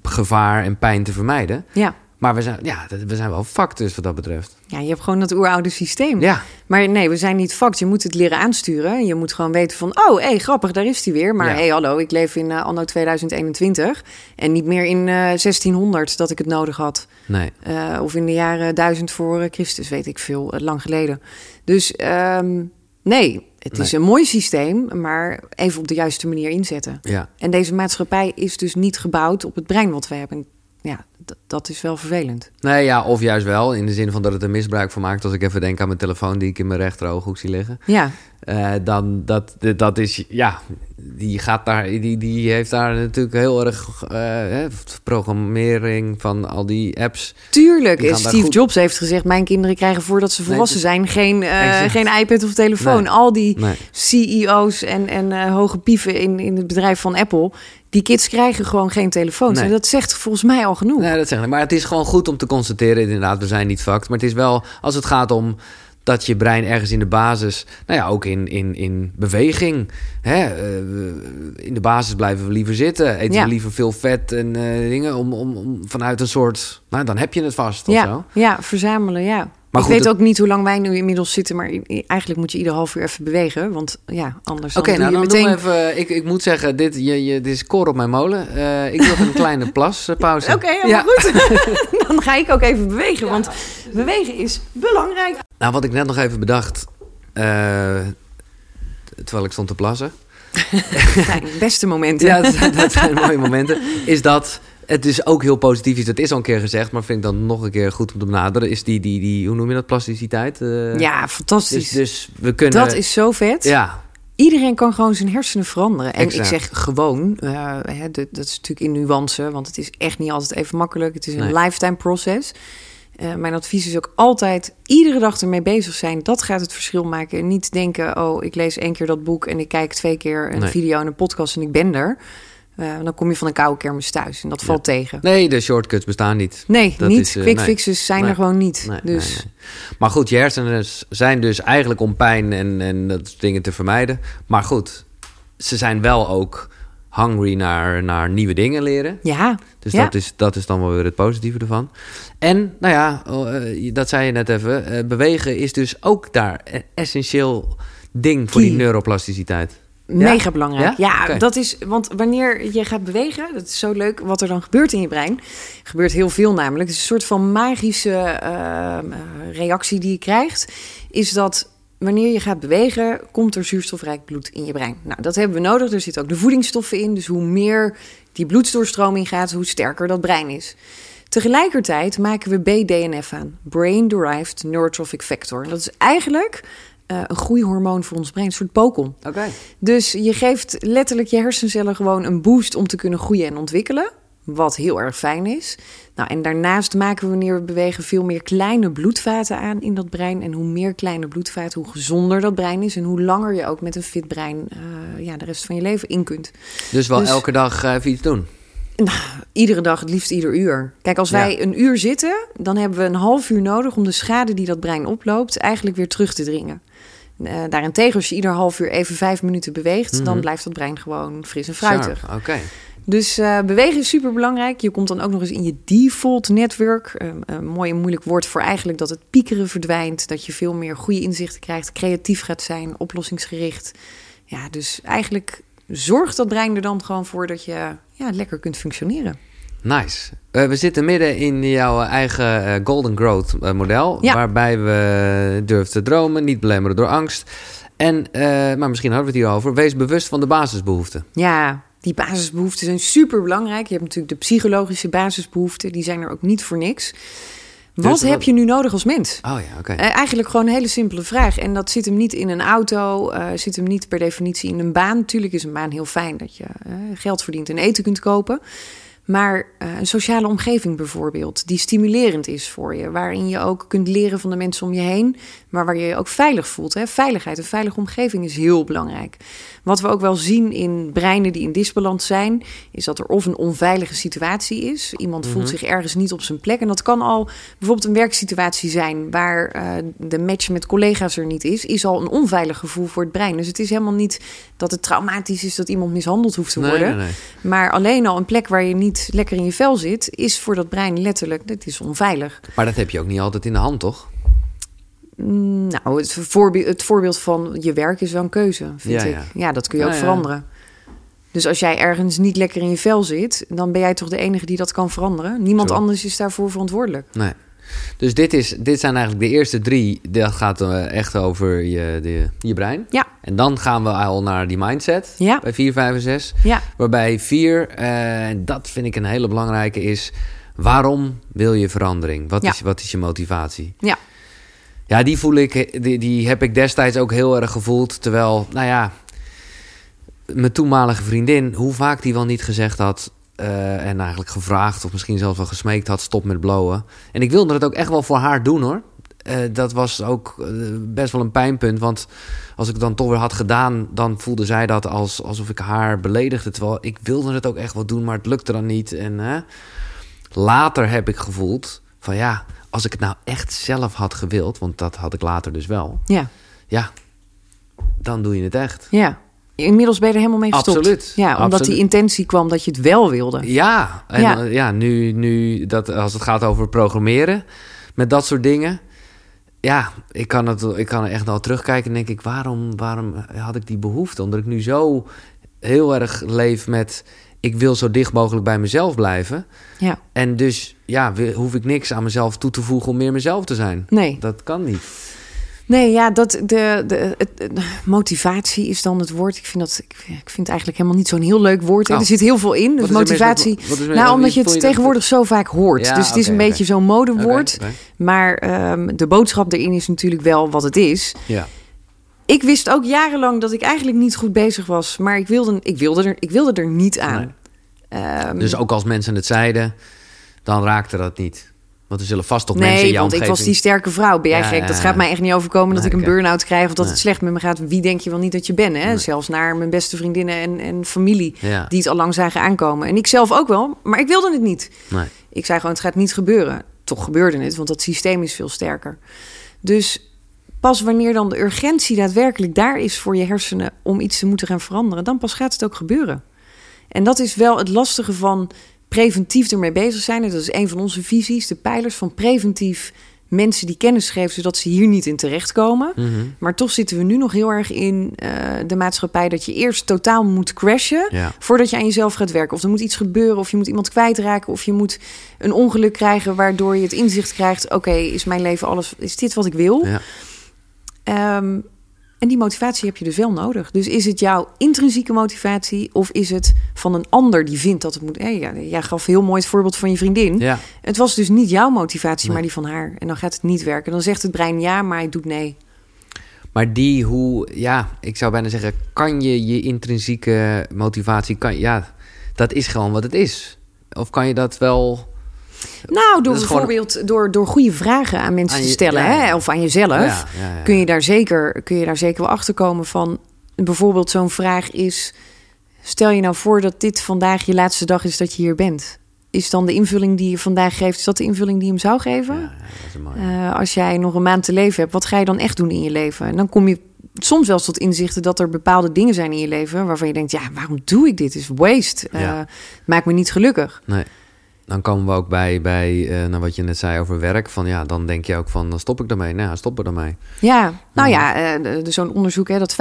gevaar en pijn te vermijden. Ja. Maar we zijn, ja, we zijn wel fucked dus wat dat betreft. ja, je hebt gewoon dat oeroude systeem. Ja, Maar nee, we zijn niet fucked. Je moet het leren aansturen. Je moet gewoon weten van... oh, hé, grappig, daar is hij weer. Maar Ja. hé, hallo, ik leef in eh, anno 2021... en niet meer in eh 1600 dat ik het nodig had. nee. Eh, of in de jaren 1000 voor eh, Christus, weet ik veel, eh, lang geleden. Dus ehm, nee, het is een mooi systeem... maar even op de juiste manier inzetten. Ja, En deze maatschappij is dus niet gebouwd op het brein wat we hebben. Ja, dat is wel vervelend. nee, ja, of juist wel. In de zin van dat het er misbruik van maakt. Als ik even denk aan mijn telefoon die ik in mijn rechterooghoek zie liggen. Ja, Eh, dan dat, dat is, ja, die gaat daar, die, die heeft daar natuurlijk heel erg hè, programmering van al die apps. Tuurlijk. Die daar Steve goed- Jobs heeft gezegd: Mijn kinderen krijgen voordat ze volwassen zijn geen, eh, geen iPad of telefoon. Nee. Al die Nee. CEO's en, en hoge pieven in, in het bedrijf van Apple. Die kids krijgen gewoon geen telefoons. En dat zegt volgens mij al genoeg. Nee, dat zeg ik. Maar het is gewoon goed om te constateren, inderdaad, we zijn niet fucked. Maar het is wel, als het gaat om dat je brein ergens in de basis, nou ja, ook in, in, in beweging, hè, eh, in de basis blijven we liever zitten, eten Ja. we liever veel vet en eh, dingen, om, om, om vanuit een soort, nou dan heb je het vast of ja, zo. ja, verzamelen, ja. Maar ik goed, weet ook niet hoe lang wij nu inmiddels zitten, maar eigenlijk moet je ieder half uur even bewegen. Want ja, anders Oké, dan nou dan je doen meteen... we even. Ik, ik moet zeggen, dit, je, je, dit is koor op mijn molen. Eh, ik doe even een kleine plaspauze. Oké, helemaal goed. dan ga ik ook even bewegen, want bewegen is belangrijk. Nou, wat ik net nog even bedacht, eh, terwijl ik stond te plassen. Fijn, beste momenten. Ja, dat, zijn- dat zijn mooie momenten. Is dat het dus ook heel positief is. Dat is al een keer gezegd, maar vind ik dan nog een keer goed om te benaderen. Is die, die, die hoe noem je dat, plasticiteit? Eh, Ja, fantastisch. Dus, dus we kunnen... dat is zo vet. Ja, Iedereen kan gewoon zijn hersenen veranderen. En Exact. ik zeg gewoon, eh, hè, dat, dat is natuurlijk in nuance, want het is echt niet altijd even makkelijk. Het is een Nee. lifetime proces. Eh, mijn advies is ook altijd iedere dag ermee bezig zijn. Dat gaat het verschil maken. En niet denken, oh, ik lees één keer dat boek en ik kijk twee keer een Nee. video en een podcast en ik ben er. Eh, dan kom je van een koude kermis thuis en dat valt tegen. nee, de shortcuts bestaan niet. Nee, Dat niet. is, eh, Quick nee. fixes zijn Nee. er gewoon niet. Nee, dus. Maar goed, je hersenen zijn dus eigenlijk om pijn en, en dat soort dingen te vermijden. Maar goed, ze zijn wel ook hungry naar, naar nieuwe dingen leren. ja, Dus ja. dat, is, dat is dan wel weer het positieve ervan. En, nou ja, oh, eh, dat zei je net even. eh, bewegen is dus ook daar een essentieel ding voor die neuroplasticiteit. Mega belangrijk. Ja? Dat is, want wanneer je gaat bewegen, dat is zo leuk wat er dan gebeurt in je brein. Er gebeurt heel veel namelijk. Het is een soort van magische eh, eh, reactie die je krijgt. Is dat wanneer je gaat bewegen, komt er zuurstofrijk bloed in je brein. Nou, dat hebben we nodig. Er zitten ook de voedingsstoffen in. Dus hoe meer die bloeddoorstroming gaat, hoe sterker dat brein is. Tegelijkertijd maken we BDNF aan, Brain Derived Neurotrophic Factor. En dat is eigenlijk eh, een groeihormoon voor ons brein, een soort pokon. Oké. Dus je geeft letterlijk je hersencellen gewoon een boost om te kunnen groeien en ontwikkelen. Wat heel erg fijn is. Nou, en daarnaast maken we wanneer we bewegen veel meer kleine bloedvaten aan in dat brein. En hoe meer kleine bloedvaten, hoe gezonder dat brein is. En hoe langer je ook met een fit brein eh, ja, de rest van je leven in kunt. Dus wel Dus- elke dag eh, even iets doen. Nou, iedere dag, het liefst ieder uur. Kijk, als wij Ja. een uur zitten, dan hebben we een half uur nodig om de schade die dat brein oploopt eigenlijk weer terug te dringen. Eh, daarentegen, als je ieder half uur even vijf minuten beweegt, dan Mhm. blijft dat brein gewoon fris en fruitig. Oké. Dus eh, bewegen is super belangrijk. Je komt dan ook nog eens in je default network. Eh, een mooi en moeilijk woord voor eigenlijk dat het piekeren verdwijnt. Dat je veel meer goede inzichten krijgt, creatief gaat zijn, oplossingsgericht. Ja, dus eigenlijk zorgt dat brein er dan gewoon voor dat je ja, lekker kunt functioneren. Nice. Eh, we zitten midden in jouw eigen eh, Golden Growth eh, model. Ja. Waarbij we durven te dromen, niet belemmeren door angst. En, maar misschien hadden we het hierover. Wees bewust van de basisbehoeften. Ja, die basisbehoeften zijn super belangrijk. Je hebt natuurlijk de psychologische basisbehoeften, die zijn er ook niet voor niks. Wat Dus heb wat- je nu nodig als mens? Oh ja, oké. Eigenlijk gewoon een hele simpele vraag. En dat zit hem niet in een auto, zit hem niet per definitie in een baan. Tuurlijk is een baan heel fijn dat je geld verdient en eten kunt kopen. Maar eh, een sociale omgeving bijvoorbeeld, die stimulerend is voor je. Waarin je ook kunt leren van de mensen om je heen, maar waar je je ook veilig voelt. Hè? Veiligheid, een veilige omgeving is heel belangrijk. Wat we ook wel zien in breinen die in disbalans zijn, is dat er of een onveilige situatie is. Iemand voelt zich ergens niet op zijn plek. En dat kan al bijvoorbeeld een werksituatie zijn waar eh, de match met collega's er niet is, is al een onveilig gevoel voor het brein. Dus het is helemaal niet dat het traumatisch is dat iemand mishandeld hoeft te Nee, worden. nee, nee. Maar alleen al een plek waar je niet lekker in je vel zit, is voor dat brein letterlijk, dat is onveilig. Maar dat heb je ook niet altijd in de hand, toch? Mm, Nou, het voorbeeld, het voorbeeld van je werk is wel een keuze, vind Ja, ik. ja. Ja. dat kun je Ja, ook ja. veranderen. Dus als jij ergens niet lekker in je vel zit, dan ben jij toch de enige die dat kan veranderen. Niemand Zo. anders is daarvoor verantwoordelijk. Nee. Dus dit, is, dit zijn eigenlijk de eerste drie. Dat gaat eh, echt over je, de, je brein. Ja, En dan gaan we al naar die mindset Ja. bij 4, 5 en 6. ja, Waarbij 4, eh, en dat vind ik een hele belangrijke, is... waarom wil je verandering? Wat, Ja. is, wat is je motivatie? ja. Ja, die voel ik, die, die heb ik destijds ook heel erg gevoeld. Terwijl, nou ja, mijn toenmalige vriendin, hoe vaak die wel niet gezegd had. Eh, en eigenlijk gevraagd, of misschien zelfs wel gesmeekt had: stop met blowen. En ik wilde het ook echt wel voor haar doen hoor. Eh, dat was ook eh, best wel een pijnpunt. Want als ik het dan toch weer had gedaan, dan voelde zij dat als, alsof ik haar beledigde. Terwijl ik wilde het ook echt wel doen, maar het lukte dan niet. En later heb ik gevoeld van ja, als ik het nou echt zelf had gewild, want dat had ik later dus wel. ja, Ja, dan doe je het echt. ja. Inmiddels ben je er helemaal mee gestopt. Absoluut. Ja, omdat Absoluut. die intentie kwam dat je het wel wilde. Ja, en Ja. ja. ja, nu, nu dat, als het gaat over programmeren met dat soort dingen. Ja, ik kan, het, ik kan er echt al terugkijken en denk ik, waarom, waarom had ik die behoefte? Omdat ik nu zo heel erg leef met, ik wil zo dicht mogelijk bij mezelf blijven. Ja, En dus ja, hoef ik niks aan mezelf toe te voegen om meer mezelf te zijn. nee. Dat kan niet. Nee, ja, dat, de, de, het, motivatie is dan het woord. Ik vind, dat, ik, vind het eigenlijk helemaal niet zo'n heel leuk woord. Oh. Er zit heel veel in. Dus motivatie. wat nou, omdat je het tegenwoordig zo vaak hoort. Ja, dus het is een beetje zo'n modewoord. Maar ehm, de boodschap erin is natuurlijk wel wat het is. Ja. Ik wist ook jarenlang dat ik eigenlijk niet goed bezig was. Maar ik wilde, ik wilde, er, ik wilde er niet aan. Ehm, Dus ook als mensen het zeiden, dan raakte dat niet. Want er zullen vast toch mensen in Nee, jouw want ik was die sterke vrouw. Ben jij Ja, gek? Dat gaat mij echt niet overkomen dat Nee, ik een burn-out krijg... of dat Nee. het slecht met me gaat. Wie denk je wel niet dat je bent? Hè? Nee. Zelfs naar mijn beste vriendinnen en, en familie... Ja. die het al lang zagen aankomen. En ik zelf ook wel, maar ik wilde het niet. Nee. Ik zei gewoon, het gaat niet gebeuren. Toch gebeurde het, want dat systeem is veel sterker. Dus pas wanneer dan de urgentie daadwerkelijk daar is voor je hersenen... om iets te moeten gaan veranderen, dan pas gaat het ook gebeuren. En dat is wel het lastige van preventief ermee bezig zijn. En dat is een van onze visies, de pijlers van preventief mensen die kennis geven, zodat ze hier niet in terechtkomen. Mhm. Maar toch zitten we nu nog heel erg in eh, de maatschappij dat je eerst totaal moet crashen Ja. voordat je aan jezelf gaat werken. Of er moet iets gebeuren, of je moet iemand kwijtraken, of je moet een ongeluk krijgen waardoor je het inzicht krijgt: oké, is mijn leven alles, is dit wat ik wil? Ja. Ehm, en die motivatie heb je dus wel nodig. Dus is het jouw intrinsieke motivatie of is het van een ander die vindt dat het moet? Hé, ja, jij gaf heel mooi het voorbeeld van je vriendin. Ja. Het was dus niet jouw motivatie, Nee. maar die van haar. En dan gaat het niet werken. Dan zegt het brein ja, maar hij doet nee. Maar die hoe, ja, ik zou bijna zeggen, kan je je intrinsieke motivatie, kan, ja, dat is gewoon wat het is. Of kan je dat wel, Nou, door gewoon- bijvoorbeeld door, door goede vragen aan mensen Aan te stellen, ja. Hè? of aan jezelf, Ja, kun je daar zeker, kun je daar zeker wel achter komen van. Bijvoorbeeld zo'n vraag is: stel je nou voor dat dit vandaag je laatste dag is dat je hier bent. Is dan de invulling die je vandaag geeft, is dat de invulling die je hem zou geven? Eh, als jij nog een maand te leven hebt, wat ga je dan echt doen in je leven? En dan kom je soms wel eens tot inzichten dat er bepaalde dingen zijn in je leven waarvan je denkt: ja, waarom doe ik dit? Is waste. Ja. Maakt me niet gelukkig. Nee. Dan komen we ook bij, bij eh, nou, wat je net zei over werk. Van ja, dan denk je ook van, dan stop ik ermee. Nou, ja, stop er dan mee. Ja, nou ja, de- zo'n onderzoek hè, dat 85%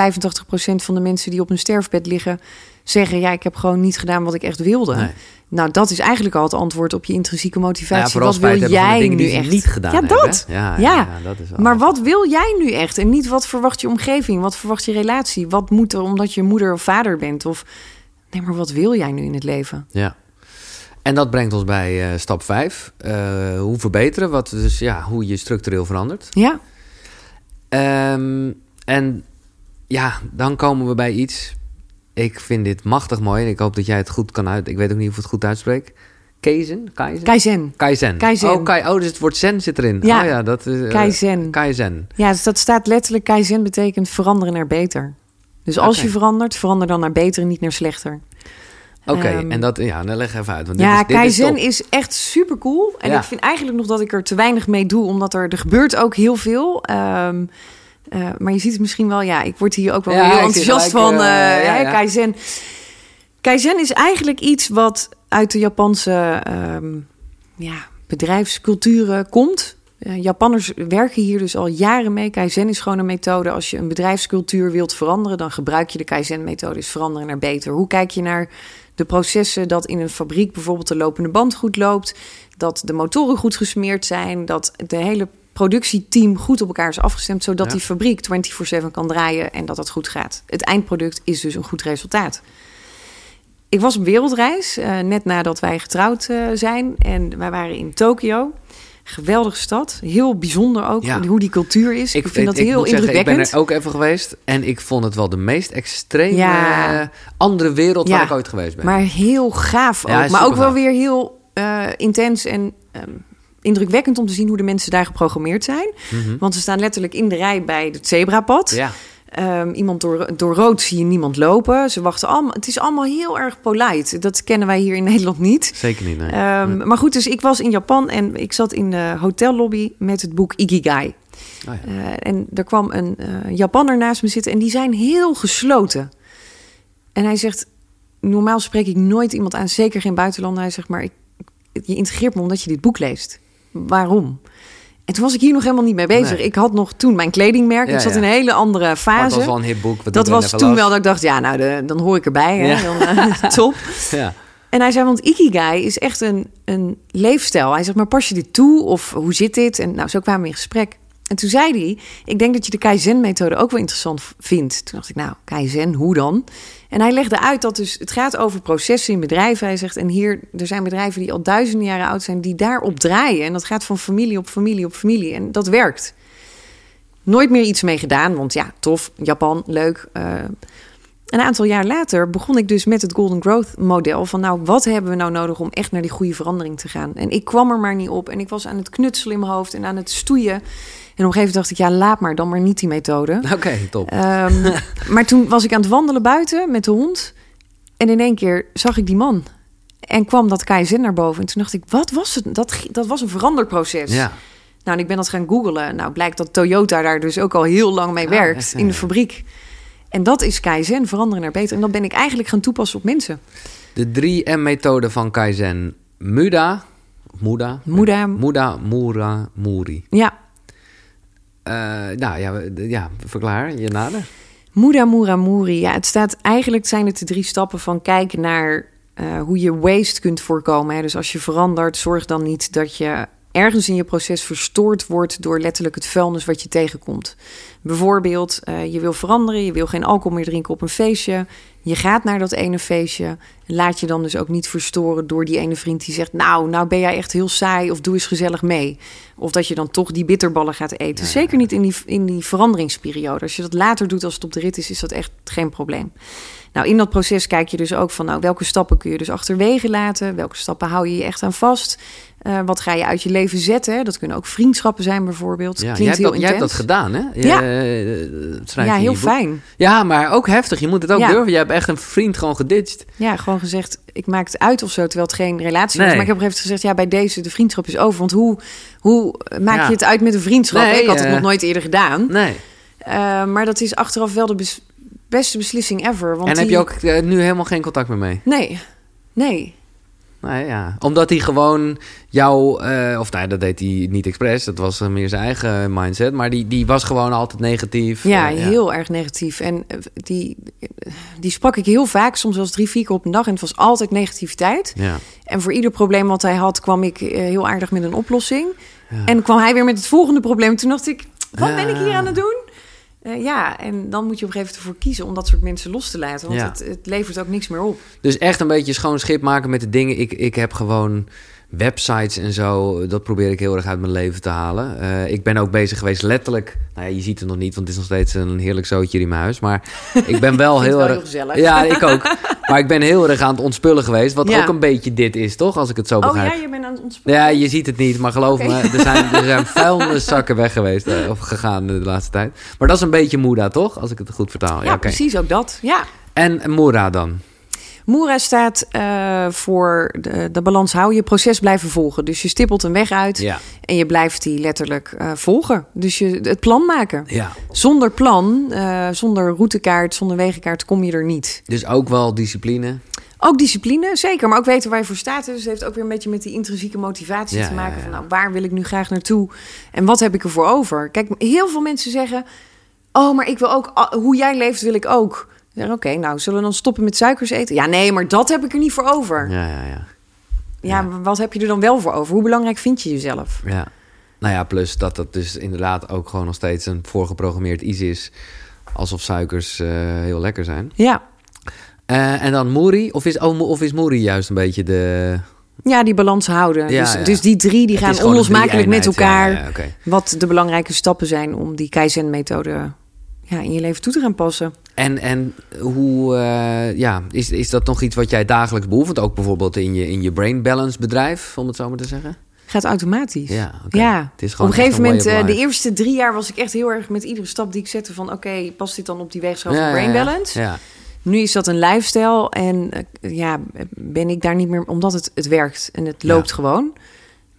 van de mensen die op een sterfbed liggen zeggen: ja, ik heb gewoon niet gedaan wat ik echt wilde. Nee. Nou, dat is eigenlijk al het antwoord op je intrinsieke Ja, motivatie. vooral wat wil jij nu echt? niet gedaan ja, dat. Ja, Ja. ja, dat is Maar wat wil jij nu echt? En niet wat verwacht je omgeving? Wat verwacht je relatie? Wat moet er omdat je moeder of vader bent? Of nee, maar wat wil jij nu in het leven? Ja. En dat brengt ons bij eh, stap 5. hoe verbeteren? Wat, dus ja, hoe je structureel verandert. Ja, Ehm, en ja, dan komen we bij iets. Ik vind dit machtig mooi. En ik hoop dat jij het goed kan uit. Ik weet ook niet of ik het goed uitspreek. Kaizen? Kaizen? kaizen. Kaizen. Kaizen. Oh, kai, oh, dus het woord zen zit erin. Ja. Oh ja, dat is... eh, Kaizen. Kaizen. Ja, dus dat staat letterlijk kaizen betekent veranderen naar beter. Dus als je verandert, verander dan naar beter en niet naar slechter. Oké, Ehm, en dat... Ja, dan leg even uit. Want dit Ja, is, dit Kaizen is, is, top. echt super cool. En Ja. ik vind eigenlijk nog dat ik er te weinig mee doe, omdat er, er gebeurt ook heel veel. Ehm, eh, maar je ziet het misschien wel, ja, ik word hier ook wel Ja, heel enthousiast gelijk, van. eh, eh, ja. Kaizen. Kaizen is eigenlijk iets wat uit de Japanse ehm, ja, bedrijfsculturen komt. Japanners werken hier dus al jaren mee. Kaizen is gewoon een methode. Als je een bedrijfscultuur wilt veranderen, dan gebruik je de Kaizen-methode. Is veranderen naar beter. Hoe kijk je naar de processen dat in een fabriek bijvoorbeeld de lopende band goed loopt, dat de motoren goed gesmeerd zijn, dat de hele productieteam goed op elkaar is afgestemd, zodat Ja. die fabriek 24/7 kan draaien en dat dat goed gaat. Het eindproduct is dus een goed resultaat. Ik was op wereldreis, eh, net nadat wij getrouwd eh, zijn. En wij waren in Tokio. Geweldige stad. Heel bijzonder ook, Ja. hoe die cultuur is. Ik, vind dat heel zeggen, indrukwekkend. ik ben er ook even geweest. En ik vond het wel de meest extreme Ja. eh, andere wereld waar ik ooit geweest ben. Maar heel gaaf ook. Maar ook wel weer heel eh, intens en ehm, indrukwekkend om te zien hoe de mensen daar geprogrammeerd zijn. Mhm. Want ze staan letterlijk in de rij bij het zebrapad. Ja, Ehm, iemand door, door rood zie je niemand lopen. Ze wachten allemaal. Het is allemaal heel erg polite. Dat kennen wij hier in Nederland niet. zeker niet. Nee. Ehm, Nee. Maar goed, dus ik was in Japan en ik zat in de hotellobby met het boek Ikigai. Oh ja. Eh, en er kwam een eh Japanner naast me zitten en die zijn heel gesloten. En hij zegt, normaal spreek ik nooit iemand aan, zeker geen buitenlander. Hij zegt, maar ik, je integreert me omdat je dit boek leest. Waarom? En toen was ik hier nog helemaal niet mee bezig. Nee. Ik had nog toen mijn kledingmerk. Ja, ik zat ja. in een hele andere Maar fase. was wel een hip boek. wat dat was toen las. wel dat ik dacht, ja, nou, de, dan hoor ik erbij. Hè? Dan, eh, top. Ja. En hij zei, want Ikigai is echt een, een leefstijl. Hij zegt, maar pas je dit toe? Of hoe zit dit? En nou, zo kwamen we in gesprek. En toen zei hij, ik denk dat je de Kaizen-methode ook wel interessant vindt. Toen dacht ik, nou, Kaizen, hoe dan? En hij legde uit dat dus, het gaat over processen in bedrijven. Hij zegt, en hier, er zijn bedrijven die al duizenden jaren oud zijn... die daarop draaien. En dat gaat van familie op familie op familie. En dat werkt. Nooit meer iets mee gedaan, want ja, tof, Japan, leuk. eh, een aantal jaar later begon ik dus met het Golden Growth model. Van nou, wat hebben we nou nodig om echt naar die goede verandering te gaan? En ik kwam er maar niet op. En ik was aan het knutselen in mijn hoofd en aan het stoeien. Een gegeven moment dacht ik, ja, laat maar, dan maar niet die methode. Oké, top. Ehm, maar toen was ik aan het wandelen buiten met de hond. En in één keer zag ik die man. En kwam dat KZN naar boven. En toen dacht ik, wat was het? Dat, dat was een veranderproces. ja. Nou, en ik ben dat gaan googlen. Nou, blijkt dat Toyota daar dus ook al heel lang mee Ah, werkt echt, ja, in de fabriek. En dat is Kaizen, veranderen naar beter. En dat ben ik eigenlijk gaan toepassen op mensen. De 3M-methode van Kaizen. Muda. Muda. Muda. Muda, Mura, Muri. Ja, nou ja, ja, verklaar je nader. Muda Muramuri. Ja, het staat eigenlijk zijn het de drie stappen van kijken naar eh, hoe je waste kunt voorkomen. Hè. Dus als je verandert, zorg dan niet dat je ergens in je proces verstoord wordt door letterlijk het vuilnis wat je tegenkomt. Bijvoorbeeld, eh, je wil veranderen, je wil geen alcohol meer drinken op een feestje. Je gaat naar dat ene feestje. Laat je dan dus ook niet verstoren door die ene vriend die zegt: Nou, nou ben jij echt heel saai of doe eens gezellig mee. Of dat je dan toch die bitterballen gaat eten. Zeker niet in die, in die veranderingsperiode. Als je dat later doet als het op de rit is, is dat echt geen probleem. Nou, in dat proces kijk je dus ook van nou, welke stappen kun je dus achterwege laten? Welke stappen hou je je echt aan vast? Eh, wat ga je uit je leven zetten? Dat kunnen ook vriendschappen zijn bijvoorbeeld. Ja, Klinkt jij, hebt heel dat, jij hebt dat gedaan, hè? Ja. Je, eh, Ja, heel fijn. Ja, maar ook heftig. Je moet het ook Ja. durven. Je hebt echt een vriend gewoon geditcht. Ja, gewoon gezegd, ik maak het uit of zo, terwijl het geen relatie was. Nee. Maar ik heb op een gegeven moment gezegd, ja, bij deze, de vriendschap is over. Want hoe, hoe maak Ja. je het uit met een vriendschap? Nee, ik had het eh, nog nooit eerder gedaan. Nee. Maar dat is achteraf wel de bes- beste beslissing ever. Want en heb je ook nu helemaal geen contact meer mee? Nee, nee. Nee, ja. Omdat hij gewoon jou... eh, of nee, dat deed hij niet expres. Dat was eh, meer zijn eigen mindset. Maar die, die was gewoon altijd negatief. Ja, Eh, heel erg negatief. En die, die sprak ik heel vaak, soms wel drie, vier keer op een dag. En het was altijd negativiteit. Ja. En voor ieder probleem wat hij had, kwam ik heel aardig met een oplossing. Ja. En kwam hij weer met het volgende probleem. Toen dacht ik, wat ben ik hier aan het doen? Eh, ja, en dan moet je op een gegeven moment ervoor kiezen om dat soort mensen los te laten. Want Ja. het, het levert ook niks meer op. Dus echt een beetje schoon schip maken met de dingen. Ik, ik heb gewoon websites en zo. Dat probeer ik heel erg uit mijn leven te halen. Eh, ik ben ook bezig geweest, letterlijk. Nou ja, je ziet het nog niet, want het is nog steeds een heerlijk zootje in mijn huis. Maar ik ben wel heel erg. heel gezellig. Ja, ik ook. Maar ik ben heel erg aan het ontspullen geweest. Wat Ja. ook een beetje dit is, toch? Als ik het zo Oh begrijp. ja, je bent aan het ontspannen. Ja, je ziet het niet, maar geloof me, er zijn, er zijn vuilniszakken weg geweest eh, of gegaan de laatste tijd. Maar dat is een beetje Moeda, toch? Als ik het goed vertaal. Ja, precies, ook dat. Ja. En Moera dan? Moera staat eh, voor de, de balans houden, je proces blijven volgen. Dus je stippelt een weg uit Ja. en je blijft die letterlijk eh, volgen. Dus je, het plan maken. ja. Zonder plan, eh, zonder routekaart, zonder wegenkaart kom je er niet. Dus ook wel discipline. Ook discipline, zeker. Maar ook weten waar je voor staat. Dus het heeft ook weer een beetje met die intrinsieke motivatie Ja, te maken. Van nou, waar wil ik nu graag naartoe? En wat heb ik ervoor over? Kijk, heel veel mensen zeggen... Oh, maar ik wil ook... Hoe jij leeft wil ik ook. Oké, nou, zullen we dan stoppen met suikers eten? Ja, nee, maar dat heb ik er niet voor over. Ja, Ja, ja, ja. maar wat heb je er dan wel voor over? Hoe belangrijk vind je jezelf? ja. Nou ja, plus dat het dus inderdaad ook gewoon nog steeds een voorgeprogrammeerd iets is. Alsof suikers eh, heel lekker zijn. Ja, Eh, en dan Moeri? Of is, oh, of is Moeri juist een beetje de... ja die balans houden. Ja, dus, ja. dus die drie die gaan een onlosmakelijk met elkaar... Ja, ja, wat de belangrijke stappen zijn om die Kaizen-methode ja, in je leven toe te gaan passen. En, en hoe, eh, ja, is, is dat nog iets wat jij dagelijks beoefent? Ook bijvoorbeeld in je, in je brain balance bedrijf, om het zo maar te zeggen? Gaat automatisch. Ja. Ja. Het is gewoon op een gegeven moment, eh, de eerste drie jaar was ik echt heel erg met iedere stap die ik zette van... oké, past dit dan op die weegschaal Ja, van brain ja. balance? Ja, Nu is dat een lifestyle en eh, ja, ben ik daar niet meer... omdat het, het werkt en het loopt gewoon.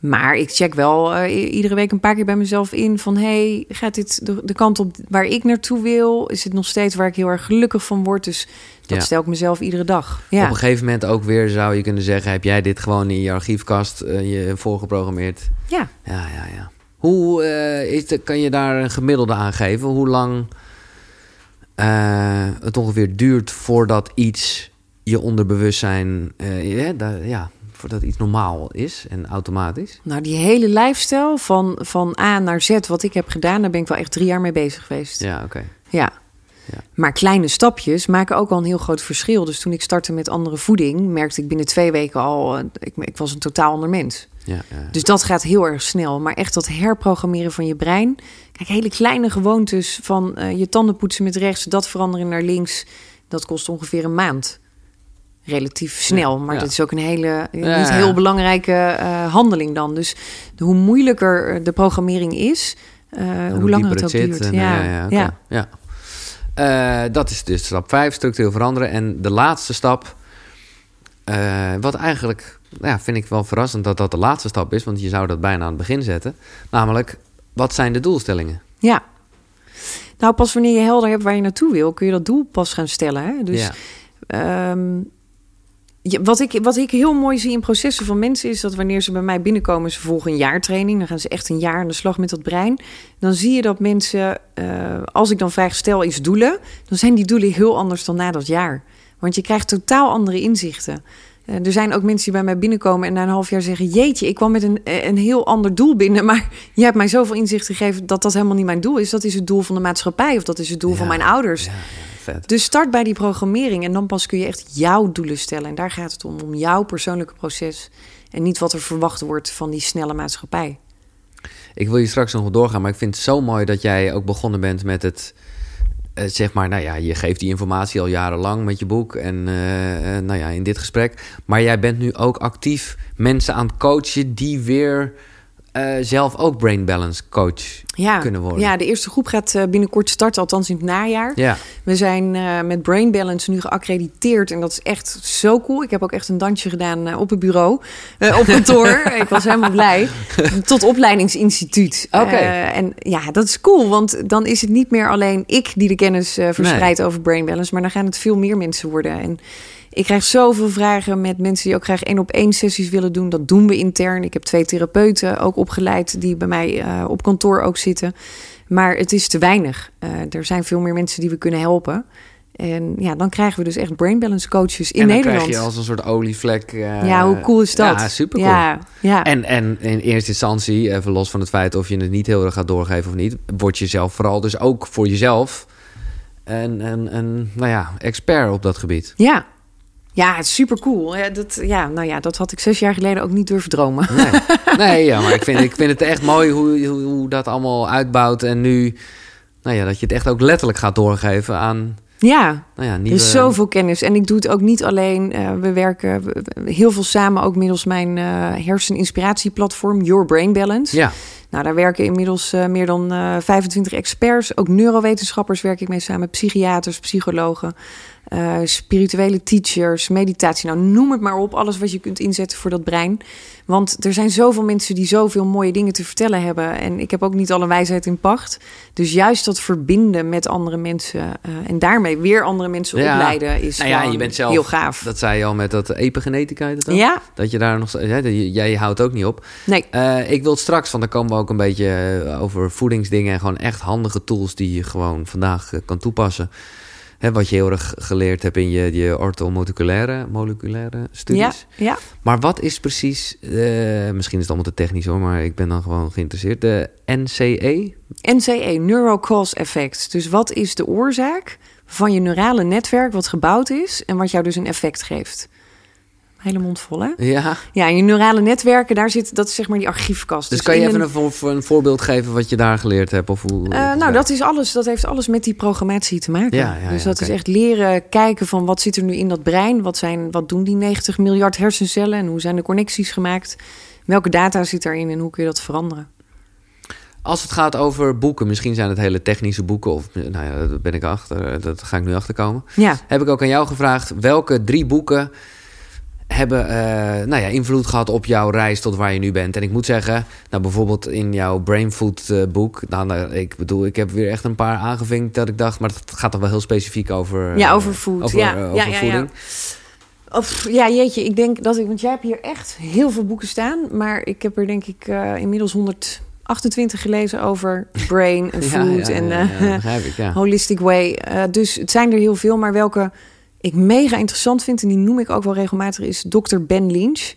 Maar ik check wel eh, iedere week een paar keer bij mezelf in van... hey, gaat dit de, de kant op waar ik naartoe wil? Is het nog steeds waar ik heel erg gelukkig van word? Dus dat Ja. stel ik mezelf iedere dag. Ja. Op een gegeven moment ook weer zou je kunnen zeggen... heb jij dit gewoon in je archiefkast eh, je voorgeprogrammeerd? ja. Ja, ja, ja. Hoe eh, is de, kan je daar een gemiddelde aan geven? Hoe lang het ongeveer duurt voordat iets je onderbewustzijn... ja, daar- ja, voordat iets normaal is en automatisch? Nou, die hele lifestyle van, van A naar Z, wat ik heb gedaan, daar ben ik wel echt drie jaar mee bezig geweest. Ja. Ja, oké. Ja. Maar kleine stapjes maken ook al een heel groot verschil. Dus toen ik startte met andere voeding, merkte ik binnen twee weken al, eh, ik, ik was een totaal ander mens. Ja, ja. Dus dat gaat heel erg snel. Maar echt dat herprogrammeren van je brein. Kijk, hele kleine gewoontes van eh, je tanden poetsen met rechts, dat veranderen naar links. Dat kost ongeveer een maand. Relatief snel. Maar ja. dat is ook een hele, Ja, niet heel belangrijke eh, handeling dan. Dus hoe moeilijker de programmering is, eh, hoe langer het ook duurt. en, ja, eh, ja, ja. ja. Eh, dat is dus stap 5, structureel veranderen. En de laatste stap, eh, wat eigenlijk, nou ja, vind ik wel verrassend dat dat de laatste stap is, want je zou dat bijna aan het begin zetten. Namelijk, wat zijn de doelstellingen? Ja. Nou, pas wanneer je helder hebt waar je naartoe wil, kun je dat doel pas gaan stellen. Hè? Dus ja. Wat, ik, wat ik heel mooi zie in processen van mensen is dat wanneer ze bij mij binnenkomen, ze volgen een jaartraining, dan gaan ze echt een jaar aan de slag met dat brein. Dan zie je dat mensen, eh, als ik dan vraag stel iets doelen, dan zijn die doelen heel anders dan na dat jaar. Want je krijgt totaal andere inzichten. Eh, er zijn ook mensen die bij mij binnenkomen en na een half jaar zeggen: Jeetje, ik kwam met een, eh, een heel ander doel binnen. Maar je hebt mij zoveel inzicht gegeven dat dat helemaal niet mijn doel is. Dat is het doel van de maatschappij of dat is het doel van mijn ouders. Ja, ja, vet. Dus start bij die programmering en dan pas kun je echt jouw doelen stellen. En daar gaat het om, om jouw persoonlijke proces. En niet wat er verwacht wordt van die snelle maatschappij. Ik wil je straks nog wel doorgaan, maar ik vind het zo mooi dat jij ook begonnen bent met het. eh, zeg maar, nou ja, je geeft die informatie al jarenlang met je boek en eh, eh, nou ja, in dit gesprek. Maar jij bent nu ook actief mensen aan het coachen die weer eh, zelf ook brain balance coach ja. kunnen worden. Ja, de eerste groep gaat eh, binnenkort starten, althans in het najaar. Ja. We zijn eh, met Brain Balance nu geaccrediteerd en dat is echt zo cool. Ik heb ook echt een dansje gedaan op het bureau, op kantoor. ik was helemaal blij. Tot opleidingsinstituut. Oké. En ja, dat is cool, want dan is het niet meer alleen ik die de kennis verspreidt over Brain Balance, maar dan gaan het veel meer mensen worden. En ik krijg zoveel vragen met mensen die ook graag één op één sessies willen doen. Dat doen we intern. Ik heb twee therapeuten ook opgeleid die bij mij eh, op kantoor ook zitten. Maar het is te weinig. Eh, er zijn veel meer mensen die we kunnen helpen. En ja, dan krijgen we dus echt brain balance coaches in en dan Nederland. krijg je als een soort olievlek. eh, ja, hoe cool is dat? Ja, super cool. Ja, ja. En, en in eerste instantie, even los van het feit of je het niet heel erg gaat doorgeven of niet, word je zelf vooral dus ook voor jezelf een, een, een nou ja, expert op dat gebied. ja. Ja, het is super cool. Ja, dat, ja, nou ja, dat had ik zes jaar geleden ook niet durven dromen. Nee, nee ja, maar ik vind, ik vind het echt mooi hoe, hoe, hoe dat allemaal uitbouwt. En nu, nou ja, dat je het echt ook letterlijk gaat doorgeven aan Ja, nou ja, er nieuwe... is zoveel kennis. En ik doe het ook niet alleen. Eh, we werken we- we- heel veel samen, ook middels mijn eh herseninspiratieplatform Your Brain Balance. Ja, Nou, daar werken inmiddels eh, meer dan eh 25 experts. Ook neurowetenschappers werk ik mee samen. Psychiaters, psychologen, eh, spirituele teachers, meditatie. Nou, noem het maar op. Alles wat je kunt inzetten voor dat brein. Want er zijn zoveel mensen die zoveel mooie dingen te vertellen hebben. En ik heb ook niet alle wijsheid in pacht. Dus juist dat verbinden met andere mensen... eh, en daarmee weer andere mensen Ja. opleiden... is nou ja, gewoon je bent zelf, heel gaaf. dat zei je al met dat epigenetica, ook? Ja? Dat je daar nog, ja, dat- jij houdt ook niet op. Nee. Eh, ik wil straks, want dan komen we ook een beetje over voedingsdingen en gewoon echt handige tools die je gewoon vandaag kan toepassen. Hè, wat je heel erg geleerd hebt in je, je orthomoleculaire moleculaire studies. Ja, ja. Maar wat is precies, eh, misschien is het allemaal te technisch hoor, maar ik ben dan gewoon geïnteresseerd. De NCE? NCE, Neuro Cause Effect. Dus wat is de oorzaak van je neurale netwerk wat gebouwd is en wat jou dus een effect geeft? Hele mond vol, hè? Ja. Ja, en je neurale netwerken, daar zit, dat is zeg maar die archiefkast. Dus kan je even een, voor, een voorbeeld geven wat je daar geleerd hebt? Of hoe, Eh, nou, dat is alles. Dat heeft alles met die programmatie te maken. Ja, ja, dus dat is echt leren kijken van wat zit er nu in dat brein? Wat, zijn, wat doen die 90 miljard hersencellen en hoe zijn de connecties gemaakt? Welke data zit daarin en hoe kun je dat veranderen? Als het gaat over boeken, misschien zijn het hele technische boeken, of nou ja, daar ben ik achter, dat ga ik nu achterkomen. Ja, Heb ik ook aan jou gevraagd, welke drie boeken hebben eh, nou ja, invloed gehad op jouw reis tot waar je nu bent? En ik moet zeggen, nou bijvoorbeeld in jouw Brain Food eh, boek, nou, nou, ik bedoel, ik heb weer echt een paar aangevinkt dat ik dacht, maar het gaat toch wel heel specifiek over, Ja, eh, over food. over, Ja, eh, ja, over ja, ja. voeding. Of, ja, jeetje, ik denk dat ik, want jij hebt hier echt heel veel boeken staan, maar ik heb er denk ik eh, inmiddels 128 gelezen over brain en Ja, food ja, en ja, eh, ja, ik, ja. holistic way. Eh, dus het zijn er heel veel, maar welke ik mega interessant vind en die noem ik ook wel regelmatig is Dr. Ben Lynch,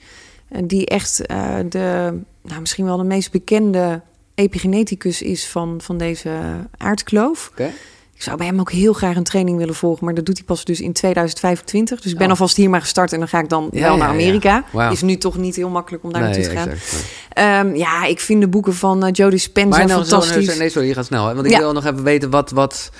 Eh, die echt eh, de, nou, misschien wel de meest bekende epigeneticus is van, van deze aardkloof. Ik zou bij hem ook heel graag een training willen volgen, maar dat doet hij pas dus in 2025. Dus ik ben Oh. alvast hier maar gestart en dan ga ik dan Ja, wel naar ja. Amerika. Is nu toch niet heel makkelijk om daar Nee, naartoe te gaan. exact. Ehm, ja, ik vind de boeken van uh, Joe Dispenza Maar nou, zo- fantastisch. nee, sorry, je gaat snel. Hè? Want ik wil nog even weten, wat, wat,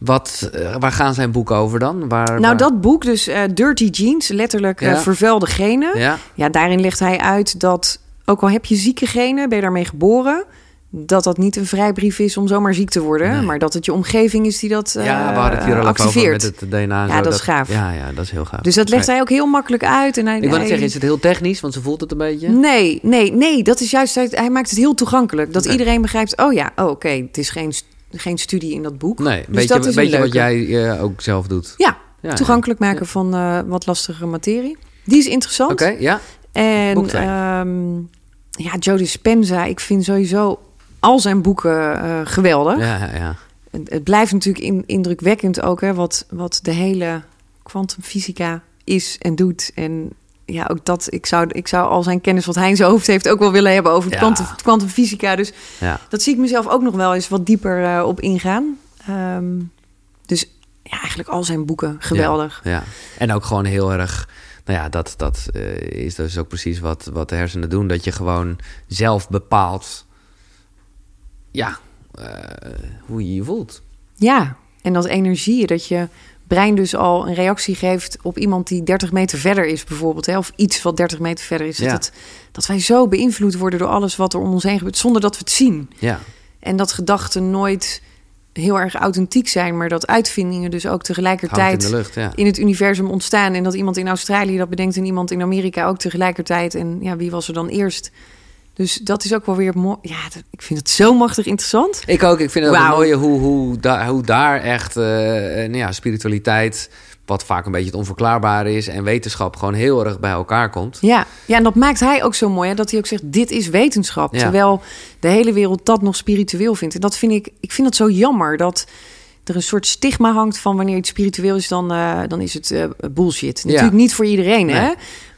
wat, eh, waar gaan zijn boeken over dan? Waar, nou, waar- dat boek, dus eh, Dirty Jeans, letterlijk eh, Ja. vervuilde genen. Ja, Ja, daarin legt hij uit dat, ook al heb je zieke genen, ben je daarmee geboren... dat dat niet een vrijbrief is om zomaar ziek te worden... Nee. maar dat het je omgeving is die dat eh ja, we hadden het hier al over activeert. met het DNA. Ja, zo, dat is gaaf. Ja, ja, dat is heel gaaf. Dus dat legt hij ook heel makkelijk uit. En hij, Ik wil hij- zeggen, is het heel technisch? Want ze voelt het een beetje. Nee, nee, nee. Dat is juist. Hij maakt het heel toegankelijk. Dat iedereen begrijpt. Oh ja, oh, oké. Het is geen, geen studie in dat boek. Nee, Dus weet dat is weet een je wat jij eh, ook zelf doet? Ja, Ja, toegankelijk maken van eh, wat lastigere materie. Die is interessant. Oké, ja. En ehm, ja, Joe Dispenza. Ik vind sowieso al zijn boeken eh, geweldig. Ja, ja, ja. Het, het blijft natuurlijk in- indrukwekkend ook, hè, wat, wat de hele kwantumfysica is en doet. En ja, ook dat, ik zou, ik zou al zijn kennis wat hij in zijn hoofd heeft ook wel willen hebben over Ja. kwantum- kwantumfysica. Dus ja. dat zie ik mezelf ook nog wel eens wat dieper eh, op ingaan. Ehm, dus ja, eigenlijk al zijn boeken geweldig. Ja, en ook gewoon heel erg. Nou ja, dat, dat eh, is dus ook precies wat, wat de hersenen doen. Dat je gewoon zelf bepaalt. Ja, eh, hoe je je voelt. Ja, en dat energie, dat je brein dus al een reactie geeft op iemand die 30 meter verder is, bijvoorbeeld. Hè, of iets wat 30 meter verder is. Ja. Dat, het, dat wij zo beïnvloed worden door alles wat er om ons heen gebeurt, zonder dat we het zien. Ja, En dat gedachten nooit heel erg authentiek zijn, maar dat uitvindingen dus ook in tegelijkertijd lucht, ja. in het universum ontstaan. En dat iemand in Australië dat bedenkt en iemand in Amerika ook tegelijkertijd. En ja, wie was er dan eerst? Dus dat is ook wel weer mooi. Ja, ik vind het zo machtig interessant. Ik ook. Ik vind het mooi hoe, hoe, da- hoe daar echt eh, eh, nou ja, spiritualiteit, wat vaak een beetje het onverklaarbare is, en wetenschap gewoon heel erg bij elkaar komt. Ja, ja, en dat maakt hij ook zo mooi. Hè? Dat hij ook zegt, dit is wetenschap. Ja. Terwijl de hele wereld dat nog spiritueel vindt. En dat vind ik, ik vind dat zo jammer. Dat er een soort stigma hangt van wanneer iets spiritueel is, dan, eh, dan is het bullshit. Natuurlijk niet voor iedereen, hè?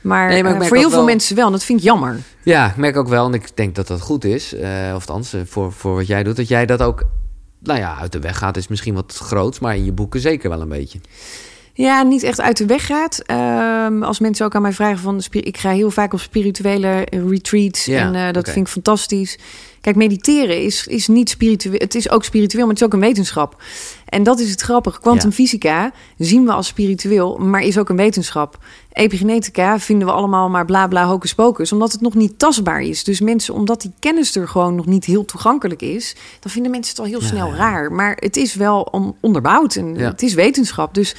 Maar, Nee, maar ik eh, voor heel veel wel- mensen wel. En dat vind ik jammer. Ja, ik merk ook wel, en ik denk dat dat goed is, eh, of althans eh, voor, voor wat jij doet, dat jij dat ook, nou ja, uit de weg gaat is misschien wat groot, maar in je boeken zeker wel een beetje. Ja, niet echt uit de weg gaat. Ehm, als mensen ook aan mij vragen van... Ik ga heel vaak op spirituele retreats. Ja, en dat vind ik fantastisch. Kijk, mediteren is, is niet spiritueel. Het is ook spiritueel, maar het is ook een wetenschap. En dat is het grappige. Quantumfysica zien we als spiritueel, maar is ook een wetenschap. Epigenetica vinden we allemaal maar bla bla hocus pocus, omdat het nog niet tastbaar is. Dus mensen, omdat die kennis er gewoon nog niet heel toegankelijk is, dan vinden mensen het al heel Ja, snel ja. raar. Maar het is wel on- onderbouwd en Ja. het is wetenschap. Dus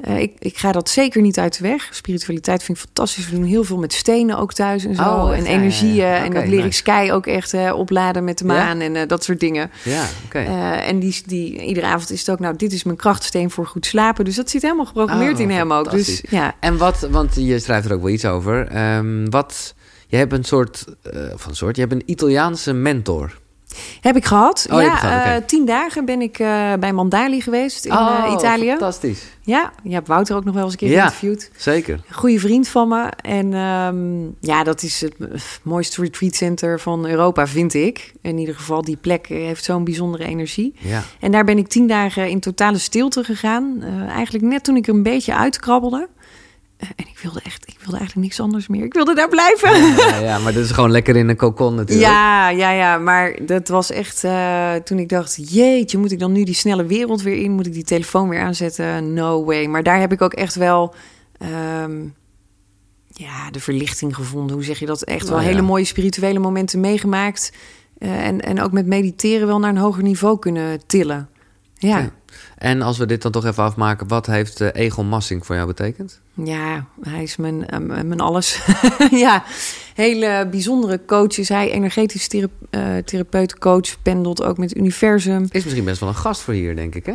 eh, ik, ik ga dat zeker niet uit de weg. Spiritualiteit vind ik fantastisch. We doen heel veel met stenen ook thuis en zo. Oh, en Ja, ja, energieën. En dat leer ik nice. Sky ook echt eh, opladen met de maan en eh, dat soort dingen. Ja, oké. En die, die, iedere avond is het ook, nou, dit is mijn krachtsteen voor goed slapen. Dus dat zit helemaal geprogrammeerd Oh, in hem ook. Dus ja, En wat, want je schrijft er ook wel iets over, ehm, wat, je hebt een soort, een soort, je hebt een Italiaanse mentor. Heb ik gehad. Oh, ja, gehad, eh, tien dagen ben ik eh, bij Mandali geweest in eh, Italië. Oh, fantastisch. Ja, je hebt Wouter ook nog wel eens een keer Ja. geïnterviewd. Zeker. Goede vriend van me. En ehm, ja, dat is het mooiste retreatcenter van Europa, vind ik. In ieder geval, die plek heeft zo'n bijzondere energie. Ja. En daar ben ik tien dagen in totale stilte gegaan. Eigenlijk net toen ik er een beetje uitkrabbelde. Eh, en ik wilde echt, ik wilde eigenlijk niks anders meer. Ik wilde daar blijven. Ja, ja, maar dat is gewoon lekker in een cocon natuurlijk. Ja, ja, ja. Maar dat was echt eh, toen ik dacht: jeetje, moet ik dan nu die snelle wereld weer in? Moet ik die telefoon weer aanzetten? No way. Maar daar heb ik ook echt wel. ehm, ja, de verlichting gevonden. Hoe zeg je dat? Echt wel Nou ja. hele mooie spirituele momenten meegemaakt. Eh, en, en ook met mediteren wel naar een hoger niveau kunnen tillen. Ja. En als we dit dan toch even afmaken, wat heeft eh, Egon Massing voor jou betekend? ja hij is mijn, eh, mijn alles. ja, hele bijzondere coach is hij. Energetisch thera- eh, therapeut, coach, pendelt ook met het universum. Is misschien best wel een gast voor hier, denk ik, hè?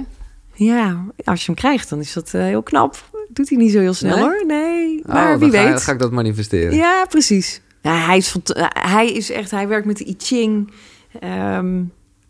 Ja, als je hem krijgt, dan is dat heel knap. Doet hij niet zo heel snel Nee? hoor. Nee, Oh, maar wie ga, weet. ga ik dat manifesteren. Ja, precies. Ja, hij, is hij is echt, hij werkt met de I Ching. Ehm,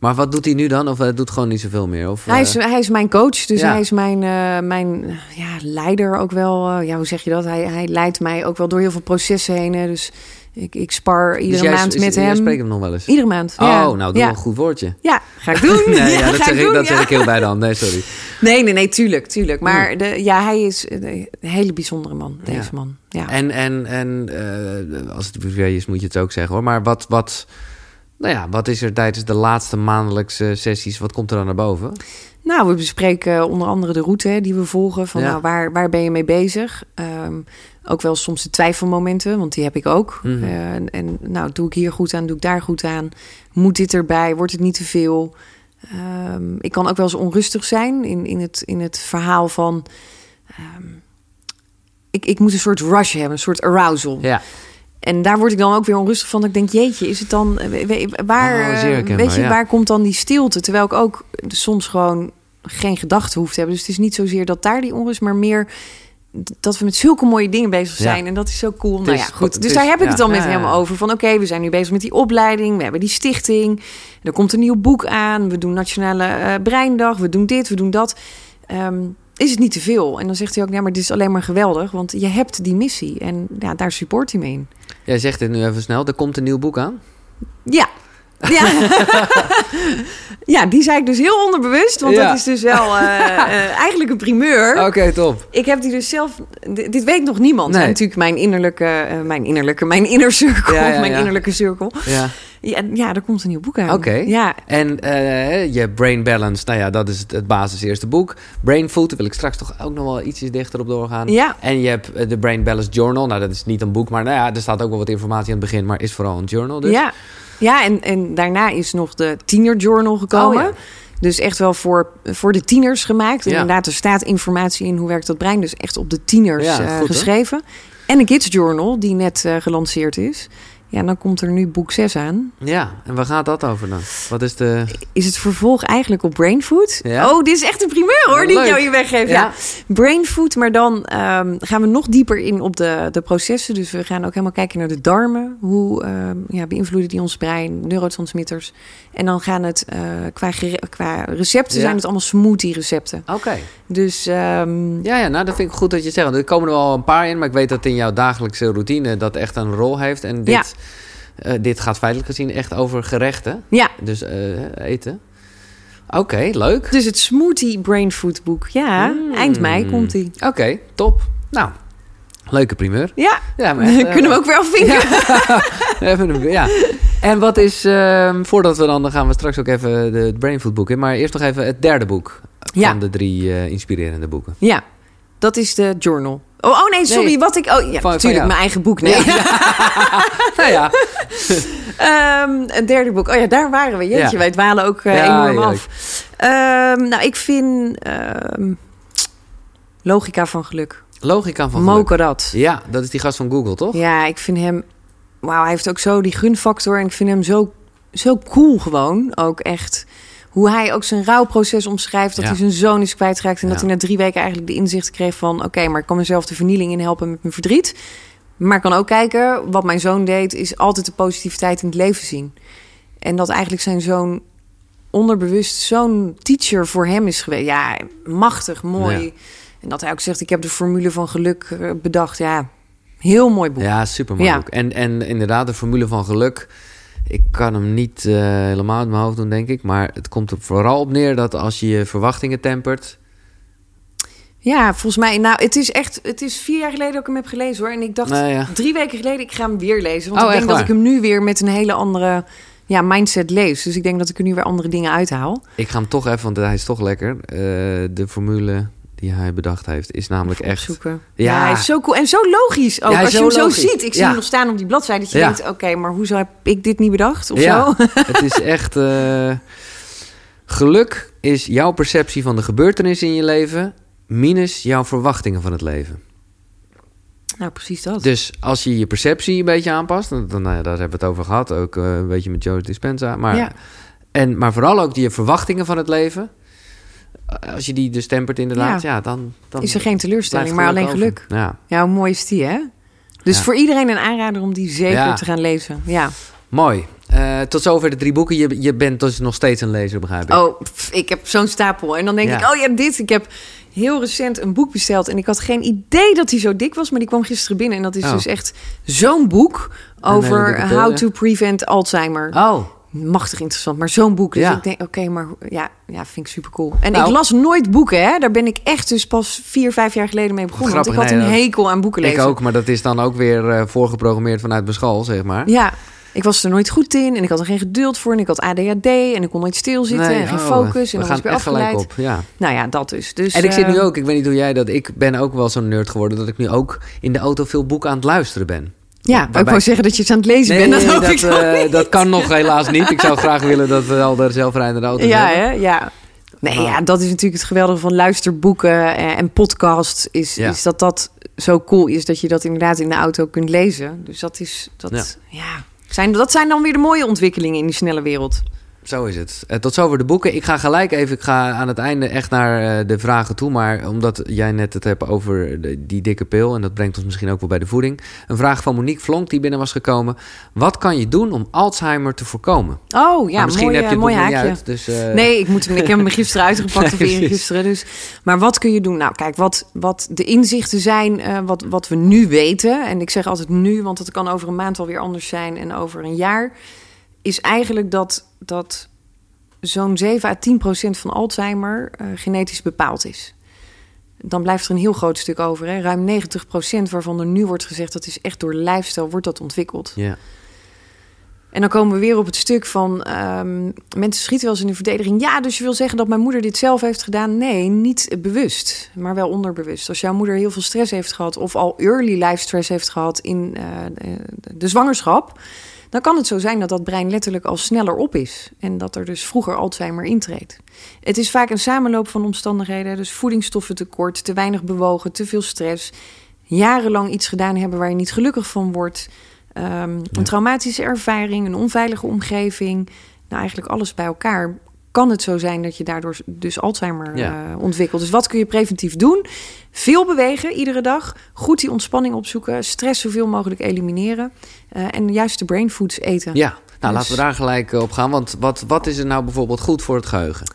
Maar wat doet hij nu dan? Of hij doet gewoon niet zoveel meer? Of, hij, is, eh, hij is mijn coach, dus ja. hij is mijn, eh, mijn eh, ja, leider ook wel. eh, ja, hoe zeg je dat? Hij, hij leidt mij ook wel door heel veel processen heen. hè. Dus ik, ik spar dus iedere jij- maand met jij hem. spreekt hem nog wel eens? Iedere maand. Oh, ja. nou, doe ja. een goed woordje. Ja, ga ik doen. Nee, ja, dat, zeg, ik, doen, dat zeg ik heel bij de hand. Nee, sorry. Nee, nee, nee, tuurlijk, tuurlijk. Maar de, ja, hij is een hele bijzondere man, deze man. Ja. En, en, en eh, als het privé is, moet je het ook zeggen hoor. Maar wat, wat, nou ja, wat is er tijdens de laatste maandelijkse sessies? Wat komt er dan naar boven? Nou, we bespreken onder andere de route die we volgen. Van Ja. nou, waar, waar ben je mee bezig? Ehm, ook wel soms de twijfelmomenten, want die heb ik ook. Mhm. Eh, en, en nou, doe ik hier goed aan, doe ik daar goed aan? Moet dit erbij? Wordt het niet te veel? Ehm, ik kan ook wel eens onrustig zijn in, in, het, in het verhaal van... ehm, ik, ik moet een soort rush hebben, een soort arousal. Ja, En daar word ik dan ook weer onrustig van. Dat Ik denk, jeetje, is het dan... we- Waar, Oh, eh, herkenbaar, weet je, ja. waar komt dan die stilte? Terwijl ik ook soms gewoon geen gedachten hoef te hebben. Dus het is niet zozeer dat daar die onrust, maar meer dat we met zulke mooie dingen bezig Ja. zijn. En dat is zo cool. Nou ja, goed. Dus is- daar heb ik het dan met ja, hem ja. over. Van oké, we zijn nu bezig met die opleiding. We hebben die stichting. Er komt een nieuw boek aan. We doen Nationale eh, Breindag. We doen dit, we doen dat. Ehm, is het niet te veel? En dan zegt hij ook, ja, maar dit is alleen maar geweldig. Want je hebt die missie. En ja, daar support hij me in. jij zegt dit nu even snel. Er komt een nieuw boek aan. Ja. Ja. ja, die zei ik dus heel onderbewust. Want Ja. dat is dus wel eh, eh, eigenlijk een primeur. Oké, top. Ik heb die dus zelf... Dit weet nog niemand. Nee. En natuurlijk mijn innerlijke... eh, mijn innerlijke... Mijn inner circle. Ja, ja, mijn innerlijke cirkel. Ja. Ja, ja, er komt een nieuw boek aan. Oké. Ja, En je Brain Balance, nou ja, dat is het, het basis eerste boek. Brain Food, daar wil ik straks toch ook nog wel ietsjes dichter op doorgaan. ja. En je hebt de Brain Balance Journal. Nou, dat is niet een boek, maar nou ja, er staat ook wel wat informatie aan het begin, maar is vooral een journal dus. ja. Ja, en, en daarna is nog de Tiener Journal gekomen. Oh, ja. Dus echt wel voor, voor de tieners gemaakt. En Ja. inderdaad, er staat informatie in hoe werkt dat brein. Dus echt op de tieners Ja, eh, goed, geschreven. En de Kids Journal, die net eh, gelanceerd is. Ja, dan komt er nu boek 6 aan. Ja, en waar gaat dat over dan? Wat is de... Is het vervolg eigenlijk op Brain Food? Ja. Oh, dit is echt een primeur hoor, die ik jou hier weggeef. Ja. Ja. Brain Food, maar dan ehm, gaan we nog dieper in op de, de processen. Dus we gaan ook helemaal kijken naar de darmen. Hoe ehm, ja, beïnvloeden die ons brein, neurotransmitters. En dan gaan het eh, qua, qua recepten zijn het allemaal smoothie recepten. Oké. Dus ehm, Ja, ja, nou dat vind ik goed dat je het zegt. Want Er komen er wel een paar in, maar ik weet dat in jouw dagelijkse routine dat echt een rol heeft. En dit, Ja. eh, dit gaat feitelijk gezien echt over gerechten. ja, Dus eh, eten. Oké, leuk. dus het smoothie Brain Food boek. Ja, Mm. eind mei komt die. Oké, top. Nou, leuke primeur. Ja, Ja, maar echt, eh, kunnen we ook weer afvinken. even een, ja. En wat is, ehm, voordat we dan, dan gaan we straks ook even de het Brainfood boek in. Maar eerst nog even het derde boek Ja. van de drie eh, inspirerende boeken. Ja, dat is de journal. Oh, oh nee, sorry, Nee. wat ik... Oh, ja, Van- natuurlijk, mijn eigen boek. Nee. Nou ja, Ehm, het derde boek. Oh ja, daar waren we. Jeetje, Ja. wij dwalen ook Ja, enorm af. Ehm, nou, ik vind... logica van geluk. logica van geluk. Karat. Ja, dat is die gast van Google, toch? Ja, ik vind hem... Wauw, hij heeft ook zo die gunfactor. En ik vind hem zo, zo cool gewoon. Ook echt... Hoe hij ook zijn rouwproces omschrijft. Dat Ja. hij zijn zoon is kwijtgeraakt. En dat hij na drie weken eigenlijk de inzicht kreeg van... Oké, maar ik kan mezelf de vernieling in helpen met mijn verdriet. Maar ik kan ook kijken, wat mijn zoon deed... is altijd de positiviteit in het leven zien. En dat eigenlijk zijn zoon onderbewust zo'n teacher voor hem is geweest. Ja, machtig, mooi. Ja. En dat hij ook zegt, ik heb de formule van geluk eh, bedacht. Ja, heel mooi boek. Ja, super mooi Ja. boek. En, en inderdaad, de formule van geluk. Ik kan hem niet eh, helemaal uit mijn hoofd doen, denk ik. Maar het komt er vooral op neer dat als je je verwachtingen tempert. Ja, volgens mij, nou, het is echt, het is vier jaar geleden dat ik hem heb gelezen hoor. En ik dacht Nou ja. drie weken geleden, ik ga hem weer lezen. Want Oh, ik denk dat waar? ik hem nu weer met een hele andere ja, mindset lees. Dus ik denk dat ik er nu weer andere dingen uithaal. Ik ga hem toch even, want hij is toch lekker. Eh, de formule die hij bedacht heeft is namelijk echt. Opzoeken. Ja. Ja. hij is zo cool. En zo logisch ook. Ja, Als je hem zo ziet. Ik zie hem nog staan op die bladzijde. Dat je denkt, oké, maar hoezo heb ik dit niet bedacht? Of zo? het is echt. eh, geluk is jouw perceptie van de gebeurtenissen in je leven. minus jouw verwachtingen van het leven. Nou, precies dat. Dus als je je perceptie een beetje aanpast. Dan, dan, nou ja, daar hebben we het over gehad. Ook eh, een beetje met Joe Dispenza. Maar, Ja. en, maar vooral ook je verwachtingen van het leven. Als je die dus tempert inderdaad. Ja, dan, dan is er geen teleurstelling, maar alleen over. geluk. Ja, Ja, hoe mooi is die, hè? Dus Ja. voor iedereen een aanrader om die zeker Ja. te gaan lezen. Ja. mooi. Eh, tot zover de drie boeken. Je, je bent dus nog steeds een lezer, begrijp ik. Oh, pff, ik heb zo'n stapel. En dan denk Ja. ik, oh ja, dit. Ik heb heel recent een boek besteld. En ik had geen idee dat hij zo dik was. Maar die kwam gisteren binnen. En dat is Oh. dus echt zo'n boek over pil, how ja. to prevent Alzheimer. Oh, Machtig interessant, maar zo'n boek. Dus Ja. ik denk, oké, maar ja, ja, vind ik super cool. En Nou. ik las nooit boeken, hè. Daar ben ik echt dus pas vier, vijf jaar geleden mee begonnen. Grappig, want ik had nee, een hekel aan boeken lezen. ik ook. Maar dat is dan ook weer eh, voorgeprogrammeerd vanuit mijn school, zeg maar. Ja, ik was er nooit goed in en ik had er geen geduld voor. En ik had ADHD en ik kon nooit stilzitten Nee, en geen oh, focus. we En dan was ik weer afgeleid. op. Ja. Nou ja, dat dus. dus En ik zit nu eh, ook, ik weet niet hoe jij dat, ik ben ook wel zo'n nerd geworden dat ik nu ook in de auto veel boeken aan het luisteren ben. Ja, ik wou zeggen dat je het aan het lezen bent. Dat hoop ik dat, eh, niet. dat kan nog helaas niet. Ik zou graag willen dat we al de zelfrijdende auto Ja, hebben. hè? Ja. Nee, ja, dat is natuurlijk het geweldige van luisterboeken en, en podcasts. Is, Ja. is dat dat zo cool is dat je dat inderdaad in de auto kunt lezen. Dus dat is, dat, ja. Zijn, dat zijn dan weer de mooie ontwikkelingen in die snelle wereld. Zo is het. Eh, tot zover de boeken. Ik ga gelijk even, ik ga aan het einde echt naar eh, de vragen toe. Maar omdat jij net het hebt over de- die dikke pil, en dat brengt ons misschien ook wel bij de voeding. Een vraag van Monique Vlonk die binnen was gekomen. Wat kan je doen om Alzheimer te voorkomen? Oh ja, Maar misschien mooi, heb je het mooi haakje. uit. Dus, eh, Nee, ik, moet hem, ik heb hem gisteren uitgepakt of gisteren. Dus. Maar wat kun je doen? Nou, kijk, wat, wat de inzichten zijn, eh, wat, wat we nu weten. En ik zeg altijd nu, want het kan over een maand alweer anders zijn en over een jaar. Is eigenlijk dat, dat zo'n 7 à 10 procent van Alzheimer eh, genetisch bepaald is. Dan blijft er een heel groot stuk over. Hè? Ruim 90 procent waarvan er nu wordt gezegd... dat is echt door lifestyle wordt dat ontwikkeld. Ja. En dan komen we weer op het stuk van... ehm, mensen schieten wel eens in de verdediging. Ja, dus je wil zeggen dat mijn moeder dit zelf heeft gedaan? Nee, niet bewust, maar wel onderbewust. Als jouw moeder heel veel stress heeft gehad... of al early life stress heeft gehad in eh, de, de zwangerschap... dan kan het zo zijn dat dat brein letterlijk al sneller op is. En dat er dus vroeger Alzheimer intreedt. Het is vaak een samenloop van omstandigheden. Dus voedingsstoffentekort, te weinig bewogen, te veel stress. Jarenlang iets gedaan hebben waar je niet gelukkig van wordt. Um, Een traumatische ervaring, een onveilige omgeving. Nou, eigenlijk alles bij elkaar kan het zo zijn dat je daardoor dus Alzheimer ja. uh, ontwikkelt. Dus wat kun je preventief doen? Veel bewegen iedere dag. Goed die ontspanning opzoeken. Stress zoveel mogelijk elimineren. Uh, en juist de brain foods eten. Ja, nou dus... laten we daar gelijk op gaan. Want wat, wat is er nou bijvoorbeeld goed voor het geheugen?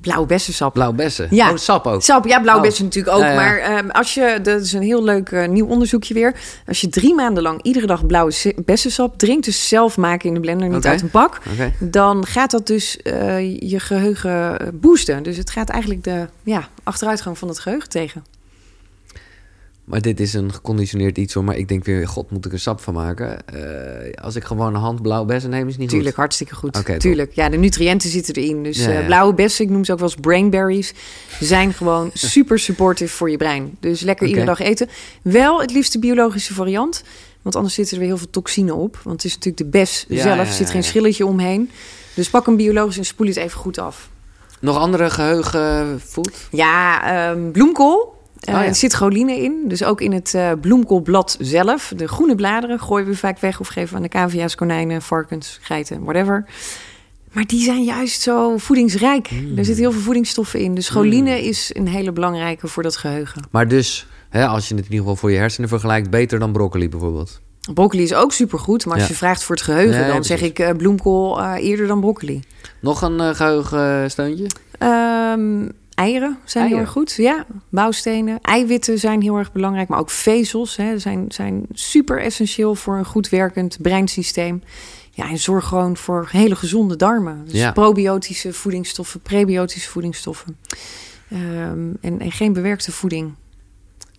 Blauwe bessensap. Blauwe bessen? Ja. Oh, sap ook? Sap, ja, blauwe oh. bessen natuurlijk ook. Ja, ja. Maar um, als je, dat is een heel leuk uh, nieuw onderzoekje weer. Als je drie maanden lang iedere dag blauwe bessensap drinkt... dus zelf maken in de blender, niet okay. uit een bak... Okay. dan gaat dat dus uh, je geheugen boosten. Dus het gaat eigenlijk de ja, achteruitgang van het geheugen tegen. Maar dit is een geconditioneerd iets hoor. Maar ik denk weer, god, moet ik er sap van maken? Uh, als ik gewoon een hand blauwe bessen neem, is niet Tuurlijk, goed? hartstikke goed. Okay, Tuurlijk, ja, de nutriënten zitten erin. Dus ja, ja. Uh, blauwe bessen, ik noem ze ook wel eens brainberries... zijn gewoon super supportive voor je brein. Dus lekker okay. iedere dag eten. Wel het liefst de biologische variant. Want anders zitten er weer heel veel toxine op. Want het is natuurlijk de bes ja, zelf, er zit geen schilletje omheen. Dus pak een biologisch en spoel het even goed af. Nog andere geheugenfood? Ja, um, bloemkool. Uh, oh ja. Er zit choline in, dus ook in het uh, bloemkoolblad zelf. De groene bladeren gooien we vaak weg of geven aan de cavia's, konijnen, varkens, geiten, whatever. Maar die zijn juist zo voedingsrijk. Mm. Er zitten heel veel voedingsstoffen in. Dus choline mm. is een hele belangrijke voor dat geheugen. Maar dus, hè, als je het in ieder geval voor je hersenen vergelijkt, beter dan broccoli bijvoorbeeld? Broccoli is ook supergoed, maar als ja. je vraagt voor het geheugen, nee, dan zeg ik uh, bloemkool eerder dan broccoli. Nog een geheugensteuntje? Um, Eieren zijn Eieren. heel erg goed. Ja, bouwstenen. Eiwitten zijn heel erg belangrijk, maar ook vezels hè, zijn, zijn super essentieel voor een goed werkend breinsysteem. Ja, en zorg gewoon voor hele gezonde darmen. Dus ja. probiotische voedingsstoffen, prebiotische voedingsstoffen. Um, en, en geen bewerkte voeding.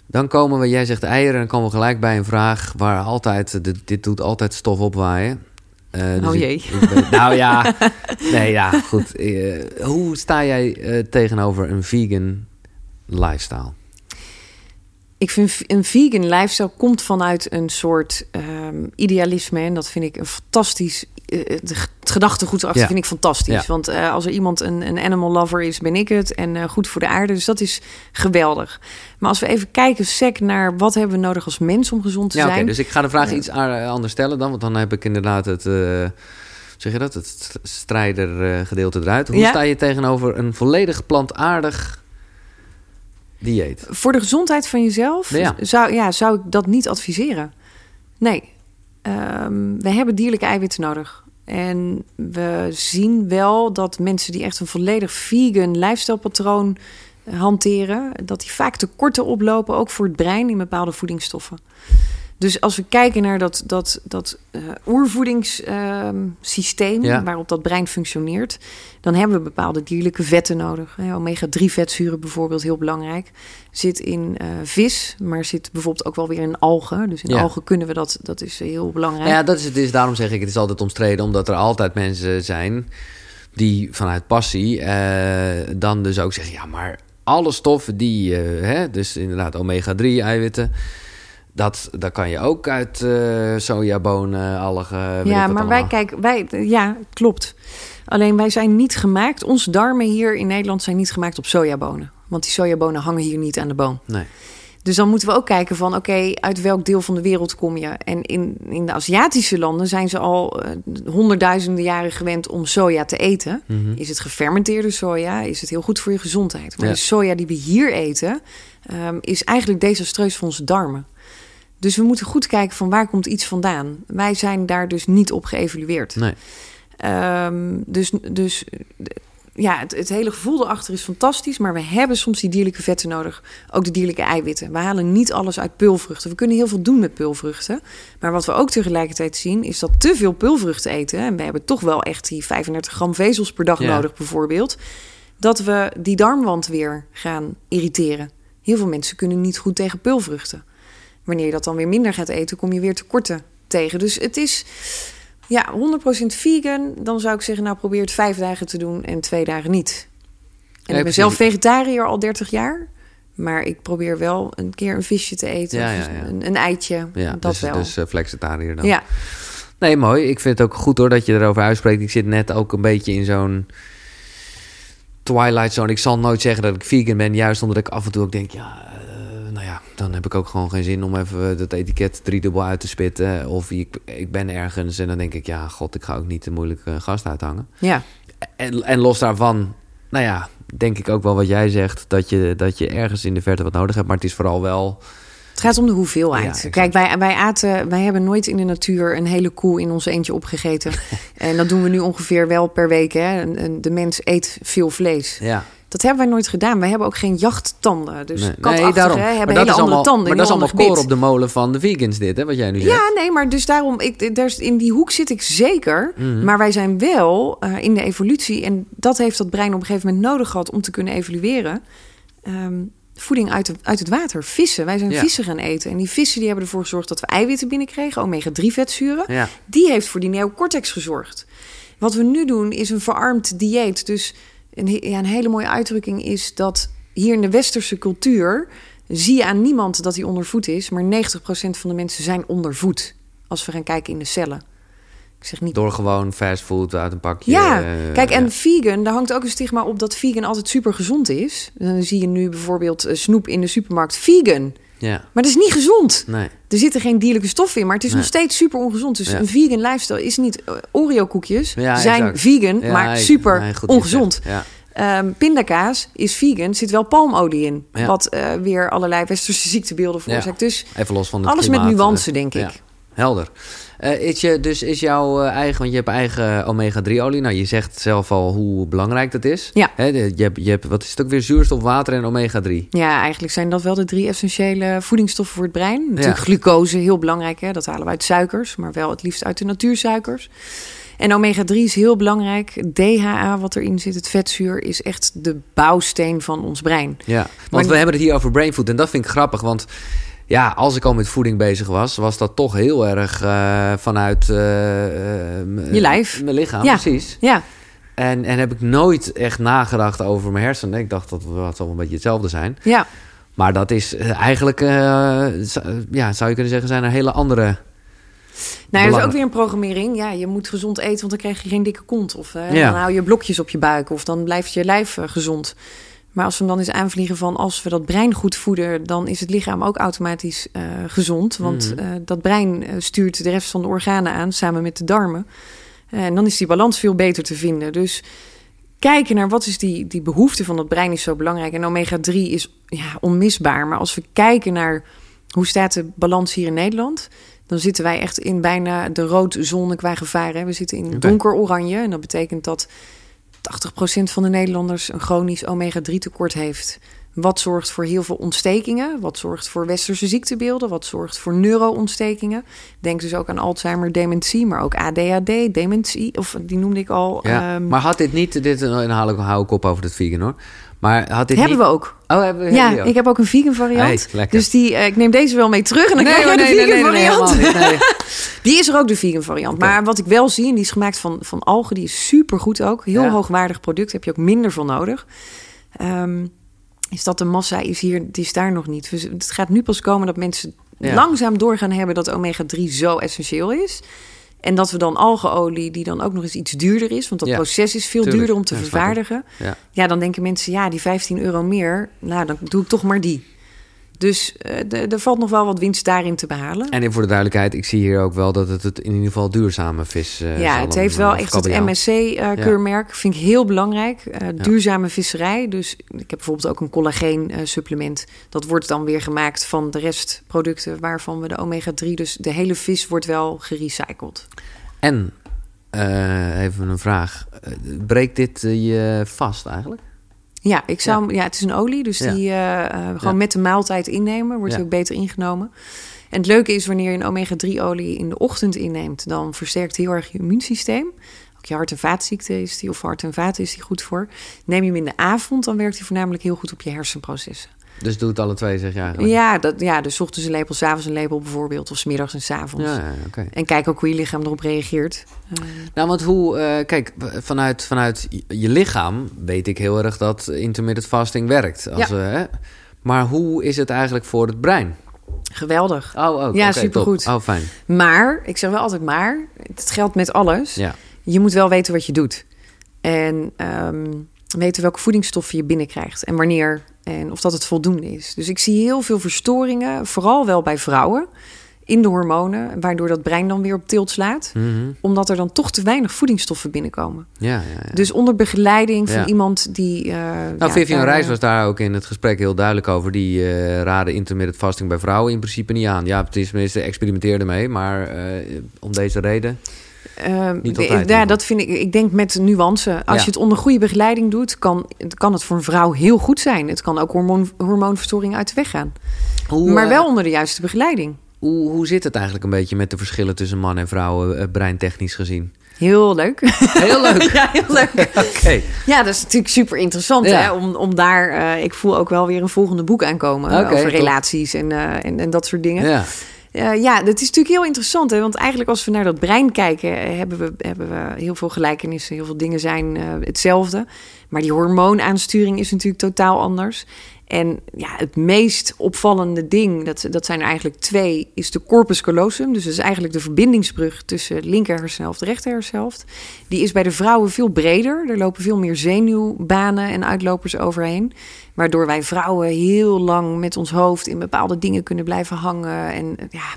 Dan komen we, jij zegt eieren, dan komen we gelijk bij een vraag waar altijd, dit, dit doet altijd stof opwaaien. Uh, dus oh jee. Ik, ik ben, nou ja, nee ja, goed. Uh, hoe sta jij uh, tegenover een vegan lifestyle? Ik vind een vegan lifestyle komt vanuit een soort um, idealisme. En dat vind ik een fantastisch. Het gedachtegoed erachter ja. vind ik fantastisch. Ja. Want als er iemand een, een, animal lover is, ben ik het. En goed voor de aarde. Dus dat is geweldig. Maar als we even kijken, sec naar wat hebben we nodig als mens om gezond te ja, zijn. Okay, dus ik ga de vraag iets anders stellen dan. Want dan heb ik inderdaad het. Uh, zeg je dat? Het strijdergedeelte eruit. Hoe sta je tegenover een volledig plantaardig dieet? Voor de gezondheid van jezelf ja. Zou, ja, zou ik dat niet adviseren. Nee. Um, we hebben dierlijke eiwitten nodig. En we zien wel dat mensen die echt een volledig vegan lifestylepatroon hanteren, dat die vaak tekorten oplopen, ook voor het brein in bepaalde voedingsstoffen. Dus als we kijken naar dat, dat, dat uh, oervoedingssysteem ja. waarop dat brein functioneert, dan hebben we bepaalde dierlijke vetten nodig. Omega-3 vetzuren bijvoorbeeld, heel belangrijk. Zit in uh, vis, maar zit bijvoorbeeld ook wel weer in algen. Dus in ja. algen kunnen we dat, dat is heel belangrijk. Ja, dat is het. Is, daarom zeg ik, het is altijd omstreden, omdat er altijd mensen zijn die vanuit passie dan dus ook zeggen, ja, maar alle stoffen die, hè, dus inderdaad omega-3 eiwitten, dat, dat kan je ook uit uh, sojabonen, algen. Ja, maar wij kijken, wij, ja, klopt. Alleen wij zijn niet gemaakt, onze darmen hier in Nederland zijn niet gemaakt op sojabonen. Want die sojabonen hangen hier niet aan de boom. Nee. Dus dan moeten we ook kijken van, oké, okay, uit welk deel van de wereld kom je? En in, in de Aziatische landen zijn ze al uh, honderdduizenden jaren gewend om soja te eten. Mm -hmm. Is het gefermenteerde soja? Is het heel goed voor je gezondheid? Maar ja. de soja die we hier eten, um, is eigenlijk desastreus voor onze darmen. Dus we moeten goed kijken van waar komt iets vandaan. Wij zijn daar dus niet op geëvalueerd. Nee. Um, dus, dus ja, het, het, hele gevoel erachter is fantastisch. Maar we hebben soms die dierlijke vetten nodig. Ook de dierlijke eiwitten. We halen niet alles uit peulvruchten. We kunnen heel veel doen met peulvruchten. Maar wat we ook tegelijkertijd zien, is dat te veel peulvruchten eten. En we hebben toch wel echt die 35 gram vezels per dag ja. nodig, bijvoorbeeld. Dat we die darmwand weer gaan irriteren. Heel veel mensen kunnen niet goed tegen peulvruchten. Wanneer je dat dan weer minder gaat eten, kom je weer tekorten tegen. Dus het is. Ja, 100% vegan. Dan zou ik zeggen, nou probeer het vijf dagen te doen en twee dagen niet. En ja, ik ben zelf vegetariër al 30 jaar. Maar ik probeer wel een keer een visje te eten. Ja, ja, een, een, eitje. Ja, dat dus, wel. Dus uh, flexitariër dan. Ja. Nee, mooi. Ik vind het ook goed hoor dat je erover uitspreekt. Ik zit net ook een beetje in zo'n twilight zone. Ik zal nooit zeggen dat ik vegan ben, juist omdat ik af en toe ook denk, ja, ja, dan heb ik ook gewoon geen zin om even dat etiket driedubbel uit te spitten. Of ik, ik ben ergens en dan denk ik, ja, god, ik ga ook niet een moeilijke gast uithangen. Ja. En, en los daarvan, nou ja, denk ik ook wel wat jij zegt, dat je, dat je ergens in de verte wat nodig hebt. Maar het is vooral wel het gaat om de hoeveelheid. Ja, Kijk, wij, wij aten, wij hebben nooit in de natuur een hele koe in ons eentje opgegeten. en dat doen we nu ongeveer wel per week. Hè. De mens eet veel vlees. Ja. Dat hebben wij nooit gedaan. Wij hebben ook geen jachttanden. Dus Nee, daarom. hebben Maar hele andere allemaal, tanden. maar dat is allemaal koor op de molen van de vegans dit, hè, wat jij nu zegt. Ja, nee, maar dus daarom, ik, daar, in die hoek zit ik zeker. Mhm. Maar wij zijn wel eh, in de evolutie, en dat heeft dat brein op een gegeven moment nodig gehad om te kunnen evolueren. Ehm, voeding uit, de, uit het water, vissen. Wij zijn Ja. vissen gaan eten. En die vissen die hebben ervoor gezorgd dat we eiwitten binnenkregen, omega-3 vetzuren. Ja. Die heeft voor die neocortex gezorgd. Wat we nu doen is een verarmd dieet. Dus een, ja, een hele mooie uitdrukking is dat hier in de westerse cultuur zie je aan niemand dat hij ondervoed is, maar 90% van de mensen zijn ondervoed. Als we gaan kijken in de cellen. Ik zeg niet. Door gewoon fastfood uit een pakje. Ja, eh, kijk, en ja. vegan, daar hangt ook een stigma op dat vegan altijd super gezond is. Dan zie je nu bijvoorbeeld eh, snoep in de supermarkt vegan. Ja, Maar dat is niet gezond. nee. Er zitten geen dierlijke stoffen in, maar het is Nee. nog steeds super ongezond. Dus Ja. een vegan lifestyle is niet eh, Oreo-koekjes. Ja, zijn exact. vegan, Ja, maar super ongezond. Ehm, pindakaas is vegan, zit wel palmolie in. Wat weer allerlei westerse ziektebeelden veroorzaakt. Dus Even los van het alles klimaat, met nuance, denk ik. Helder. Eh, is je, dus is jouw eh, eigen, want je hebt eigen omega-3-olie. Nou, je zegt zelf al hoe belangrijk dat is. Ja. Je, hebt, je hebt, wat is het ook weer? Zuurstof, water en omega-3. Ja, eigenlijk zijn dat wel de drie essentiële voedingsstoffen voor het brein. Natuurlijk glucose, heel belangrijk. Hè? Dat halen we uit suikers, maar wel het liefst uit de natuursuikers. En omega-3 is heel belangrijk. DHA, wat erin zit, het vetzuur, is echt de bouwsteen van ons brein. Ja, want Maar- we hebben het hier over brain food. En dat vind ik grappig, want ja, als ik al met voeding bezig was, was dat toch heel erg eh, vanuit eh, eh, Je lijf. Mijn lichaam, Ja. precies. Ja, En, en heb ik nooit echt nagedacht over mijn hersenen. Ik dacht dat het wel een beetje hetzelfde zijn. ja. Maar dat is eigenlijk, ja, zou je kunnen zeggen, zijn er hele andere. Nou, er is ook weer een programmering. Ja, je moet gezond eten, want dan krijg je geen dikke kont. Of Ja. dan hou je blokjes op je buik. Of dan blijft je lijf gezond. Maar als we hem dan eens aanvliegen van... als we dat brein goed voeden... dan is het lichaam ook automatisch eh, gezond. Want Mhm. eh, dat brein eh, stuurt de rest van de organen aan... samen met de darmen. En dan is die balans veel beter te vinden. Dus kijken naar wat is die, die behoefte van dat brein is zo belangrijk. En omega-3 is ja, onmisbaar. Maar als we kijken naar hoe staat de balans hier in Nederland... dan zitten wij echt in bijna de roodzone qua gevaar. Hè. We zitten in donker oranje. En dat betekent dat 80% van de Nederlanders een chronisch omega-3 tekort heeft. Wat zorgt voor heel veel ontstekingen? Wat zorgt voor westerse ziektebeelden? Wat zorgt voor neuro-ontstekingen? Denk dus ook aan Alzheimer, dementie, maar ook ADHD, dementie. Of die noemde ik al. Ja. Ehm, maar had dit niet, dit dan haal ik, hou ik op over het vegan hoor. Maar had dit hebben niet... we ook. Oh, hebben we Ja, ook? ik heb ook een vegan variant. Hey, dus die, eh, ik neem deze wel mee terug en dan Nee, krijg je de nee, vegan nee, nee, nee, variant. Die is er ook, de vegan variant. Maar wat ik wel zie, en die is gemaakt van, van algen, die is super goed ook. Heel Ja. hoogwaardig product, heb je ook minder van nodig. Ehm, is dat de massa is hier, die is daar nog niet. Dus het gaat nu pas komen dat mensen Ja. langzaam doorgaan hebben dat omega-3 zo essentieel is. En dat we dan algeolie, die dan ook nog eens iets duurder is, want dat Ja, proces is veel tuurlijk. duurder om te Ja, vervaardigen. Ja. Ja, dan denken mensen, ja, die 15 euro meer, nou, dan doe ik toch maar die. Dus eh, er valt nog wel wat winst daarin te behalen. En voor de duidelijkheid, ik zie hier ook wel dat het, het in ieder geval duurzame vis uh, ja, het heeft wel echt het MSC-keurmerk. Vind ik heel belangrijk. Eh, duurzame visserij. Dus ik heb bijvoorbeeld ook een collageen-supplement. dat wordt dan weer gemaakt van de restproducten waarvan we de omega-3... dus de hele vis wordt wel gerecycled. En, uh, even een vraag. breekt dit je vast eigenlijk? Ja, ik zou, ja. ja het is een olie, dus ja. die uh, gewoon ja. met de maaltijd innemen. Wordt ook beter ingenomen. En het leuke is wanneer je een omega-3-olie in de ochtend inneemt... dan versterkt heel erg je immuunsysteem. Ook je hart- en vaatziekte is die, of hart- en vaten is die goed voor. Neem je hem in de avond, dan werkt hij voornamelijk heel goed op je hersenprocessen. Dus doe het alle twee, zeg je eigenlijk? Ja, dat, ja dus ochtends een lepel, s'avonds een lepel bijvoorbeeld. Of smiddags en s'avonds. Ja, ja, okay. En kijk ook hoe je lichaam erop reageert. Uh... Nou, want hoe... Uh, kijk, vanuit, vanuit je lichaam weet ik heel erg dat intermittent fasting werkt. Als, ja. uh, maar hoe is het eigenlijk voor het brein? Geweldig. Oh, ook. Ja, top. supergoed. Oh, fijn. Maar, ik zeg wel altijd maar, het geldt met alles. Ja. Je moet wel weten wat je doet. En ehm, weten welke voedingsstoffen je binnenkrijgt en wanneer en of dat het voldoende is. Dus ik zie heel veel verstoringen, vooral wel bij vrouwen, in de hormonen, waardoor dat brein dan weer op tilt slaat. Mhm. Omdat er dan toch te weinig voedingsstoffen binnenkomen. Ja, ja, ja. Dus onder begeleiding van iemand die. eh Nou, Vivian Reis eh, was daar ook in het gesprek heel duidelijk over. Die eh raden intermittent fasting bij vrouwen in principe niet aan. Ja, het is tenminste experimenteerde mee, maar om deze reden. Ehm, Niet altijd, ja, dat vind ik. Ik denk met nuance. Als Ja. je het onder goede begeleiding doet, kan, kan het voor een vrouw heel goed zijn. Het kan ook hormoon, hormoonverstoring uit de weg gaan. Hoe, maar eh, wel onder de juiste begeleiding. hoe, hoe zit het eigenlijk een beetje met de verschillen tussen man en vrouw, eh, breintechnisch gezien? Heel leuk. Heel leuk. ja, heel leuk. Oké. Ja, dat is natuurlijk super interessant. Ja. Hè? Om, om daar, eh, ik voel ook wel weer een volgende boek aankomen. Over top. relaties en, en, en dat soort dingen. Ja. Eh, ja, dat is natuurlijk heel interessant. Hè? Want eigenlijk als we naar dat brein kijken, eh, hebben we, hebben we heel veel gelijkenissen. Heel veel dingen zijn eh, hetzelfde. Maar die hormoonaansturing is natuurlijk totaal anders. En ja, het meest opvallende ding, dat, dat zijn er eigenlijk twee, is de corpus callosum. Dus dat is eigenlijk de verbindingsbrug tussen linker hersenhelft en rechter hersenhelft. Die is bij de vrouwen veel breder. Er lopen veel meer zenuwbanen en uitlopers overheen. Waardoor wij vrouwen heel lang met ons hoofd in bepaalde dingen kunnen blijven hangen. En ja,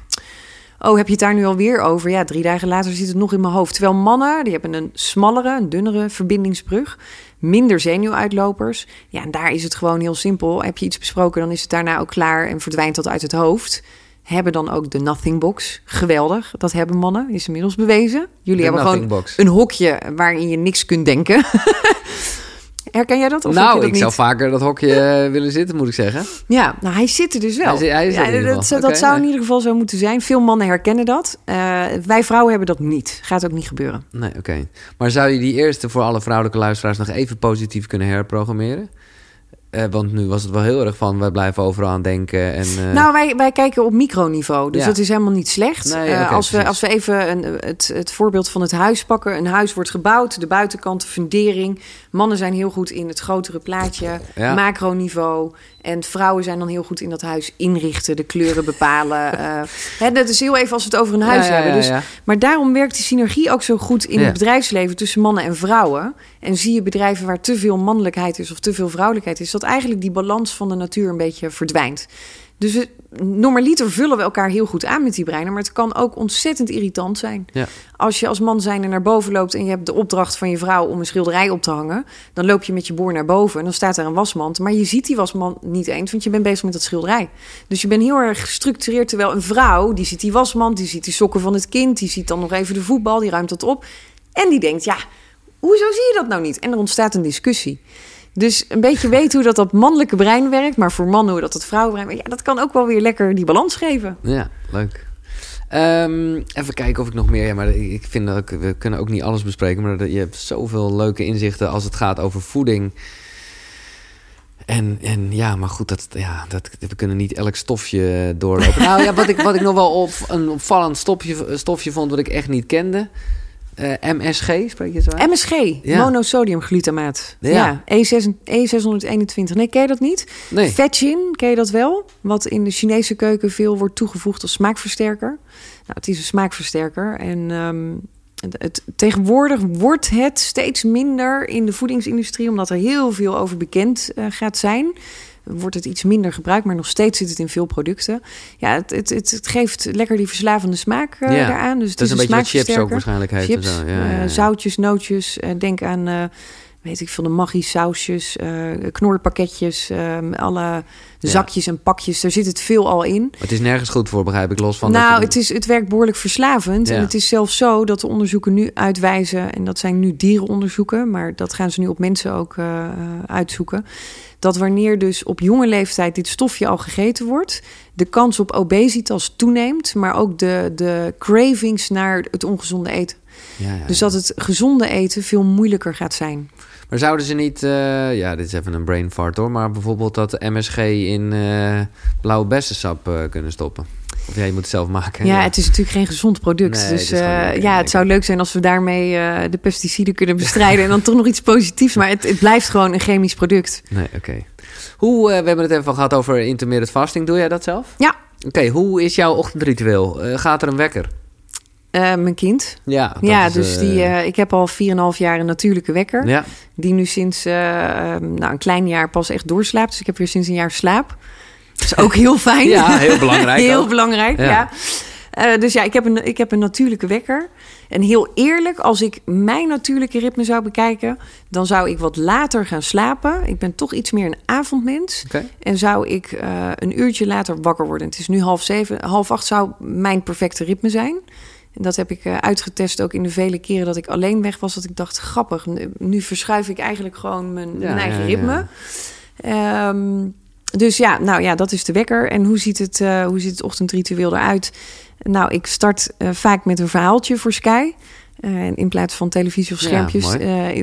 oh, heb je het daar nu alweer over? Ja, drie dagen later zit het nog in mijn hoofd. Terwijl mannen, die hebben een smallere, een dunnere verbindingsbrug. Minder zenuwuitlopers. Ja, en daar is het gewoon heel simpel. Heb je iets besproken, dan is het daarna ook klaar en verdwijnt dat uit het hoofd. Hebben dan ook de nothing box. Geweldig. Dat hebben mannen, is inmiddels bewezen. Jullie De hebben gewoon box. een hokje waarin je niks kunt denken. Herken jij dat? Of nou, dat ik zou niet? vaker dat hokje eh, willen zitten, moet ik zeggen. Ja, nou hij zit er dus wel. Hij zit- hij is ja, dat, zou in ieder geval zo moeten zijn. Veel mannen herkennen dat. Eh, wij vrouwen hebben dat niet. Gaat ook niet gebeuren. Nee, oké. Maar zou je die eerste voor alle vrouwelijke luisteraars nog even positief kunnen herprogrammeren? Eh, want nu was het wel heel erg van, wij blijven overal aan denken. En, Nou, wij, wij kijken op microniveau. Dus Ja. dat is helemaal niet slecht. Nee, als, we, als we even een, het, het voorbeeld van het huis pakken. Een huis wordt gebouwd, de buitenkant, de fundering. Mannen zijn heel goed in het grotere plaatje, Ja. macroniveau. En vrouwen zijn dan heel goed in dat huis inrichten, de kleuren bepalen. Eh, hè, dat is heel even als we het over een huis Ja, hebben. Dus. Maar daarom werkt die synergie ook zo goed in het bedrijfsleven tussen mannen en vrouwen. En zie je bedrijven waar te veel mannelijkheid is of te veel vrouwelijkheid is, dat eigenlijk die balans van de natuur een beetje verdwijnt. Dus we, normaliter vullen we elkaar heel goed aan met die breinen, maar het kan ook ontzettend irritant zijn. Ja. Als je als man zijn er naar boven loopt en je hebt de opdracht van je vrouw om een schilderij op te hangen, dan loop je met je boor naar boven en dan staat er een wasmand, maar je ziet die wasmand niet eens, want je bent bezig met dat schilderij. Dus je bent heel erg gestructureerd, terwijl een vrouw, die ziet die wasmand, die ziet die sokken van het kind, die ziet dan nog even de voetbal, die ruimt dat op en die denkt, ja, hoezo zie je dat nou niet? En er ontstaat een discussie. Dus een beetje weten hoe dat, dat mannelijke brein werkt, maar voor mannen hoe dat het vrouwenbrein werkt, ja, dat kan ook wel weer lekker die balans geven. Ja, leuk. Ehm, even kijken of ik nog meer... Ja, maar ik vind dat we kunnen ook niet alles bespreken... maar je hebt zoveel leuke inzichten als het gaat over voeding. En, en ja, maar goed, dat, ja, dat, we kunnen niet elk stofje doorlopen. nou ja, wat ik, wat ik nog wel op, een opvallend stofje, stofje vond... wat ik echt niet kende... eh, MSG, spreek je het zo? MSG, Ja. monosodiumglutamaat. Ja. Ja, E E6, E621. Nee, ken je dat niet? Nee. Vetchin, ken je dat wel? Wat in de Chinese keuken veel wordt toegevoegd als smaakversterker. Nou, het is een smaakversterker. En ehm, het, het- tegenwoordig wordt het steeds minder in de voedingsindustrie... omdat er heel veel over bekend eh, gaat zijn... Wordt het iets minder gebruikt, maar nog steeds zit het in veel producten. Ja, het, het, het, het geeft lekker die verslavende smaak eh Ja, daaraan. Dus het Dat is een beetje chips ook waarschijnlijk Chips, zo. Ja, ja, eh, zoutjes, nootjes. eh, denk aan, eh, weet ik veel, de Maggi sausjes, eh, knorpakketjes, ehm, alle zakjes en pakjes. Daar zit het veel al in. Maar het is nergens goed voor, begrijp ik, los van... nou, je- het, is, het werkt behoorlijk verslavend. Ja. En het is zelfs zo dat de onderzoeken nu uitwijzen... en dat zijn nu dierenonderzoeken... maar dat gaan ze nu op mensen ook eh, eh, uitzoeken... dat wanneer dus op jonge leeftijd dit stofje al gegeten wordt... de kans op obesitas toeneemt... maar ook de, de cravings naar het ongezonde eten. Ja, ja, Dus dat het gezonde eten veel moeilijker gaat zijn. Maar zouden ze niet, eh, ja, dit is even een brain fart hoor, maar bijvoorbeeld dat MSG in eh, blauwe bessensap eh, kunnen stoppen? Of ja, je moet het zelf maken. Ja, het is natuurlijk geen gezond product. Nee, dus het ja, het zou leuk zijn als we daarmee de pesticiden kunnen bestrijden. en dan toch nog iets positiefs. Maar het, het blijft gewoon een chemisch product. Nee, oké. Hoe, we hebben het even gehad over intermittent fasting. Doe jij dat zelf? Ja, Oké, hoe is jouw ochtendritueel? Gaat er een wekker? Eh, mijn kind. Ja, ja, is, dus eh, die, eh, ik heb al 4,5 jaar een natuurlijke wekker. Ja, Die nu sinds eh, ehm, nou, een klein jaar pas echt doorslaapt. Dus ik heb weer sinds een jaar slaap. Dat is ook heel fijn. ja heel belangrijk. heel ook. belangrijk, Ja. ja. Eh, dus ja, ik heb, een, ik heb een natuurlijke wekker. En heel eerlijk, als ik mijn natuurlijke ritme zou bekijken... dan zou ik wat later gaan slapen. Ik ben toch iets meer een avondmens. En zou ik eh, een uurtje later wakker worden. Het is nu half zeven. Half acht zou mijn perfecte ritme zijn. En dat heb ik eh, uitgetest ook in de vele keren dat ik alleen weg was. Dat ik dacht, grappig, nu- verschuif ik eigenlijk gewoon mijn, Ja, mijn eigen ritme. Ehm, dus ja, nou ja, dat is de wekker. En hoe ziet het, eh, hoe ziet het ochtendritueel eruit? Nou, ik start eh, vaak met een verhaaltje voor Sky. In plaats van televisie of schermpjes.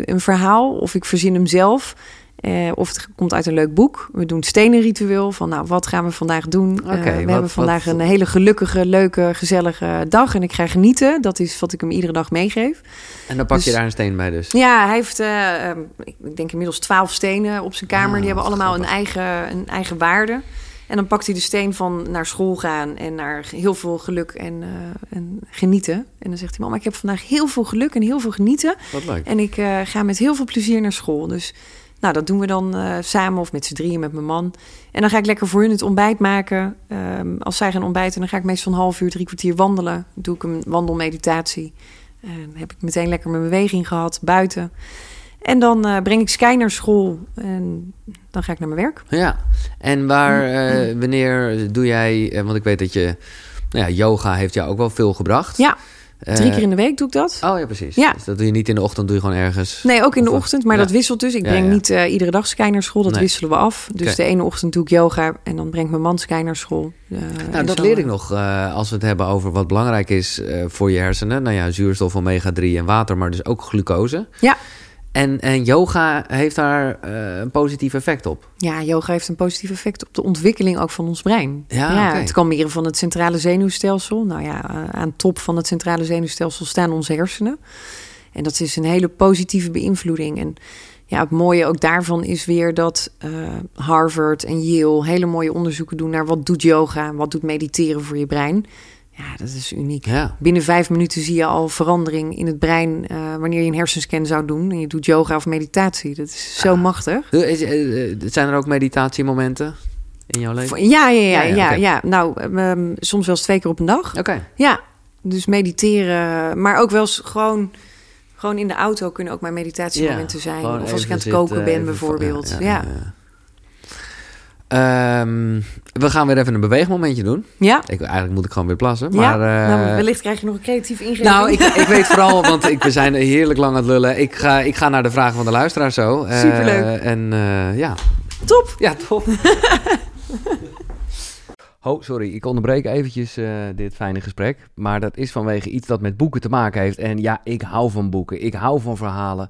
een verhaal of ik verzin hem zelf. Eh, of het komt uit een leuk boek. We doen stenen ritueel. Van nou, wat gaan we vandaag doen? Eh, we wat- hebben vandaag wat- een hele gelukkige, leuke, gezellige dag. En ik ga genieten. Dat is wat ik hem iedere dag meegeef. En dan pak je Dus- daar een steen bij dus. Ja, hij heeft, eh, ehm, ik denk inmiddels twaalf stenen op zijn kamer. Ah, die hebben allemaal een eigen, een eigen waarde. En dan pakt hij de steen van naar school gaan en naar heel veel geluk en, en genieten. En dan zegt hij, mama, ik heb vandaag heel veel geluk en heel veel genieten. Wat leuk. En ik ga met heel veel plezier naar school. Dus nou, dat doen we dan eh, samen of met z'n drieën met mijn man. En dan ga ik lekker voor hun het ontbijt maken. Ehm, als zij gaan ontbijten, dan ga ik meestal een half uur, drie kwartier wandelen. Dan doe ik een wandelmeditatie. Dan heb ik meteen lekker mijn beweging gehad buiten. En dan eh, breng ik Sky naar school en dan ga ik naar mijn werk. Ja, en waar, eh, wanneer doe jij, want ik weet dat je, nou ja, yoga heeft jou ook wel veel gebracht. Ja, drie keer in de week doe ik dat. Oh ja, precies. Ja. Dus dat doe je niet in de ochtend, doe je gewoon ergens. Nee, ook in de ochtend, maar ja. dat wisselt dus. Ik breng ja. niet eh, iedere dag Sky naar school, dat Nee. wisselen we af. Dus de ene ochtend doe ik yoga en dan brengt mijn man Sky naar school. Eh, Nou, dat zo, leer eh, ik nog eh, als we het hebben over wat belangrijk is eh, voor je hersenen. Nou ja, zuurstof, omega-3 en water, maar dus ook glucose. Ja. En, en yoga heeft daar eh, een positief effect op. Ja, yoga heeft een positief effect op de ontwikkeling ook van ons brein. Ja, oké. Het kalmeren van het centrale zenuwstelsel. Nou ja, eh, aan top van het centrale zenuwstelsel staan onze hersenen. En dat is een hele positieve beïnvloeding. En ja, het mooie ook daarvan is weer dat eh, Harvard en Yale hele mooie onderzoeken doen naar wat doet yoga en wat doet mediteren voor je brein. Ja, dat is uniek. Ja. Binnen vijf minuten zie je al verandering in het brein eh, wanneer je een hersenscan zou doen en je doet yoga of meditatie. Dat is zo Ah. machtig. Eh, is- eh, Zijn er ook meditatiemomenten in jouw leven? Ja, ja, ja, Ja, ja. Nou, ehm, soms wel eens twee keer op een dag. Oké. Ja, dus mediteren, maar ook wel eens gewoon, gewoon in de auto kunnen ook mijn meditatiemomenten zijn. Of als ik aan het zitten, koken ben bijvoorbeeld. ja, Ja, ja, ja. Ehm, we gaan weer even een beweegmomentje doen. ja. Ik, eigenlijk moet ik gewoon weer plassen. Ja, Maar, eh, nou, wellicht krijg je nog een creatieve ingeving. Nou, ik, ik weet vooral, want ik, we zijn heerlijk lang aan het lullen. Ik ga, ik ga naar de vragen van de luisteraar zo. Eh, Superleuk. En eh, ja. Top! Ja, top. Oh, sorry, ik onderbreek eventjes dit fijne gesprek. Maar dat is vanwege iets dat met boeken te maken heeft. En ja, ik hou van boeken. Ik hou van verhalen.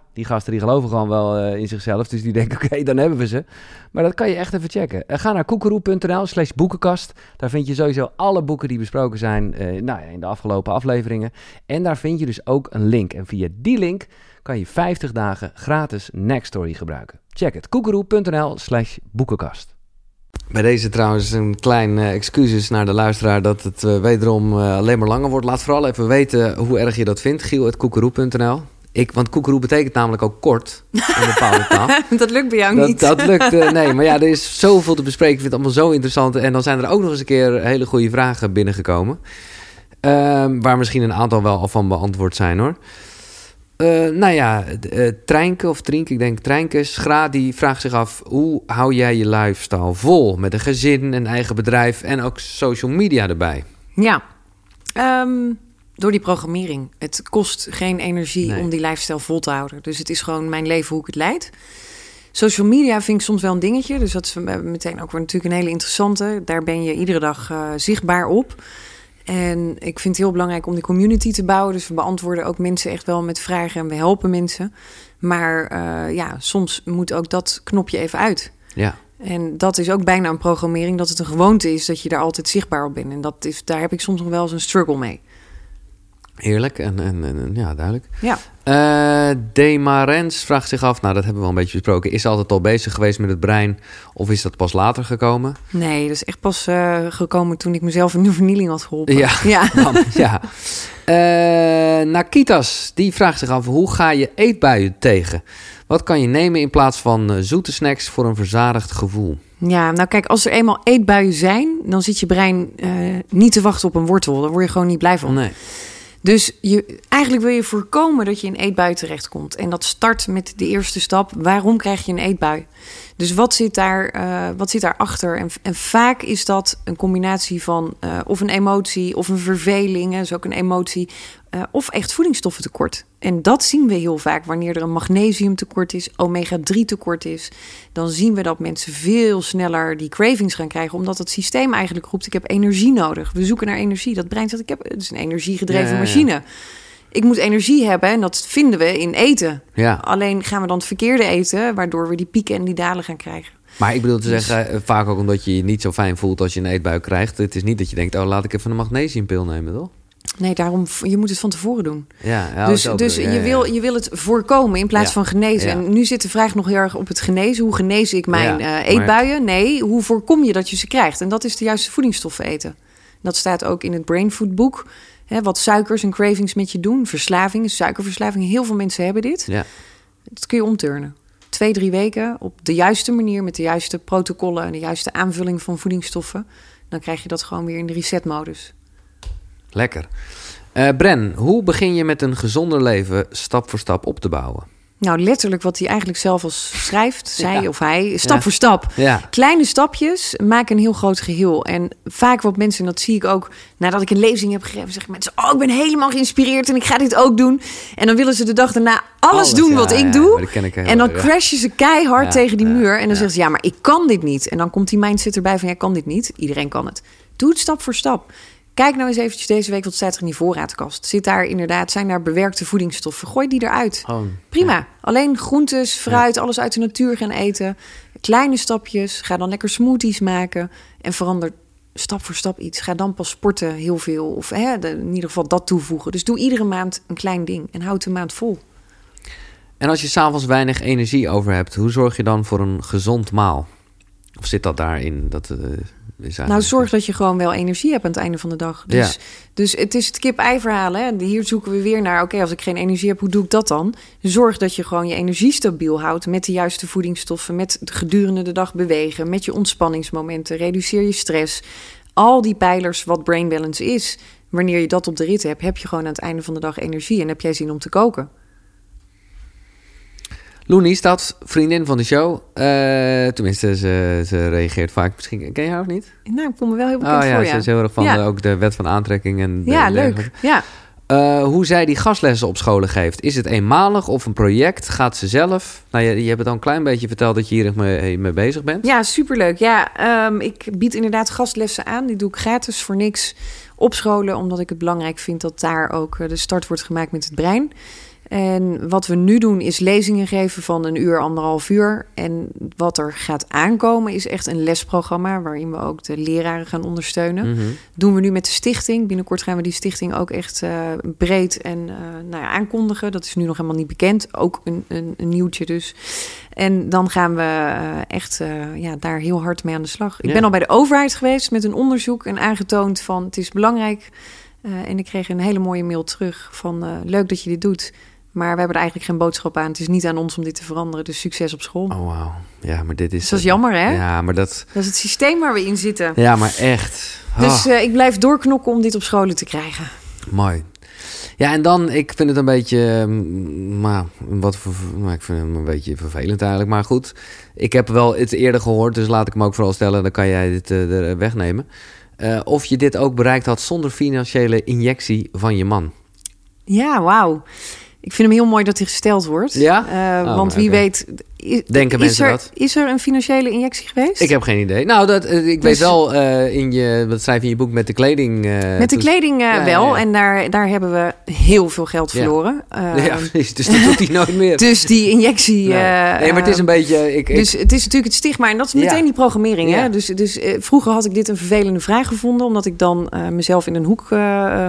die gasten die geloven gewoon wel eh, in zichzelf. Dus die denken, oké, dan hebben we ze. Maar dat kan je echt even checken. Eh, ga naar koekeroe.nl slash boekenkast. Daar vind je sowieso alle boeken die besproken zijn eh, nou ja, in de afgelopen afleveringen. En daar vind je dus ook een link. En via die link kan je 50 dagen gratis Nextory gebruiken. Check het, koekeroe.nl slash boekenkast. Bij deze trouwens een klein eh, excuses naar de luisteraar dat het wederom alleen maar langer wordt. Laat vooral even weten hoe erg je dat vindt. Giel.koekeroe.nl ik, Want koekeroe betekent namelijk ook kort in een bepaalde taal. dat lukt bij jou Dat, niet. dat lukt, eh, nee. Maar ja, er is zoveel te bespreken. Ik vind het allemaal zo interessant. En dan zijn er ook nog eens een keer hele goede vragen binnengekomen. Ehm, waar misschien een aantal wel al van beantwoord zijn hoor. Eh, nou ja, eh, Treinke of Trink, ik denk Treinke, Schra, die vraagt zich af... hoe hou jij je lifestyle vol? Met een gezin, een eigen bedrijf en ook social media erbij. Ja, Ehm, door die programmering. Het kost geen energie Nee. om die lifestyle vol te houden. Dus het is gewoon mijn leven hoe ik het leid. Social media vind ik soms wel een dingetje. Dus dat is meteen ook weer natuurlijk een hele interessante. Daar ben je iedere dag eh, zichtbaar op. En ik vind het heel belangrijk om die community te bouwen. Dus we beantwoorden ook mensen echt wel met vragen en we helpen mensen. Maar eh, ja, soms moet ook dat knopje even uit. Ja. En dat is ook bijna een programmering, dat het een gewoonte is dat je daar altijd zichtbaar op bent. En dat is, daar heb ik soms nog wel eens een struggle mee. Heerlijk en, en, en ja, duidelijk. Ja. Uh, Demarens vraagt zich af, nou dat hebben we al een beetje besproken. Is altijd al bezig geweest met het brein of is dat pas later gekomen? Nee, dat is echt pas uh, gekomen toen ik mezelf een vernieling had geholpen. Ja, ja. ja. Uh, Nakitas, die vraagt zich af, hoe ga je eetbuien tegen? Wat kan je nemen in plaats van zoete snacks voor een verzadigd gevoel? Ja, nou kijk, als er eenmaal eetbuien zijn, dan zit je brein niet te wachten op een wortel. Daar word je gewoon niet blij van. Nee. Dus je, eigenlijk wil je voorkomen dat je in eetbui terechtkomt. En dat start met de eerste stap. Waarom krijg je een eetbui? Dus wat zit daar, uh, wat zit daarachter? En, en vaak is dat een combinatie van uh, of een emotie of een verveling, dat is ook een emotie, uh, of echt voedingsstoffentekort. En dat zien we heel vaak wanneer er een magnesiumtekort is, omega-3 tekort is. Dan zien we dat mensen veel sneller die cravings gaan krijgen, omdat het systeem eigenlijk roept: ik heb energie nodig. We zoeken naar energie. Dat brein zegt: ik heb het is een energiegedreven ja, ja, ja. machine. Ik moet energie hebben en dat vinden we in eten. Ja. Alleen gaan we dan het verkeerde eten, waardoor we die pieken en die dalen gaan krijgen. Maar ik bedoel te dus... zeggen, vaak ook omdat je je niet zo fijn voelt als je een eetbuik krijgt. Het is niet dat je denkt, oh laat ik even een magnesiumpil nemen, toch? Nee, daarom, je moet het van tevoren doen. Ja, ja dus dus ja, je, wil, je wil het voorkomen in plaats van genezen. En nu zit de vraag nog heel erg op het genezen. Hoe genees ik mijn uh, eetbuien? Nee, hoe voorkom je dat je ze krijgt? En dat is de juiste voedingsstoffen eten. Dat staat ook in het Brain Food boek. Hè, wat suikers en cravings met je doen. Verslaving, suikerverslaving. Heel veel mensen hebben dit. Ja. Dat kun je omturnen. Twee, drie weken op de juiste manier... met de juiste protocollen en de juiste aanvulling van voedingsstoffen. Dan krijg je dat gewoon weer in de resetmodus. Lekker. Uh, Bren, hoe begin je met een gezonder leven stap voor stap op te bouwen? Nou, letterlijk wat hij eigenlijk zelf als schrijft, zij ja. of hij, stap ja. voor stap. Ja. Kleine stapjes maken een heel groot geheel. En vaak wat mensen, en dat zie ik ook nadat ik een lezing heb gegeven, zeggen mensen: Oh, ik ben helemaal geïnspireerd en ik ga dit ook doen. En dan willen ze de dag daarna alles, Alles, doen wat ik doe. ik en dan crashen ze keihard tegen die muur. En dan zeggen ze: Ja, maar ik kan dit niet. En dan komt die mindset erbij van: Ja, kan dit niet. Iedereen kan het. Doe het stap voor stap. Kijk nou eens eventjes deze week wat staat er in die voorraadkast. Zit daar inderdaad, zijn daar bewerkte voedingsstoffen? Gooi die eruit. Gewoon, Prima. ja. Alleen groentes, fruit, alles uit de natuur gaan eten. Kleine stapjes. Ga dan lekker smoothies maken. En verander stap voor stap iets. Ga dan pas sporten heel veel. Of hè, in ieder geval dat toevoegen. Dus doe iedere maand een klein ding. En houd de maand vol. En als je s'avonds weinig energie over hebt, hoe zorg je dan voor een gezond maal? Of zit dat daarin? Dat, eh, is Nou, zorg dat je gewoon wel energie hebt aan het einde van de dag. Dus, dus het is het kip-ei verhaal. Hè? Hier zoeken we weer naar, oké, als ik geen energie heb, hoe doe ik dat dan? Zorg dat je gewoon je energie stabiel houdt met de juiste voedingsstoffen, met gedurende de dag bewegen, met je ontspanningsmomenten, reduceer je stress. Al die pijlers wat brain balance is, wanneer je dat op de rit hebt, heb je gewoon aan het einde van de dag energie en heb jij zin om te koken. Loenie staat vriendin van de show. Eh, tenminste, ze, ze reageert vaak. Misschien ken je haar of niet? Nou, ik kom me wel heel bekend oh ja, voor, ze ja. is heel erg van Ja. ook de wet van aantrekking. En de- Ja, leuk. Ja. Eh, hoe zij die gastlessen op scholen geeft. Is het eenmalig of een project? Gaat ze zelf? Nou, je, je hebt het al een klein beetje verteld dat je hier mee, mee bezig bent. Ja, superleuk. Ja, ehm, ik bied inderdaad gastlessen aan. Die doe ik gratis voor niks op scholen, omdat ik het belangrijk vind dat daar ook eh, de start wordt gemaakt met het brein. En wat we nu doen is lezingen geven van een uur, anderhalf uur. En wat er gaat aankomen is echt een lesprogramma waarin we ook de leraren gaan ondersteunen. Mhm. Doen we nu met de stichting. Binnenkort gaan we die stichting ook echt eh, breed en eh, nou ja, aankondigen. Dat is nu nog helemaal niet bekend. Ook een, een, een nieuwtje dus. En dan gaan we eh, echt ja, daar heel hard mee aan de slag. Ik Ja. ben al bij de overheid geweest met een onderzoek en aangetoond van het is belangrijk. En ik kreeg een hele mooie mail terug van leuk dat je dit doet. Maar we hebben er eigenlijk geen boodschap aan. Het is niet aan ons om dit te veranderen. Dus succes op school. Oh, wauw. Ja, maar dit is... Dus dat is jammer, hè? Ja, maar dat... Dat is het systeem waar we in zitten. Ja, maar echt. Dus Oh, eh, ik blijf doorknokken om dit op scholen te krijgen. mooi. Ja, en dan, ik vind het een beetje, mm, maar wat, maar ik vind hem een beetje vervelend eigenlijk. Maar goed, ik heb wel het eerder gehoord, dus laat ik hem ook vooral stellen. Dan kan jij dit er wegnemen. Of je dit ook bereikt had zonder financiële injectie van je man. Ja, wauw. Ik vind hem heel mooi dat hij gesteld wordt. Ja? Eh, Oh, want wie weet is, Denken is mensen er, dat? Is er een financiële injectie geweest? Ik heb geen idee. Nou, dat, eh, ik weet Dus- wel eh, in je, wat schrijf je in je boek met de kleding. eh, Met de kleding Ja, wel. ja. En daar, daar hebben we heel veel geld verloren. Ja, precies. Dus dat doet hij nooit meer. Dus die injectie... nee. nee, maar het is een beetje... Ik, ik- Dus het is natuurlijk het stigma. En dat is meteen die programmering. Hè? Dus, dus vroeger had ik dit een vervelende vraag gevonden. Omdat ik dan mezelf in een hoek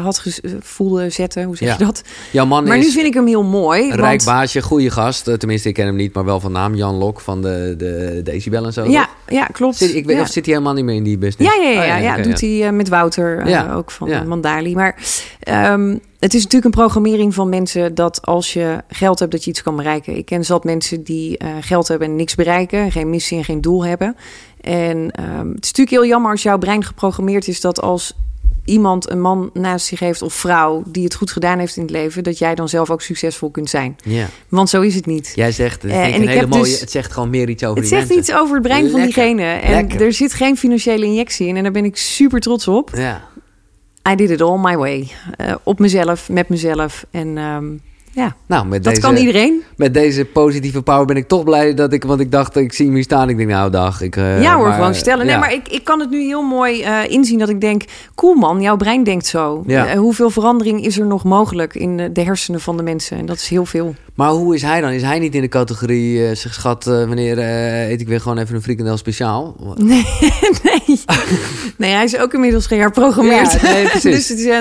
had voelde zetten. Hoe zeg je dat? jouw man Maar is nu vind ik hem heel mooi. want- rijk baasje, goede gast. Tenminste, ik ken hem niet, maar wel van naam. Jan Lok van de, de Decibel en zo. Ja, toch? ja, klopt. Zit, ik weet, ja. Of zit hij helemaal niet meer in die business? Ja, ja, ja, Oh, ja, doet hij eh, met Wouter Ja, ook van. Mandali. Maar ehm, het is natuurlijk een programmering van mensen dat als je geld hebt, dat je iets kan bereiken. Ik ken zat mensen die eh, geld hebben en niks bereiken, geen missie en geen doel hebben. En ehm, het is natuurlijk heel jammer als jouw brein geprogrammeerd is dat als iemand een man naast zich heeft of vrouw die het goed gedaan heeft in het leven, dat jij dan zelf ook succesvol kunt zijn. Ja. Want zo is het niet. Jij zegt, Eh, en een ik hele heb mooie... dus- het zegt gewoon meer iets over Het die zegt mensen. iets over het brein van diegene. En Lekker. er zit geen financiële injectie in. En daar ben ik super trots op. Ja. I did it all my way. Eh, op mezelf, met mezelf. En ehm, ja, Nou, met dat deze, kan iedereen. met deze positieve power ben ik toch blij dat ik... Want ik dacht, ik zie hem hier staan. Ik denk, nou, dag. Ik, eh, ja hoor, maar, gewoon stellen. Nee, ja. maar ik, ik kan het nu heel mooi eh, inzien dat ik denk... cool man, jouw brein denkt zo. Ja. Eh, hoeveel verandering is er nog mogelijk in de hersenen van de mensen? En dat is heel veel. Maar hoe is hij dan? Is hij niet in de categorie, zeg schat, wanneer eet ik weer gewoon even een frikandel speciaal? Nee, nee. nee, hij is ook inmiddels geherprogrammeerd. Ja, nee, precies. dus het is,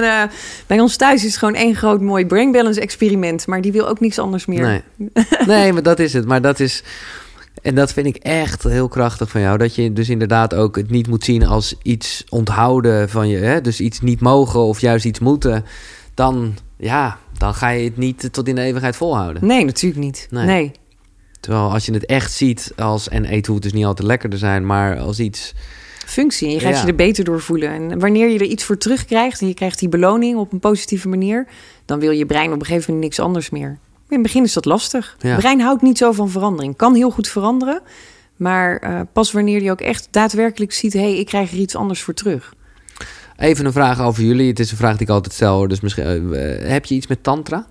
bij ons thuis is het gewoon één groot mooi brain balance experiment. Maar die wil ook niks anders meer. Nee. nee, maar dat is het. Maar dat is... En dat vind ik echt heel krachtig van jou. Dat je dus inderdaad ook het niet moet zien als iets onthouden van je. Hè? Dus iets niet mogen of juist iets moeten. Dan, ja, dan ga je het niet tot in de eeuwigheid volhouden. Nee, natuurlijk niet. Nee. Nee. Terwijl als je het echt ziet als... En eten hoeft dus niet altijd lekkerder zijn, maar als iets... Functie. En je gaat Ja. je er beter door voelen. En wanneer je er iets voor terugkrijgt en je krijgt die beloning op een positieve manier, dan wil je brein op een gegeven moment niks anders meer. In het begin is dat lastig. Ja. Het brein houdt niet zo van verandering. Kan heel goed veranderen. Maar eh, pas wanneer je ook echt daadwerkelijk ziet... hé, hey, ik krijg er iets anders voor terug. Even een vraag over jullie. Het is een vraag die ik altijd stel. hoor. Dus misschien, eh, heb je iets met tantra?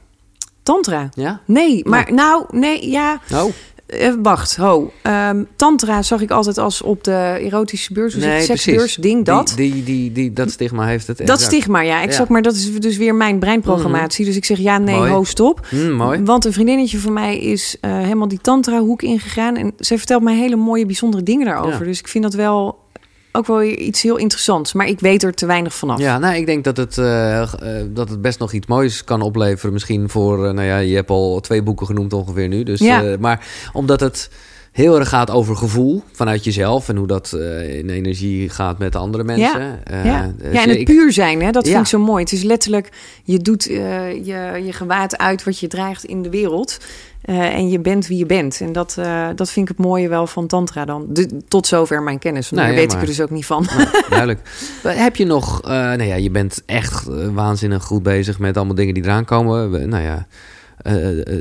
Tantra? Ja? Nee, maar nou, nee, ja... Oh, eh, wacht, ho. Ehm, tantra zag ik altijd als op de erotische beurs, je, nee, seksbeurs, ding, dat. Die, die, die, die, dat stigma heeft het. dat stigma, ja, exact. Ja. Maar dat is dus weer mijn breinprogrammatie. Dus ik zeg ja, nee, Mooi. ho, stop. Hm, mooi. Want een vriendinnetje van mij is eh, helemaal die tantra-hoek ingegaan. En zij vertelt mij hele mooie, bijzondere dingen daarover. Ja. Dus ik vind dat wel ook wel iets heel interessants. Maar ik weet er te weinig vanaf. Ja, nou, ik denk dat het, eh, eh, dat het best nog iets moois kan opleveren. Misschien voor, eh, nou ja, je hebt al twee boeken genoemd ongeveer nu. Dus, Ja. maar omdat het heel erg gaat over gevoel vanuit jezelf. En hoe dat in energie gaat met andere mensen. Ja. dus ja, en het ik- puur zijn, hè, dat Ja. vind ik zo mooi. Het is letterlijk, je doet je, je gewaad uit wat je draagt in de wereld. Eh, en je bent wie je bent. En dat, eh, dat vind ik het mooie wel van tantra dan. De- tot zover mijn kennis. Nou daar ja, weet ik er dus ook niet van. Nou, duidelijk. Heb je nog... eh, nou ja, je bent echt waanzinnig goed bezig met allemaal dingen die eraan komen. We- Nou ja,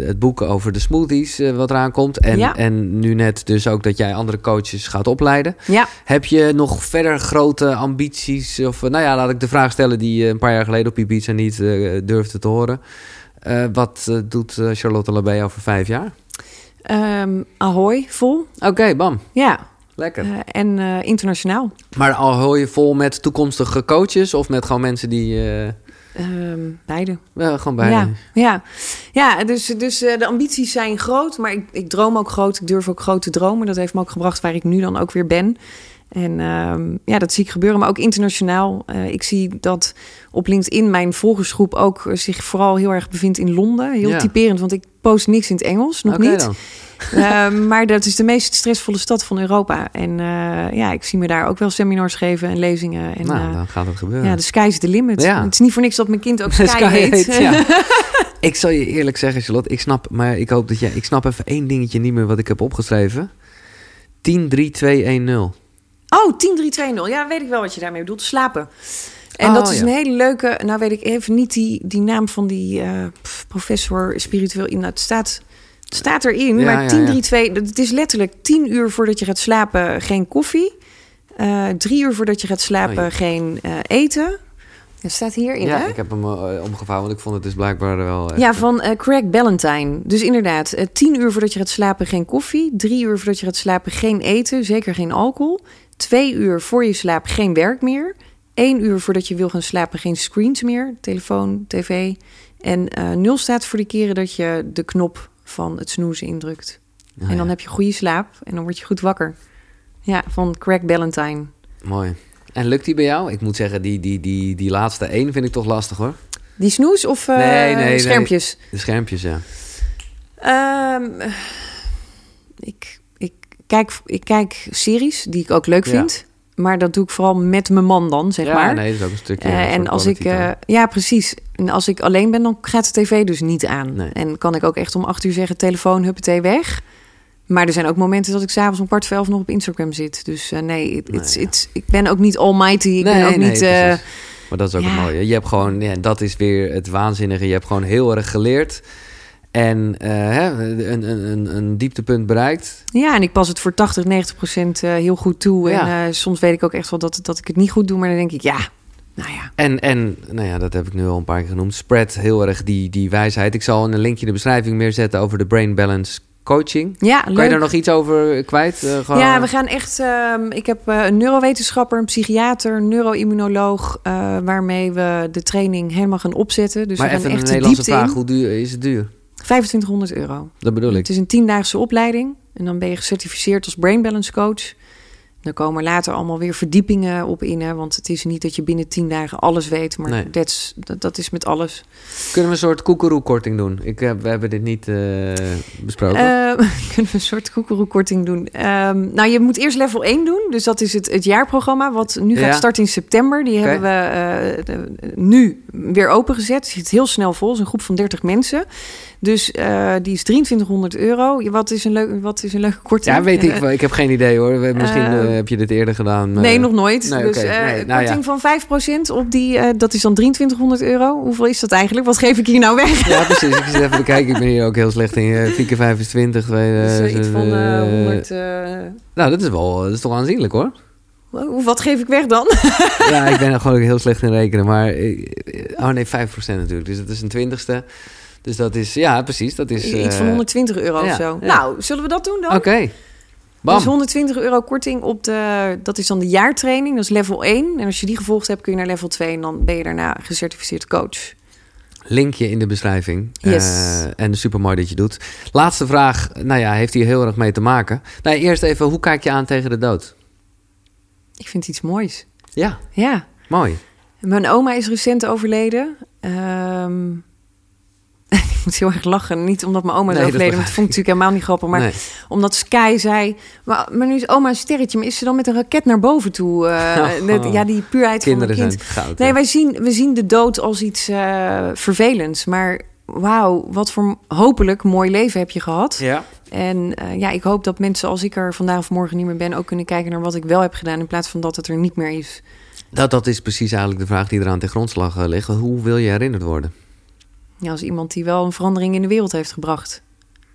het boek over de smoothies wat eraan komt. En, Ja. en nu net dus ook dat jij andere coaches gaat opleiden. ja, Heb je nog verder grote ambities? Of nou ja, laat ik de vraag stellen die je een paar jaar geleden op Ibiza niet durfde te horen. Eh, wat eh, doet eh, Charlotte Labé over vijf jaar? Ehm Ahoy, vol. Oké, bam. Ja, Lekker. en internationaal. Maar je vol met toekomstige coaches of met gewoon mensen die... Ehm, beide. wel gewoon bij... Ja, ja. ja dus, dus de ambities zijn groot, maar ik, ik droom ook groot. Ik durf ook groot te dromen. Dat heeft me ook gebracht waar ik nu dan ook weer ben. En ehm, ja, dat zie ik gebeuren, maar ook internationaal. Eh, ik zie dat op LinkedIn mijn volgersgroep ook eh, zich vooral heel erg bevindt in Londen. Heel Ja. typerend, want ik post niks in het Engels, nog niet. Ehm, maar dat is de meest stressvolle stad van Europa. En eh, ja, ik zie me daar ook wel seminars geven en lezingen. En, nou, dan gaat het gebeuren. ja, de sky is the limit. Ja. Het is niet voor niks dat mijn kind ook Sky, Sky heet. heet, ja. ik zal je eerlijk zeggen, Charlotte, ik snap, maar ik hoop dat jij, ik snap even één dingetje niet meer wat ik heb opgeschreven. 10 3 2 1 0. Oh, 10320. Ja, weet ik wel wat je daarmee bedoelt. Slapen. En Oh, dat is ja. een hele leuke... Nou weet ik even niet die, die naam van die eh, professor spiritueel in. Het staat, het staat erin, Ja, maar ja, 1032... Het is letterlijk 10 uur voordat je gaat slapen geen koffie. Eh, drie uur voordat je gaat slapen Oh, ja. geen eh, eten. Dat staat hierin, ja, hè? ik heb hem omgevouwen, want ik vond het dus blijkbaar wel... echt- Ja, van eh, Craig Ballantyne. Dus inderdaad, eh, tien uur voordat je gaat slapen geen koffie. Drie uur voordat je gaat slapen geen eten, zeker geen alcohol. Twee uur voor je slaap geen werk meer. Eén uur voordat je wil gaan slapen geen screens meer. Telefoon, tv. En eh, nul staat voor de keren dat je de knop van het snoezen indrukt. Ah, en dan ja. heb je goede slaap en dan word je goed wakker. Ja, van Craig Ballantyne. Mooi. En lukt die bij jou? Ik moet zeggen, die, die, die, die laatste één vind ik toch lastig hoor. Die snoes of eh, Nee, nee, nee. schermpjes? De schermpjes, ja. Ehm, ik, kijk, ik kijk series die ik ook leuk Ja. vind. Maar dat doe ik vooral met mijn man dan, zeg ja, maar. nee, dat is ook een stukje... Eh, een en als ik, eh, ja, precies. En als ik alleen ben, dan gaat de tv dus niet aan. Nee. En kan ik ook echt om acht uur zeggen: telefoon, huppatee, weg. Maar er zijn ook momenten dat ik s'avonds om kwart voor elf nog op Instagram zit. Dus eh, nee, it- Nee, it's, ja. it's, ik ben ook niet almighty. Ik nee, ben ook nee, niet. Maar dat is ook ja. het mooie. Je hebt gewoon, ja, dat is weer het waanzinnige. Je hebt gewoon heel erg geleerd. En eh, hè, een, een, een, een dieptepunt bereikt. ja, en ik pas het voor 80, 90 procent eh, heel goed toe. Ja. En eh, soms weet ik ook echt wel dat, dat ik het niet goed doe. Maar dan denk ik, ja, nou ja. En, en nou ja, dat heb ik nu al een paar keer genoemd. Spread heel erg die, die wijsheid. Ik zal een linkje in de beschrijving meer zetten over de Brain Balance Coaching. Ja, Kan je daar nog iets over kwijt? Gewoon- Ja, we gaan echt. ehm, ik heb een neurowetenschapper, een psychiater, een neuroimmunoloog, waarmee we de training helemaal gaan opzetten. Dus maar we gaan even een echt de Nederlandse vraag. in. Hoe duur is het duur? 2500 euro. Dat bedoel ik. Het is een tiendaagse opleiding en dan ben je gecertificeerd als brain balance coach. Dan komen er later allemaal weer verdiepingen op in, hè, want het is niet dat je binnen tien dagen alles weet, maar Nee. dat, dat is met alles. Kunnen we een soort koekeroekorting doen? Ik, heb- we hebben dit niet eh, besproken. Eh, kunnen we een soort koekeroekorting doen? Ehm, nou, je moet eerst level 1 doen. Dus dat is het, het jaarprogramma wat nu gaat Ja. starten in september. Die hebben we eh, nu weer opengezet. Het zit heel snel vol. Het is een groep van 30 mensen. Dus eh, die is 2300 euro. Wat is een, leuk, wat is een leuke korting? ja, weet ik Eh, wel. Ik heb geen idee hoor. Misschien eh, eh, heb je dit eerder gedaan. Nee, nog nooit. nee, dus Nee, nou ja. korting van 5% op die, dat is dan 2300 euro. Hoeveel is dat eigenlijk? Wat geef ik hier nou weg? Ja, precies. Ik zit even te kijken. Ik ben hier ook heel slecht in. eh, 4 keer 5 is 20. Twee, Dus, eh, iets van eh, 100... eh, Nou, dat is wel dat is toch aanzienlijk hoor. wat geef ik weg dan? Ja, ik ben er gewoon heel slecht in rekenen. Maar, oh nee, 5% natuurlijk. Dus dat is een twintigste. Dus dat is, ja, precies. Dat is... Iets van eh, 120 euro ja, of zo. ja. Nou, zullen we dat doen dan? Oké. Dus 120 euro korting op de... Dat is dan de jaartraining, dat is level 1. En als je die gevolgd hebt, kun je naar level 2... en dan ben je daarna gecertificeerd coach. Linkje in de beschrijving. Yes. Eh, en super mooi dat je doet. Laatste vraag. Nou ja, heeft hier heel erg mee te maken. Nou, eerst even, hoe kijk je aan tegen de dood? Ik vind het iets moois. Ja, Ja. mooi. Mijn oma is recent overleden. Ehm, ik moet heel erg lachen. Niet omdat mijn oma is Nee, overleden, dat vond ik natuurlijk helemaal niet grappig. Maar Nee. omdat Sky zei... Maar, maar nu is oma een sterretje, maar is ze dan met een raket naar boven toe? eh, Oh. ja, die puurheid van een kind. zijn goud. Nee, wij zien, we zien de dood als iets eh, vervelends. Maar wauw, wat voor hopelijk mooi leven heb je gehad. Ja. En eh, ja, ik hoop dat mensen als ik er vandaag of morgen niet meer ben... ook kunnen kijken naar wat ik wel heb gedaan... in plaats van dat het er niet meer is. Dat, dat is precies eigenlijk de vraag die eraan ten grondslag ligt. Hoe wil je herinnerd worden? Ja, als iemand die wel een verandering in de wereld heeft gebracht.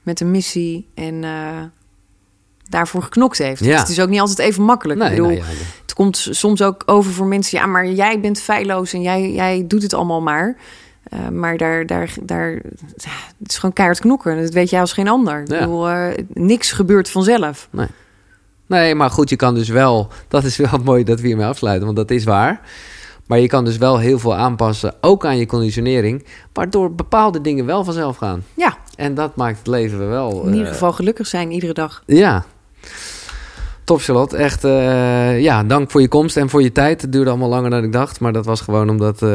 Met een missie en eh, daarvoor geknokt heeft. Ja. Dus het is ook niet altijd even makkelijk. Nee, ik bedoel, nou ja, het komt soms ook over voor mensen... ja, maar jij bent feilloos en jij, jij doet het allemaal maar... Eh, maar daar, daar, daar, het is gewoon keihard knokken. Dat weet jij als geen ander. Ik bedoel, eh, niks gebeurt vanzelf. Nee, maar goed, je kan dus wel... Dat is wel mooi dat we hiermee afsluiten, want dat is waar. Maar je kan dus wel heel veel aanpassen, ook aan je conditionering... waardoor bepaalde dingen wel vanzelf gaan. Ja, En dat maakt het leven wel... in ieder eh, geval gelukkig zijn iedere dag. Ja. Top, Charlotte. Echt, eh, ja, dank voor je komst en voor je tijd. Het duurde allemaal langer dan ik dacht. Maar dat was gewoon omdat, eh,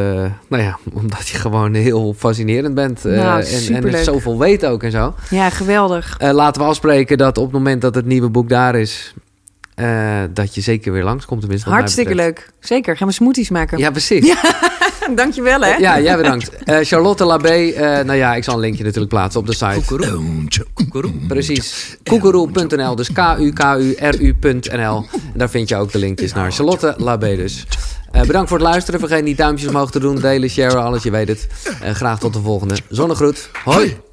nou ja, omdat je gewoon heel fascinerend bent. Nou, en, en zoveel weet ook en zo. Ja, geweldig. Laten we afspreken dat op het moment dat het nieuwe boek daar is... eh, dat je zeker weer langskomt. Tenminste, Hartstikke leuk. Zeker, gaan we smoothies maken. Ja, precies. Ja, Dankjewel hè. jij bedankt. Eh, Charlotte Labé, eh, nou ja, ik zal een linkje natuurlijk plaatsen op de site. Precies. Koekeroe.nl, dus K-U-K-U-R-U.nl. En daar vind je ook de linkjes naar Charlotte Labé dus. Eh, bedankt voor het luisteren. Vergeet niet duimpjes omhoog te doen, delen, sharen, alles, je weet het. En graag tot de volgende. Zonnegroet. Hoi!